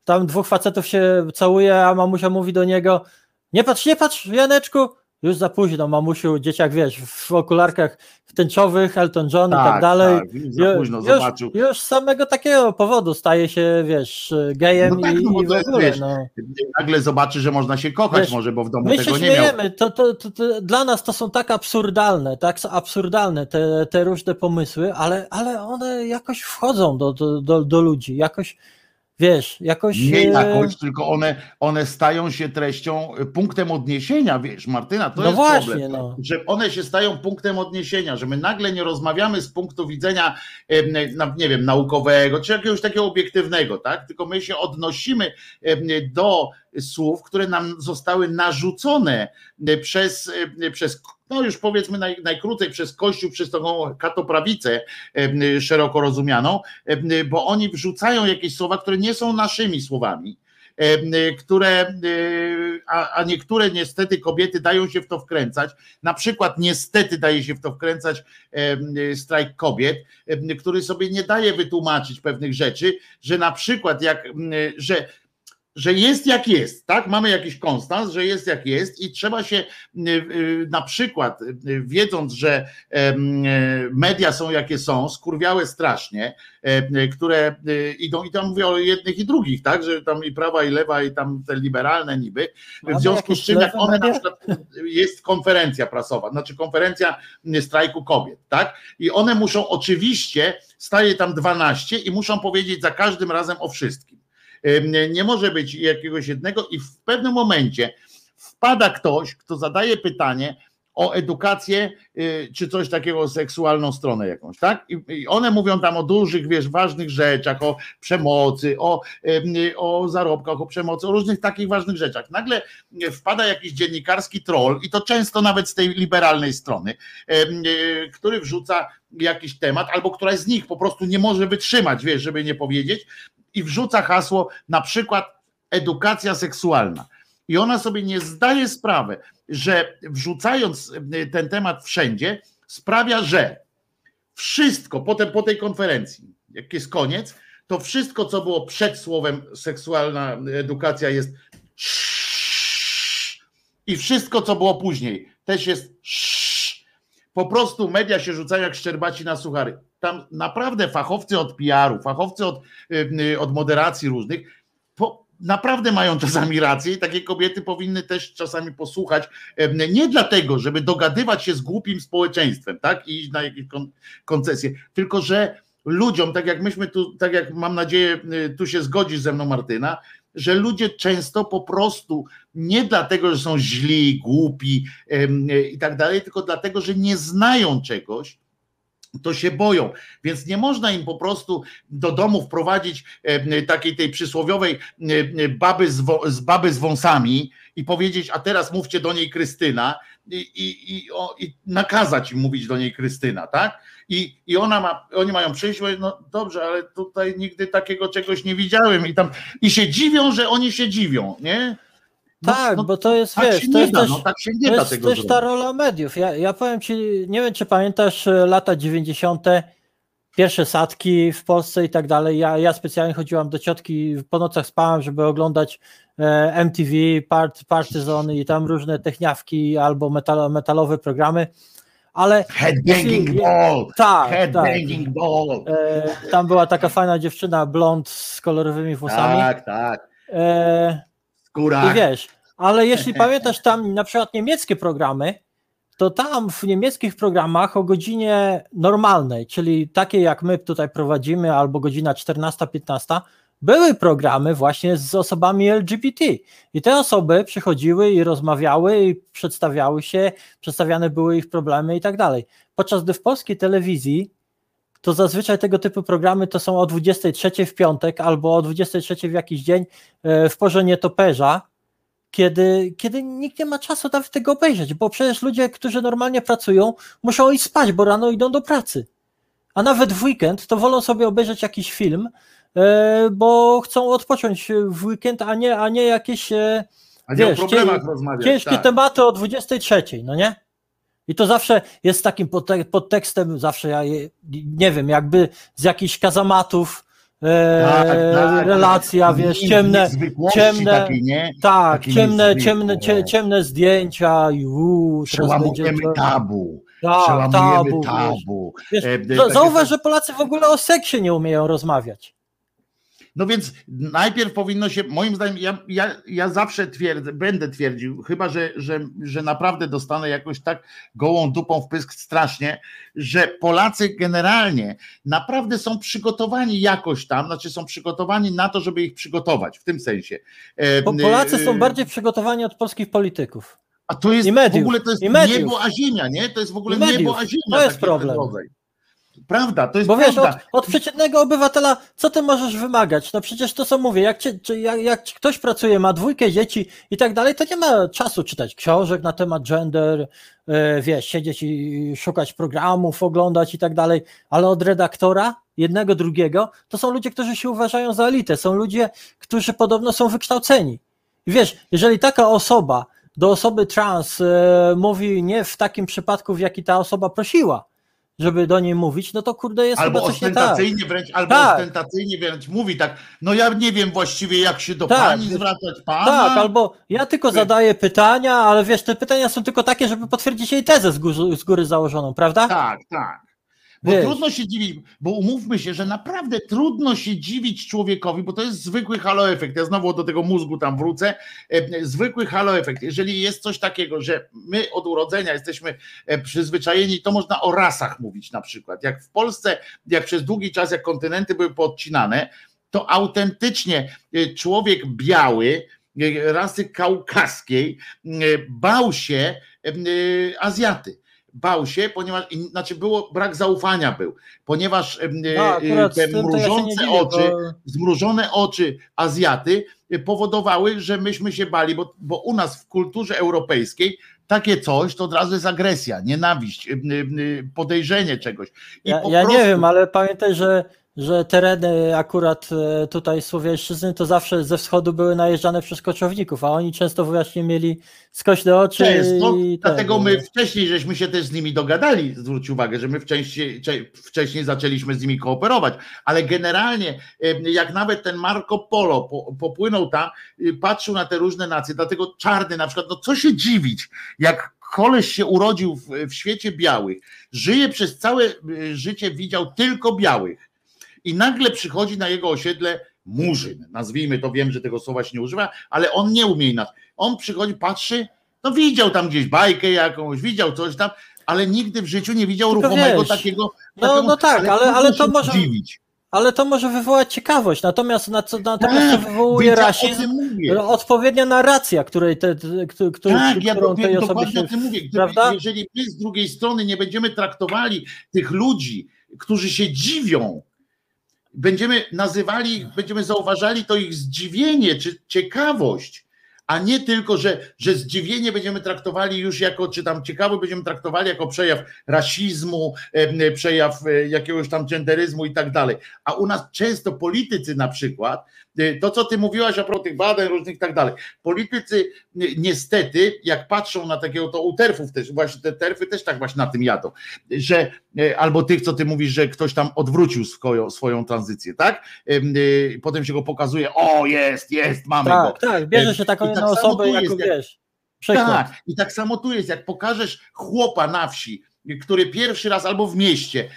tam dwóch facetów się całuje, a mamusia mówi do niego, nie patrz, nie patrz, Janeczku, już za późno, mamusiu, dzieciak, wiesz, w okularkach tęczowych, Elton John i tak dalej. Tak, za późno już, zobaczył. już z samego takiego powodu staje się, wiesz, gejem No tak, i, no i w ogóle, wiesz, no. Nagle zobaczy, że można się kochać Wiesz, może, bo w domu My się tego nie miał. śmiejemy, to, to, to, to, dla nas to są tak absurdalne, tak absurdalne te, te różne pomysły, ale, ale one jakoś wchodzą do, do, do, do ludzi, jakoś, wiesz, jakoś... Nie e, jakoś, tylko one, one stają się treścią, y, punktem odniesienia, wiesz, Martyna, to No jest właśnie, problem. no. Że one się stają punktem odniesienia, że my nagle nie rozmawiamy z punktu widzenia, nie wiem, naukowego, czy jakiegoś takiego obiektywnego, tak? Tylko my się odnosimy do słów, które nam zostały narzucone e, przez, e, przez no już powiedzmy naj, najkrócej przez Kościół, przez tą katoprawicę szeroko rozumianą, bo oni wrzucają jakieś słowa, które nie są naszymi słowami, które, y, a, a niektóre niestety kobiety dają się w to wkręcać. Na przykład niestety daje się w to wkręcać strajk kobiet, który sobie nie daje wytłumaczyć pewnych rzeczy, że na przykład jak, że że jest jak jest, tak? Mamy jakiś konstans, że jest jak jest i trzeba się y, y, na przykład, y, wiedząc, że media są jakie są, skurwiałe strasznie, które idą, i tam mówię o jednych i drugich, tak? Że tam i prawa, i lewa, i tam te liberalne niby. W związku z czym, jak one na przykład jest konferencja prasowa, znaczy konferencja strajku kobiet, tak? I one muszą oczywiście, staje tam 12 i muszą powiedzieć za każdym razem o wszystkim. Nie może być jakiegoś jednego i w pewnym momencie wpada ktoś, kto zadaje pytanie o edukację, y, czy coś takiego, o seksualną stronę jakąś, tak? I, one mówią tam o dużych, wiesz, ważnych rzeczach, o przemocy, o, ym, o zarobkach, o przemocy, o różnych takich ważnych rzeczach. Nagle y, wpada jakiś dziennikarski troll i to często nawet z tej liberalnej strony, y, który wrzuca jakiś temat, albo któraś z nich po prostu nie może wytrzymać, wiesz, żeby nie powiedzieć, i wrzuca hasło na przykład edukacja seksualna. I ona sobie nie zdaje sprawy, że wrzucając y, ten temat wszędzie, sprawia, że wszystko potem po tej konferencji, jak jest koniec, to wszystko, co było przed słowem seksualna edukacja jest i wszystko, co było później, też jest po prostu media się rzucają jak szczerbaci na suchary. Tam naprawdę fachowcy od PR-u, fachowcy od, y, od moderacji różnych, po, naprawdę mają czasami [laughs] rację i takie kobiety powinny też czasami posłuchać, nie dlatego, żeby dogadywać się z głupim społeczeństwem, tak, i iść na jakieś koncesje, tylko że ludziom, tak jak myśmy tu, tak jak mam nadzieję, y, tu się zgodzisz ze mną, Martyna, że ludzie często po prostu nie dlatego, że są źli, głupi i tak dalej, tylko dlatego, że nie znają czegoś, to się boją. Więc nie można im po prostu do domu wprowadzić takiej tej przysłowiowej baby z, z baby z wąsami i powiedzieć, a teraz mówcie do niej Krystyna i, i, i, o, i nakazać im mówić do niej Krystyna, tak? I, i ona ma, oni mają przyjść, no dobrze, ale tutaj nigdy takiego czegoś nie widziałem i tam i się dziwią, że oni się dziwią, nie? No, tak, no, bo to jest, tak wiesz, to jest da, też, no, tak to jest też ta rola mediów. Ja, ja powiem ci, nie wiem czy pamiętasz e, lata 90., pierwsze sadki w Polsce i tak dalej. Ja, ja specjalnie chodziłam do ciotki, po nocach spałem, żeby oglądać e, MTV, part, Partyzony i tam różne techniawki albo metal, metalowe programy. Ale Headbanging jeśli- ball! tak, tak. Headbanging ball! E, tam była taka fajna dziewczyna, blond z kolorowymi włosami. Tak, tak. E, Skóra. I wiesz, ale jeśli [laughs] pamiętasz tam na przykład niemieckie programy, to tam w niemieckich programach o godzinie normalnej, czyli takiej jak my tutaj prowadzimy, albo godzina 14-15, były programy właśnie z osobami LGBT. I te osoby przychodziły i rozmawiały i przedstawiały się, przedstawiane były ich problemy i tak dalej. Podczas gdy w polskiej telewizji to zazwyczaj tego typu programy to są o 23 w piątek albo o 23 w jakiś dzień e, w porze nietoperza, kiedy, kiedy nikt nie ma czasu nawet tego obejrzeć, bo przecież ludzie, którzy normalnie pracują, muszą iść spać, bo rano idą do pracy. A nawet w weekend to wolą sobie obejrzeć jakiś film, e, bo chcą odpocząć w weekend, a nie, a nie jakieś e, A nie wiesz, o problemach cie- rozmawiać. ciężkie tak. tematy o 23, no nie? I to zawsze jest takim podte- podtekstem, zawsze ja je, nie wiem, jakby z jakichś kazamatów e, Tak, tak. relacja, wiesz, ciemne, ciemne, takiej, nie? tak, Takie ciemne, ciemne, cie, ciemne zdjęcia i uu, teraz będzie Przełamujemy to- tabu. Tak, Przełamujemy tabu, tabu. Wiesz, E, za- takie zauważ, że Polacy w ogóle o seksie nie umieją rozmawiać. No więc najpierw powinno się, moim zdaniem, ja, ja, ja zawsze twierdzę, będę twierdził, chyba że, że, że naprawdę dostanę jakoś tak gołą dupą w pysk strasznie, że Polacy generalnie naprawdę są przygotowani jakoś tam, znaczy są przygotowani na to, żeby ich przygotować, w tym sensie. E, Bo Polacy są e, bardziej przygotowani od polskich polityków. A to jest w ogóle to jest niebo a ziemia, nie? To jest w ogóle niebo a ziemia. To jest problem. rodzaj. Prawda, to jest Bo wiesz, prawda. od, od przeciętnego obywatela, co ty możesz wymagać? No przecież to co mówię, jak, cię, czy jak, jak ktoś pracuje, ma dwójkę dzieci i tak dalej, to nie ma czasu czytać książek na temat gender, e, wiesz, siedzieć i szukać programów, oglądać i tak dalej, ale od redaktora, jednego, drugiego, to są ludzie, którzy się uważają za elitę, są ludzie, którzy podobno są wykształceni. I wiesz, jeżeli taka osoba do osoby trans e, mówi nie w takim przypadku, w jaki ta osoba prosiła, żeby do niej mówić, no to kurde jest Albo coś nie tak. ostentacyjnie wręcz, albo Tak. ostentacyjnie wręcz mówi tak, no ja nie wiem właściwie jak się do Tak. pani zwracać, pana. Tak, albo ja tylko zadaję pytania, ale wiesz, te pytania są tylko takie, żeby potwierdzić jej tezę z góry, z góry założoną, prawda? Tak, tak. Bo Wiesz. trudno się dziwić, bo umówmy się, że naprawdę trudno się dziwić człowiekowi, bo to jest zwykły halo efekt. Ja znowu do tego mózgu tam wrócę. E, Zwykły halo efekt. Jeżeli jest coś takiego, że my od urodzenia jesteśmy e, przyzwyczajeni, to można o rasach mówić na przykład. Jak w Polsce, jak przez długi czas, jak kontynenty były podcinane, to autentycznie e, człowiek biały, rasy kaukaskiej, bał się Azjaty bał się, ponieważ, znaczy było, brak zaufania był, ponieważ No, e, te ja nie mrużące dziwię, oczy, bo- zmrużone oczy Azjaty e, powodowały, że myśmy się bali, bo, bo u nas w kulturze europejskiej takie coś to od razu jest agresja, nienawiść, podejrzenie czegoś. I Ja, ja nie prostu- wiem, ale pamiętaj, że że tereny akurat e, tutaj Słowiańszczyzny to zawsze ze wschodu były najeżdżane przez koczowników, a oni często właśnie mieli skośne oczy Często, i dlatego ten, my wcześniej żeśmy się też z nimi dogadali, zwróć uwagę, że my wcześniej, cze- wcześniej zaczęliśmy z nimi kooperować, ale generalnie jak nawet ten Marco Polo po, popłynął tam, y, patrzył na te różne nacje, dlatego czarny na przykład, no co się dziwić, jak koleś się urodził w, w świecie białych, żyje przez całe y, życie, widział tylko białych i nagle przychodzi na jego osiedle murzyn, nazwijmy to, wiem, że tego słowa się nie używa, ale on nie umie inaczej. On przychodzi, patrzy, no widział tam gdzieś bajkę jakąś, widział coś tam, ale nigdy w życiu nie widział Tylko ruchomego wiesz, takiego. no- takiego- no tak, ale- trudno ale to może- Dziwić. Ale to może wywołać ciekawość, natomiast na co, natomiast to Tak, wywołuje ja rasizm, odpowiednia narracja, której te, któ- którą, Tak, ja którą do, tej osobie się... o tym mówię. Gdyby, prawda? Jeżeli my z drugiej strony nie będziemy traktowali tych ludzi, którzy się dziwią, będziemy nazywali, będziemy zauważali to ich zdziwienie czy ciekawość, a nie tylko, że, że zdziwienie będziemy traktowali już jako, czy tam ciekawość będziemy traktowali jako przejaw rasizmu, przejaw e, jakiegoś tam genderyzmu i tak dalej. A u nas często politycy na przykład, to co ty mówiłaś a propos tych badań różnych i tak dalej, politycy ni- niestety, jak patrzą na takiego, to u terfów też, właśnie te terfy też tak właśnie na tym jadą, że e, albo tych, co ty mówisz, że ktoś tam odwrócił swoją, swoją tranzycję, tak? Em, e, Potem się go pokazuje, o jest, jest, mamy go. Tak, tak, bierze się taką tak osobę jest, jak- wiesz, przykład. Tak, i tak samo tu jest, jak pokażesz chłopa na wsi, który pierwszy raz albo w mieście,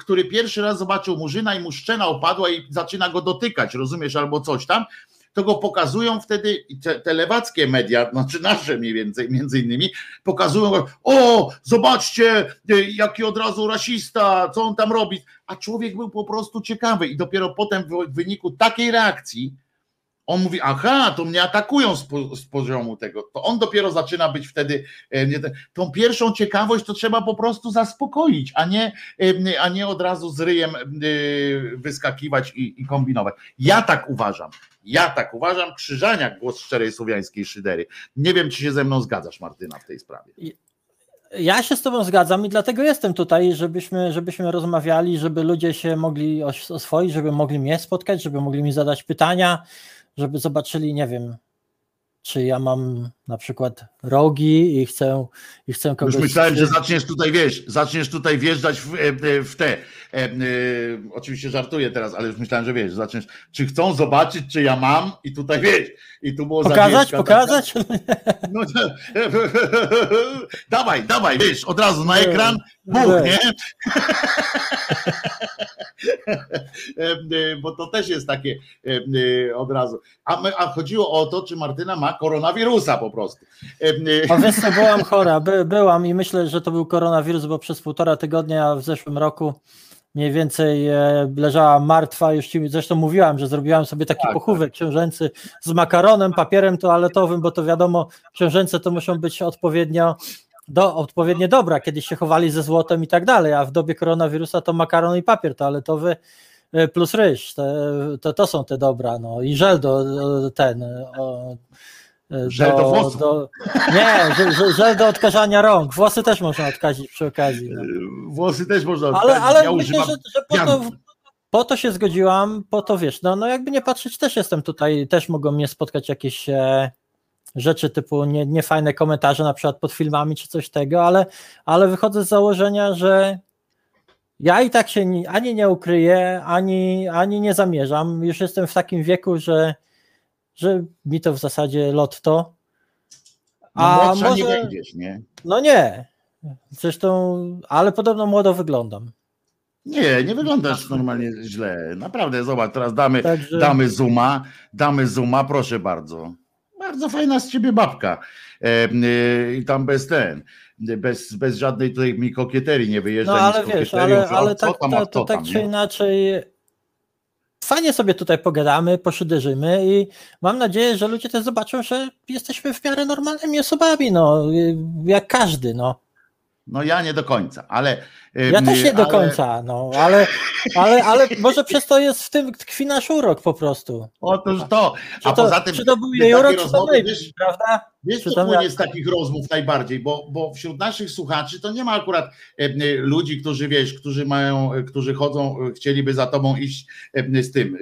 który pierwszy raz zobaczył murzyna i mu szczena opadła i zaczyna go dotykać, rozumiesz, albo coś tam, to go pokazują wtedy te, te lewackie media, [laughs] znaczy nasze mniej więcej, między innymi, pokazują go, o, zobaczcie, y, jaki od razu rasista, co on tam robi, a człowiek był po prostu ciekawy i dopiero potem w wyniku takiej reakcji, on mówi, aha, to mnie atakują z, po, z poziomu tego. To on dopiero zaczyna być wtedy. e, nie, Tą pierwszą ciekawość to trzeba po prostu zaspokoić, a nie, e, a nie od razu z ryjem e, wyskakiwać i, i kombinować. Ja tak uważam. Ja tak uważam. Krzyżaniak, głos szczerej słowiańskiej szydery. Nie wiem, czy się ze mną zgadzasz, Martyna, w tej sprawie. Ja się z Tobą zgadzam i dlatego jestem tutaj, żebyśmy, żebyśmy rozmawiali, żeby ludzie się mogli os- oswoić, żeby mogli mnie spotkać, żeby mogli mi zadać pytania, żeby zobaczyli, nie wiem, czy ja mam na przykład rogi i chcę, i chcę kogoś. Już myślałem, że zaczniesz tutaj, wiesz, zaczniesz tutaj wjeżdżać w, e, w te. e, e, Oczywiście żartuję teraz, ale już myślałem, że wiesz, zaczniesz, czy chcą zobaczyć, czy ja mam i tutaj wiesz, i tu było Pokazać, zawieszka pokazać? taka. No, [laughs] dawaj, dawaj, wiesz, od razu na ekran, buch, Weź. nie? [laughs] E, e, Bo to też jest takie e, e, od razu. A, my, a chodziło o to, czy Martyna ma koronawirusa po prostu. E, e, co, byłam chora, by, byłam i myślę, że to był koronawirus, bo przez półtora tygodnia w zeszłym roku mniej więcej e, leżałam martwa, już ci zresztą mówiłam, że zrobiłam sobie taki Tak, pochówek książęcy z makaronem, papierem toaletowym, bo to wiadomo, książęce to muszą być odpowiednio do, odpowiednie dobra, kiedyś się chowali ze złotem i tak dalej, a w dobie koronawirusa to makaron i papier toaletowy e, plus ryż, te, to, to są te dobra, no. I żel do, ten, o, Żel do włosów. nie, żel, żel- do odkażania rąk, włosy też można odkazić przy okazji. No. Włosy też można Ale, odkazić. ale ja myślę, że, że po, to, po to się zgodziłam, po to wiesz, no, no jakby nie patrzeć, też jestem tutaj, też mogą mnie spotkać jakieś e, rzeczy typu nie, niefajne komentarze na przykład pod filmami czy coś tego, ale, ale wychodzę z założenia, że ja i tak się ni- ani nie ukryję, ani, ani nie zamierzam. Już jestem w takim wieku, że, że mi to w zasadzie lotto. No, A nie może, będziesz, nie? no nie. Zresztą, ale podobno młodo wyglądam. Nie, nie wyglądasz normalnie źle. Naprawdę, zobacz, teraz damy, Także- damy zooma, damy zooma, proszę bardzo. Bardzo fajna z ciebie babka. E, e, I tam bez ten, bez, bez żadnej tutaj mi kokieterii nie wyjeżdża. No ale wiesz, ale, ale tak, to, to tak czy nie? inaczej fajnie sobie tutaj pogadamy, poszyderzymy i mam nadzieję, że ludzie też zobaczą, że jesteśmy w miarę normalnymi osobami, no, jak każdy, no. No ja nie do końca, ale. Ja też nie do ale- końca, no, ale, ale, ale może przez to jest w tym tkwi nasz urok po prostu. Otóż to. Czy A to, poza tym. czy to był jej urok, czy to rozmowy, wiesz, prawda? Wiesz, Czy co płynie z takich rozmów najbardziej, bo, bo wśród naszych słuchaczy to nie ma akurat ludzi, którzy wiesz, którzy mają, którzy chodzą, chcieliby za tobą iść z tym, e,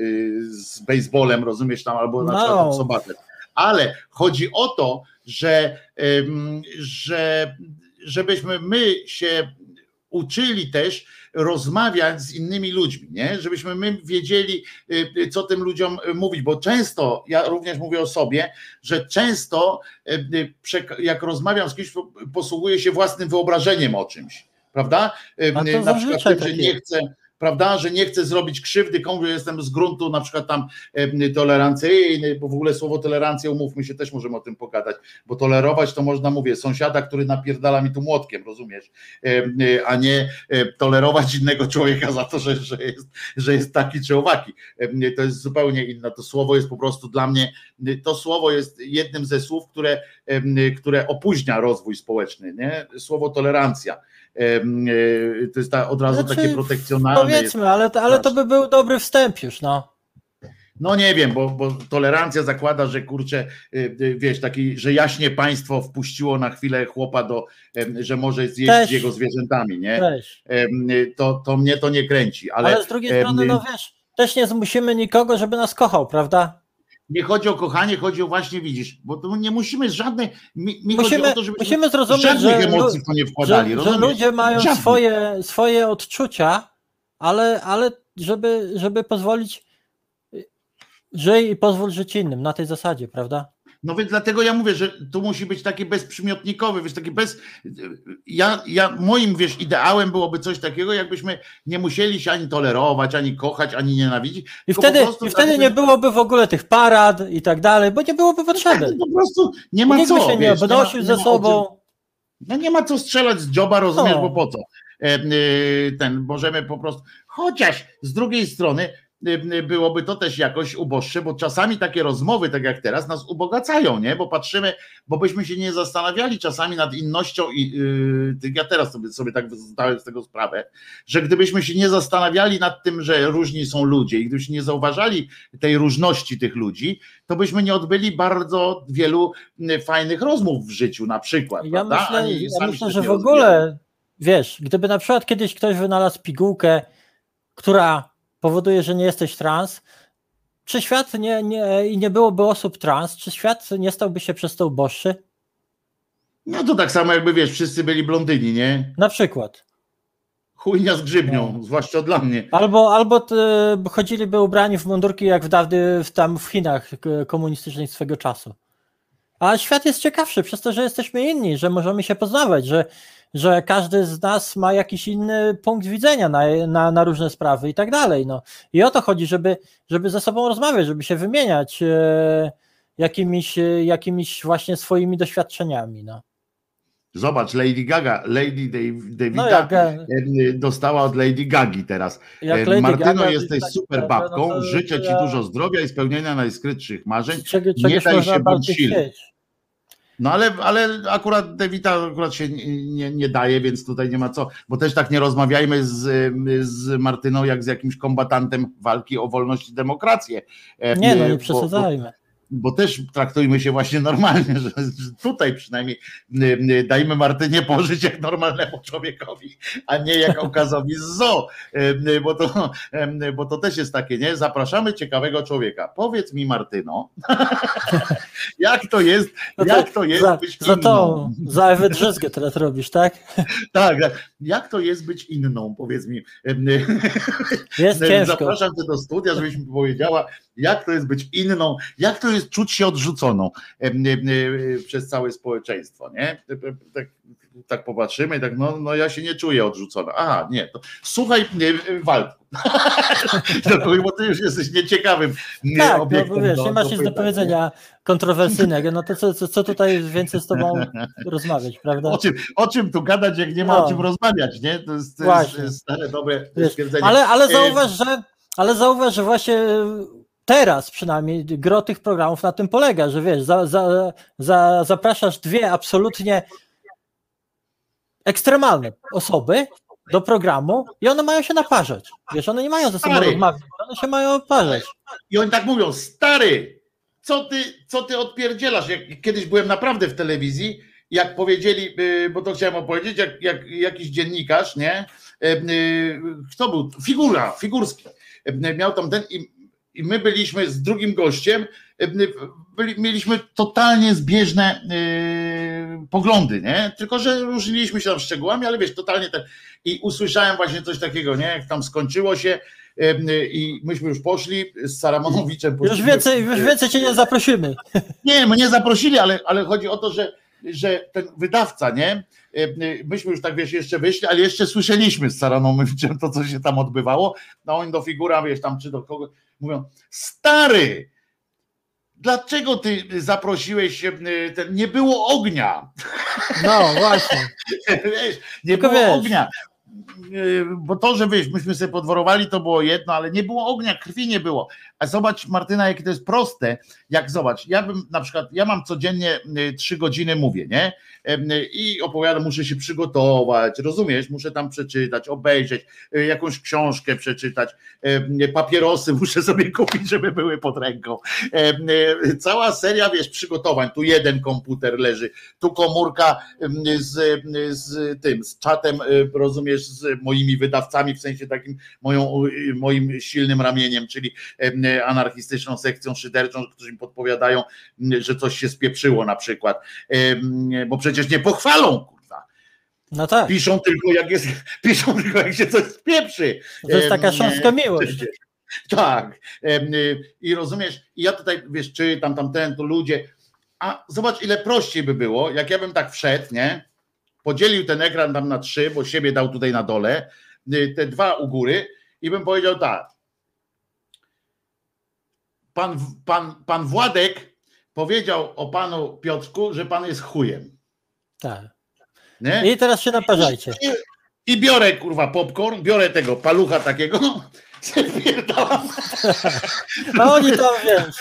z baseballem, rozumiesz tam, albo na No. przykład od sobatem. Ale chodzi o to, że, że żebyśmy my się uczyli też rozmawiać z innymi ludźmi, nie? Żebyśmy my wiedzieli, y, co tym ludziom y, mówić, bo często, ja również mówię o sobie, że często y, jak rozmawiam z kimś, po- posługuję się własnym wyobrażeniem o czymś, prawda? A to Na przykład tym, że tak nie chcę, prawda, że nie chcę zrobić krzywdy komuś, jestem z gruntu na przykład tam tolerancyjny, bo w ogóle słowo tolerancja, umówmy się, też możemy o tym pogadać, bo tolerować to można, mówię, sąsiada, który napierdala mi tu młotkiem, rozumiesz, y, a nie y, tolerować innego człowieka za to, że, że, jest, że jest taki czy owaki. To jest zupełnie inne. To słowo jest po prostu dla mnie, to słowo jest jednym ze słów, które, które opóźnia rozwój społeczny. Nie? Słowo tolerancja. Y, To jest ta, od razu Znaczy, takie protekcjonalne. jest. Powiedzmy, ale, ale to by był dobry wstęp już, no. No nie wiem, bo, bo tolerancja zakłada, że kurczę, y, y, wiesz, taki, że jaśnie państwo wpuściło na chwilę chłopa do, że może zjeść Też. jego zwierzętami, nie? Też. To, to mnie to nie kręci, ale, Ale, z drugiej strony, no wiesz, też nie zmusimy nikogo, żeby nas kochał, prawda? Nie chodzi o kochanie, chodzi o właśnie, widzisz, bo to nie musimy żadnej, mi, mi Musimy, to, musimy zrozumieć, żadnych że, emocji to nie że, wkładali, że rozumiesz? ludzie mają swoje, swoje odczucia, ale, ale żeby, żeby pozwolić, żyj i pozwól żyć innym na tej zasadzie, prawda? No więc dlatego ja mówię, że tu musi być taki bezprzymiotnikowy, wiesz, taki bez. Ja, ja moim wiesz, ideałem byłoby coś takiego, jakbyśmy nie musieli się ani tolerować, ani kochać, ani nienawidzić. I wtedy, i wtedy nie byłoby w ogóle tych parad i tak dalej, bo nie byłoby Tak, potrzeby. po prostu nie ma Nikt co. by się nie wiesz, obnosił ma- ze sobą. No nie ma co strzelać z dzioba, rozumiesz, No. bo po co? E, e, Ten, możemy po prostu. Chociaż z drugiej strony byłoby to też jakoś uboższe, bo czasami takie rozmowy, tak jak teraz, nas ubogacają, nie? Bo patrzymy, bo byśmy się nie zastanawiali czasami nad innością i yy, ja teraz sobie, sobie tak zdałem z tego sprawę, że gdybyśmy się nie zastanawiali nad tym, że różni są ludzie i gdybyśmy nie zauważali tej różności tych ludzi, to byśmy nie odbyli bardzo wielu y, fajnych rozmów w życiu na przykład. Ja prawda? myślę, Ani ja myślę że w ogóle, wiesz, gdyby na przykład kiedyś ktoś wynalazł pigułkę, która powoduje, że nie jesteś trans, czy świat nie, nie, i nie byłoby osób trans, czy świat nie stałby się przez to uboższy? No to tak samo jakby wiesz, wszyscy byli blondyni, nie? Na przykład. Chujnia z grzybnią, No. zwłaszcza dla mnie. Albo, albo chodziliby ubrani w mundurki jak w dawny, w, tam w Chinach komunistycznych swego czasu. A świat jest ciekawszy przez to, że jesteśmy inni, że możemy się poznawać, że, że każdy z nas ma jakiś inny punkt widzenia na, na, na różne sprawy i tak dalej. No. I o to chodzi, żeby, żeby ze sobą rozmawiać, żeby się wymieniać e, jakimiś, e, jakimiś właśnie swoimi doświadczeniami. No, Zobacz, Lady Gaga, Lady Dav- Davida no jak, e, e, dostała od Lady Gagi teraz. Lady Martyno, Gaga, jesteś tak, super babką, no to życzę Ci ja- dużo zdrowia i spełnienia najskrytszych marzeń. Czego, nie daj się bądź silny. chcieć. No ale, ale akurat Dewita akurat się nie, nie, daje, więc tutaj nie ma co, bo też tak nie rozmawiajmy z, z Martyną jak z jakimś kombatantem walki o wolność i demokrację. E, Nie no, bo- nie bo, przesadzajmy. Bo też traktujmy się właśnie normalnie, że, tutaj przynajmniej y, y, dajmy Martynie pożyć jak normalnemu człowiekowi, a nie jak [laughs] okazowi z zoo, Y, bo to, bo to też jest takie, nie? Zapraszamy ciekawego człowieka. Powiedz mi Martyno, [laughs] jak to jest, No jak to jest za, być za inną? za Ewę Drzezgę teraz robisz, [laughs] tak? Tak, jak to jest być inną, powiedz mi. Jest ciężko. Zapraszam cię do studia, żebyś mi powiedziała, jak to jest być inną, jak to jest czuć się odrzuconą przez całe społeczeństwo, nie? Tak, tak popatrzymy, tak, no, no ja się nie czuję odrzucona. Aha, nie, to słuchaj, e, Waldku, [laughs] bo ty już jesteś nieciekawym e, Tak, no, obiektem. bo wiesz, do- nie masz nic do powiedzenia kontrowersyjnego, no to co, co, co tutaj więcej z tobą [laughs] rozmawiać, prawda? O czym, o czym tu gadać, jak nie ma No. o czym rozmawiać, nie? To jest, to jest stare, dobre Wiesz, stwierdzenie. ale, ale E, zauważ, że ale zauważ, że właśnie teraz przynajmniej gro tych programów na tym polega, że wiesz, za, za, za, zapraszasz dwie absolutnie ekstremalne osoby do programu i one mają się naparzać. Wiesz, one nie mają ze sobą Stary. rozmawiać, one się mają naparzać. I oni tak mówią, stary, co ty, co ty odpierdzielasz? Jak, kiedyś byłem naprawdę w telewizji, jak powiedzieli, y, bo to chciałem opowiedzieć, jak, jak jakiś dziennikarz, nie? Y, y, Kto był? Figura, Figurski. Miał tam ten i, i my byliśmy z drugim gościem, y, byli, mieliśmy totalnie zbieżne y, poglądy, nie? Tylko, że różniliśmy się tam szczegółami, ale wiesz, totalnie ten. I usłyszałem właśnie coś takiego, nie? Jak tam skończyło się y, i myśmy już poszli z Saramonowiczem. Już więcej, już więcej cię nie zaprosimy. [laughs] nie, mnie zaprosili, ale, ale chodzi o to, że, że ten wydawca, nie? E, e, Myśmy już tak wiesz, jeszcze wyszli, ale jeszcze słyszeliśmy z Saranomiczem to, co się tam odbywało. No oni do figura, wiesz, tam czy do kogo mówią, stary, dlaczego ty zaprosiłeś e, ten, nie było ognia. No właśnie. [laughs] wiesz, nie Tylko było wiesz. ognia. Yy, Bo to, że wiesz, myśmy sobie podworowali, to było jedno, ale nie było ognia, krwi nie było. A zobacz, Martyna, jakie to jest proste. Jak zobacz, ja bym na przykład, ja mam codziennie y, trzy godziny mówię, nie? Y, I opowiadam, muszę się przygotować, rozumiesz? Muszę tam przeczytać, obejrzeć, y, jakąś książkę przeczytać, papierosy [laughs] muszę sobie kupić, żeby były pod ręką. Cała seria, wiesz, przygotowań. Tu jeden komputer leży, tu komórka z, z tym, z czatem, rozumiesz, z moimi wydawcami, w sensie takim moją, moim silnym ramieniem, czyli anarchistyczną sekcją szyderczą, którzy podpowiadają, m, że coś się spieprzyło na przykład, bo przecież nie pochwalą, kurwa. No tak. Piszą tylko jak jest, [laughs] piszą tylko jak się coś spieprzy. To jest taka szanska miłość. Tak. Y, I rozumiesz, i ja tutaj, wiesz, czytam tam ten, to ludzie, a zobacz ile prościej by było, jak ja bym tak wszedł, nie? Podzielił ten ekran tam na trzy, bo siebie dał tutaj na dole, y, te dwa u góry i bym powiedział tak. Pan, pan, pan Władek powiedział o panu Piotrku, że pan jest chujem. tak. Nie? I teraz się naparzajcie. I, I biorę kurwa popcorn, biorę tego palucha takiego, A oni tam wiesz.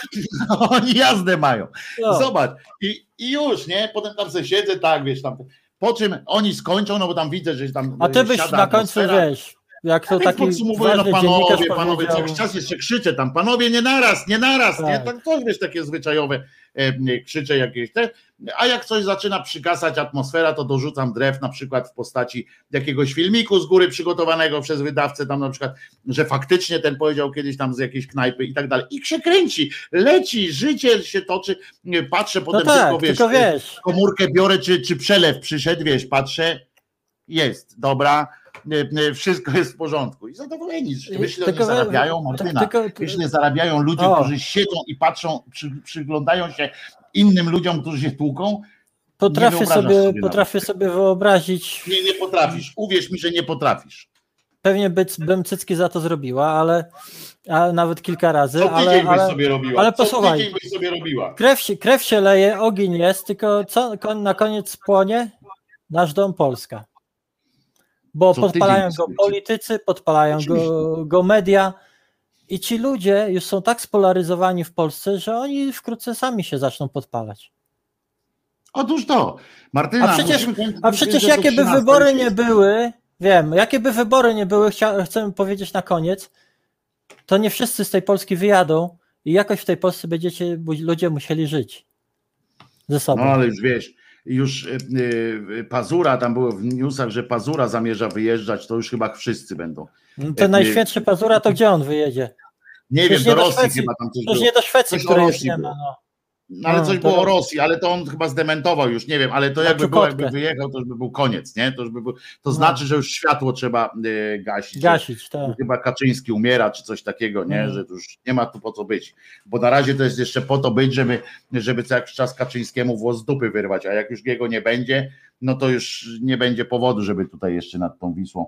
oni jazdę mają. No. Zobacz, i, i już, nie? Potem tam sobie siedzę, tak, wiesz, tam. Po czym oni skończą, no bo tam widzę, że tam. A ty byś na końcu wiesz, jak to Tak taki podsumowuję, no panowie, panowie, cały czas jeszcze krzyczę tam, panowie, nie naraz, nie naraz, nie? Tak. Tak to wiesz, takie zwyczajowe e, nie, krzyczę jakieś te. A jak coś zaczyna przygasać atmosfera, to dorzucam drew na przykład w postaci jakiegoś filmiku z góry przygotowanego przez wydawcę, tam na przykład, że faktycznie ten powiedział kiedyś tam z jakiejś knajpy i tak dalej. I się kręci, leci, życie się toczy, patrzę No potem tak, tylko, wiesz, tylko wiesz. komórkę biorę, czy, czy przelew przyszedł, wiesz, patrzę, jest, dobra, wszystko jest w porządku. I zadowoleni, myślę, że nie Tylko- zarabiają, Martyna, tylko- myślę, zarabiają ludzie, O. którzy siedzą i patrzą, przy, przyglądają się innym ludziom, którzy się tłuką. Potrafię sobie, sobie potrafię sobie wyobrazić, Nie, nie potrafisz, uwierz mi, że nie potrafisz. pewnie by, bym cycki za to zrobiła, ale, ale nawet kilka razy, Co tydzień ale, byś ale sobie robiła, ale posłuchaj. byś sobie robiła. krew, się, krew się leje, ogień jest, tylko co na koniec płonie? Nasz dom Polska. Bo Co podpalają go politycy, podpalają go, go media i ci ludzie już są tak spolaryzowani w Polsce, że oni wkrótce sami się zaczną podpalać. Otóż to, Martyna, A przecież- A przecież jakie by 13. wybory nie były, wiem, jakie by wybory nie były, chcia, chcę powiedzieć na koniec, to nie wszyscy z tej Polski wyjadą i jakoś w tej Polsce będziecie ludzie musieli żyć ze sobą. No ale już wiesz, już y, y, Pazura, tam było w newsach, że Pazura zamierza wyjeżdżać, to już chyba wszyscy będą. No Ten najświętszy Pazura, to gdzie on wyjedzie? Nie Przecież wiem, nie do do Rosji Szwecji. chyba tam coś Toż było. nie do Szwecji, Coś Rosji nie ma. No. No, ale coś było o. Rosji, ale to on chyba zdementował już, nie wiem, ale to jakby było, jakby wyjechał, to już by był koniec, nie? To, już by był, to No. znaczy, że już światło trzeba y, gasić. Gasić, tak. Chyba Kaczyński umiera, czy coś takiego, nie? Mhm. Że już nie ma tu po co być. Bo na razie to jest jeszcze po to być, żeby, żeby co jakiś czas Kaczyńskiemu włos z dupy wyrwać, a jak już jego nie będzie, no to już nie będzie powodu, żeby tutaj jeszcze nad tą Wisłą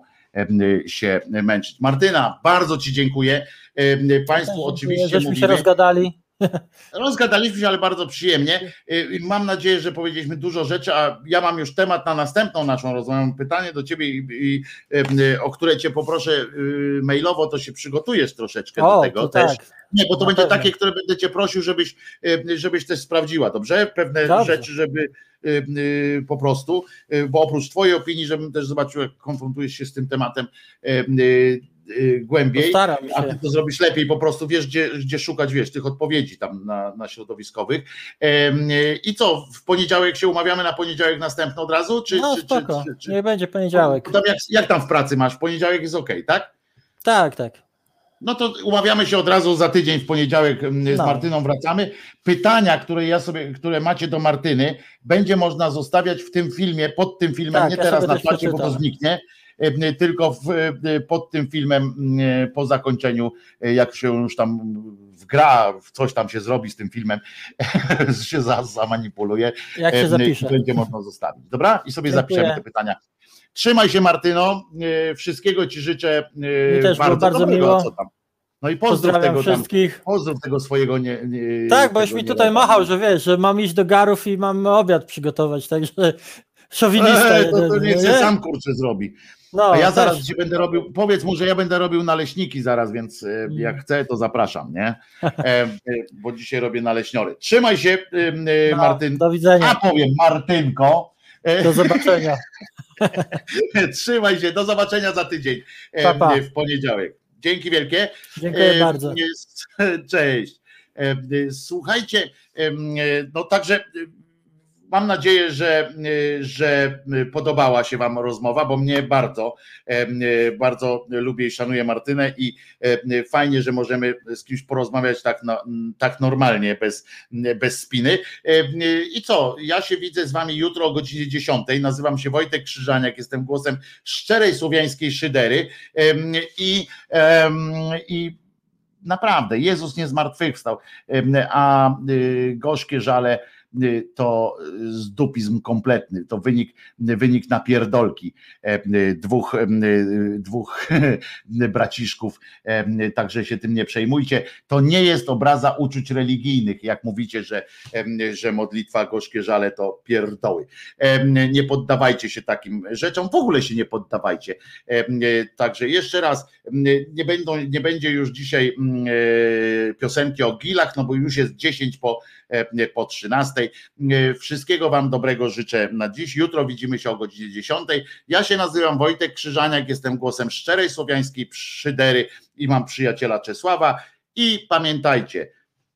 się męczyć. Martyna, bardzo Ci dziękuję. Państwu Dziękuję, oczywiście Żeśmy się mówimy, rozgadali. Rozgadaliśmy się, ale bardzo przyjemnie. Y, Mam nadzieję, że powiedzieliśmy dużo rzeczy, a ja mam już temat na następną naszą rozmowę. Pytanie do ciebie, y, o które cię poproszę y, mailowo, to się przygotujesz troszeczkę do O, tego to też. tak. Nie, bo to Na będzie takie, które będę cię prosił, żebyś, żebyś też sprawdziła, dobrze? Pewne Dobrze. rzeczy, żeby po prostu, bo oprócz twojej opinii, żebym też zobaczył, jak konfrontujesz się z tym tematem głębiej. Postaram A ty to zrobisz lepiej, po prostu wiesz, gdzie, gdzie szukać, wiesz, tych odpowiedzi tam na, na środowiskowych. E, I co, w poniedziałek się umawiamy na poniedziałek następny od razu? Czy, No czy, spoko, czy, czy, nie będzie poniedziałek. Tam jak, jak tam w pracy masz? W poniedziałek jest ok, tak? Tak, tak. No to umawiamy się od razu za tydzień w poniedziałek z No. Martyną wracamy. Pytania, które ja sobie, które macie do Martyny, będzie można zostawiać w tym filmie, pod tym filmem, Tak, nie ja teraz na czacie, bo to zniknie, tylko w, e, pod tym filmem e, po zakończeniu, e, jak się już tam wgra, coś tam się zrobi z tym filmem, [laughs] się za, zamanipuluje, Jak się e, zapisze. będzie można zostawić. Dobra? I sobie Dziękuję. zapiszemy te pytania. Trzymaj się Martyno, e, wszystkiego Ci życzę e, Mi też bardzo, bardzo dobrego, miło. co tam. No i pozdrów tego tam, wszystkich. pozdrów tego swojego nie, nie Tak, bo już mi nie- tutaj machał, że wiesz, że mam iść do garów i mam obiad przygotować, także [laughs] szowinista Eee, to, to nie? się sam kurczę zrobi. No, A ja też. zaraz ci będę robił, powiedz mu, że ja będę robił naleśniki zaraz, więc e, Mm. jak chce, to zapraszam, nie? E, e, bo dzisiaj robię naleśniory. Trzymaj się, No, Martyn. Do A widzenia, powiem, Martynko. Do zobaczenia. [laughs] Trzymaj się, do zobaczenia za tydzień Pa, pa. w poniedziałek. Dzięki wielkie. Dziękuję bardzo. [laughs] Cześć. Słuchajcie, no także mam nadzieję, że, że podobała się Wam rozmowa, bo mnie bardzo, e, bardzo lubię i szanuję Martynę i e, fajnie, że możemy z kimś porozmawiać tak, tak normalnie, bez, bez spiny. E, I co, ja się widzę z Wami jutro o godzinie 10. Nazywam się Wojtek Krzyżaniak, jestem głosem szczerej słowiańskiej szydery i, i naprawdę Jezus nie zmartwychwstał, a gorzkie żale to zdupizm kompletny, to wynik, wynik napierdolki em, dwóch, dwóch braciszków, em, także się tym nie przejmujcie. To nie jest obraza uczuć religijnych, jak mówicie, że, em, że modlitwa gorzkie żale to pierdoły. Nie poddawajcie się takim rzeczom, w ogóle się nie poddawajcie. Także jeszcze raz, nie, będą, nie będzie już dzisiaj mm, e, piosenki o gilach, no bo już jest 10 po, e, po 13. E, Wszystkiego Wam dobrego życzę na dziś. Jutro widzimy się o godzinie 10. Ja się nazywam Wojtek Krzyżaniak, jestem głosem szczerej słowiańskiej szydery i mam przyjaciela Czesława. I pamiętajcie,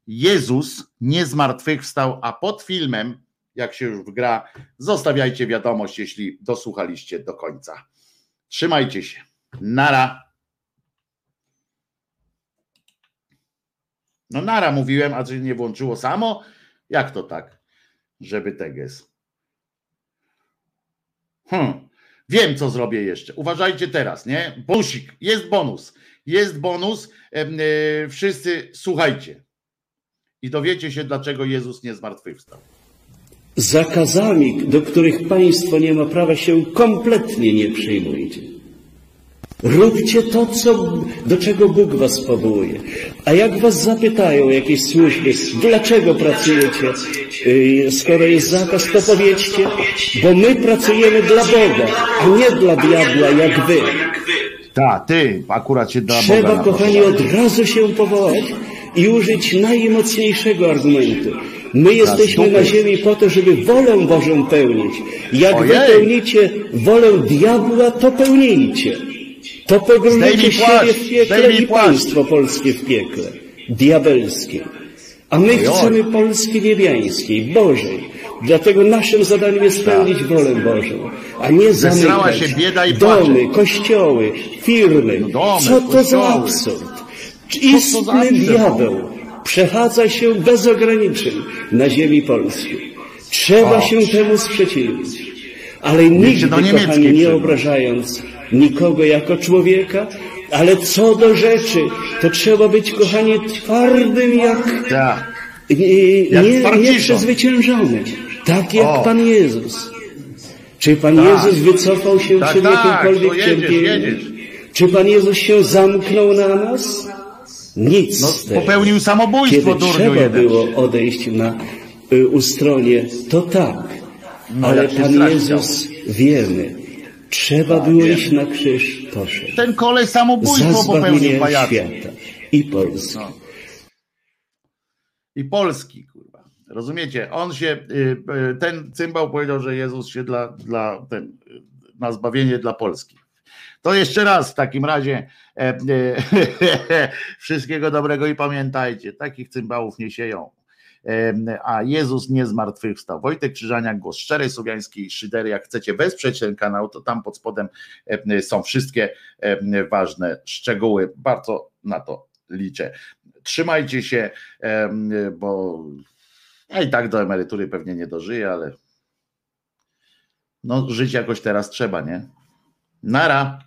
Jezus nie zmartwychwstał, a pod filmem, jak się już wgra, zostawiajcie wiadomość, jeśli dosłuchaliście do końca. Trzymajcie się. Nara. No nara mówiłem, a czy nie włączyło samo? Jak to tak? Żeby teges. Hmm. Wiem, co zrobię jeszcze. Uważajcie teraz, nie? Bonusik. Jest bonus. Jest bonus. E, Wszyscy słuchajcie. I dowiecie się, dlaczego Jezus nie zmartwychwstał. zakazami, do których państwo nie ma prawa się kompletnie nie przyjmujcie. Róbcie to, co, do czego Bóg was powołuje. A jak was zapytają jakieś służby, dlaczego pracujecie, yy, skoro jest zakaz, to powiedzcie, bo my pracujemy dla Boga, a nie dla diabła, jak wy. Ta, ty, akurat się da Trzeba, Boga kochani, od razu się powołać i użyć najmocniejszego argumentu. My jesteśmy na ziemi po to, żeby wolę Bożą pełnić. Jak wy pełnicie wolę diabła, to pełnijcie. To pogrążycie siebie w piekle i państwo polskie w piekle. Diabelskie. A my chcemy Polski niebiańskiej, Bożej. Dlatego naszym zadaniem jest pełnić wolę Bożą, a nie zamykać domy, kościoły, firmy. No Co to za absurd? Istny diabeł przechadza się bez ograniczeń na ziemi polskiej. Trzeba się temu sprzeciwić. Ale nigdy, kochani, nie obrażając nikogo jako człowieka, ale co do rzeczy, to trzeba być, kochani, twardym jak Tak. nie, Jak nie, twardziszą. nieprzezwyciężony. Tak jak O. Pan Jezus. Czy Pan Tak. Jezus wycofał się Tak, przed tak, jakimkolwiek cierpieniem? Czy Pan Jezus się zamknął na nas? Nic No, popełnił samobójstwo, Kiedy trzeba jeden. było odejść na y, ustronie, to tak. No, Ale Pan Jezus, wiemy, trzeba było iść na krzyż, poszedł. Ten kolej samobójstwo popełnił zbawienie pajacu. świata i Polski. No. I Polski, kurwa. Rozumiecie? On się, y, y, ten cymbał powiedział, że Jezus się dla, dla ten, na zbawienie dla Polski. To jeszcze raz w takim razie e, e, [laughs] wszystkiego dobrego i pamiętajcie, takich cymbałów nie sieją. A Jezus nie zmartwychwstał. Wojtek Krzyżaniak, głos szczerej słowiańskiej szydery. Jak chcecie wesprzeć ten kanał, to tam pod spodem są wszystkie ważne szczegóły. Bardzo na to liczę. Trzymajcie się, bo ja i tak do emerytury pewnie nie dożyję, ale no żyć jakoś teraz trzeba, nie? Nara.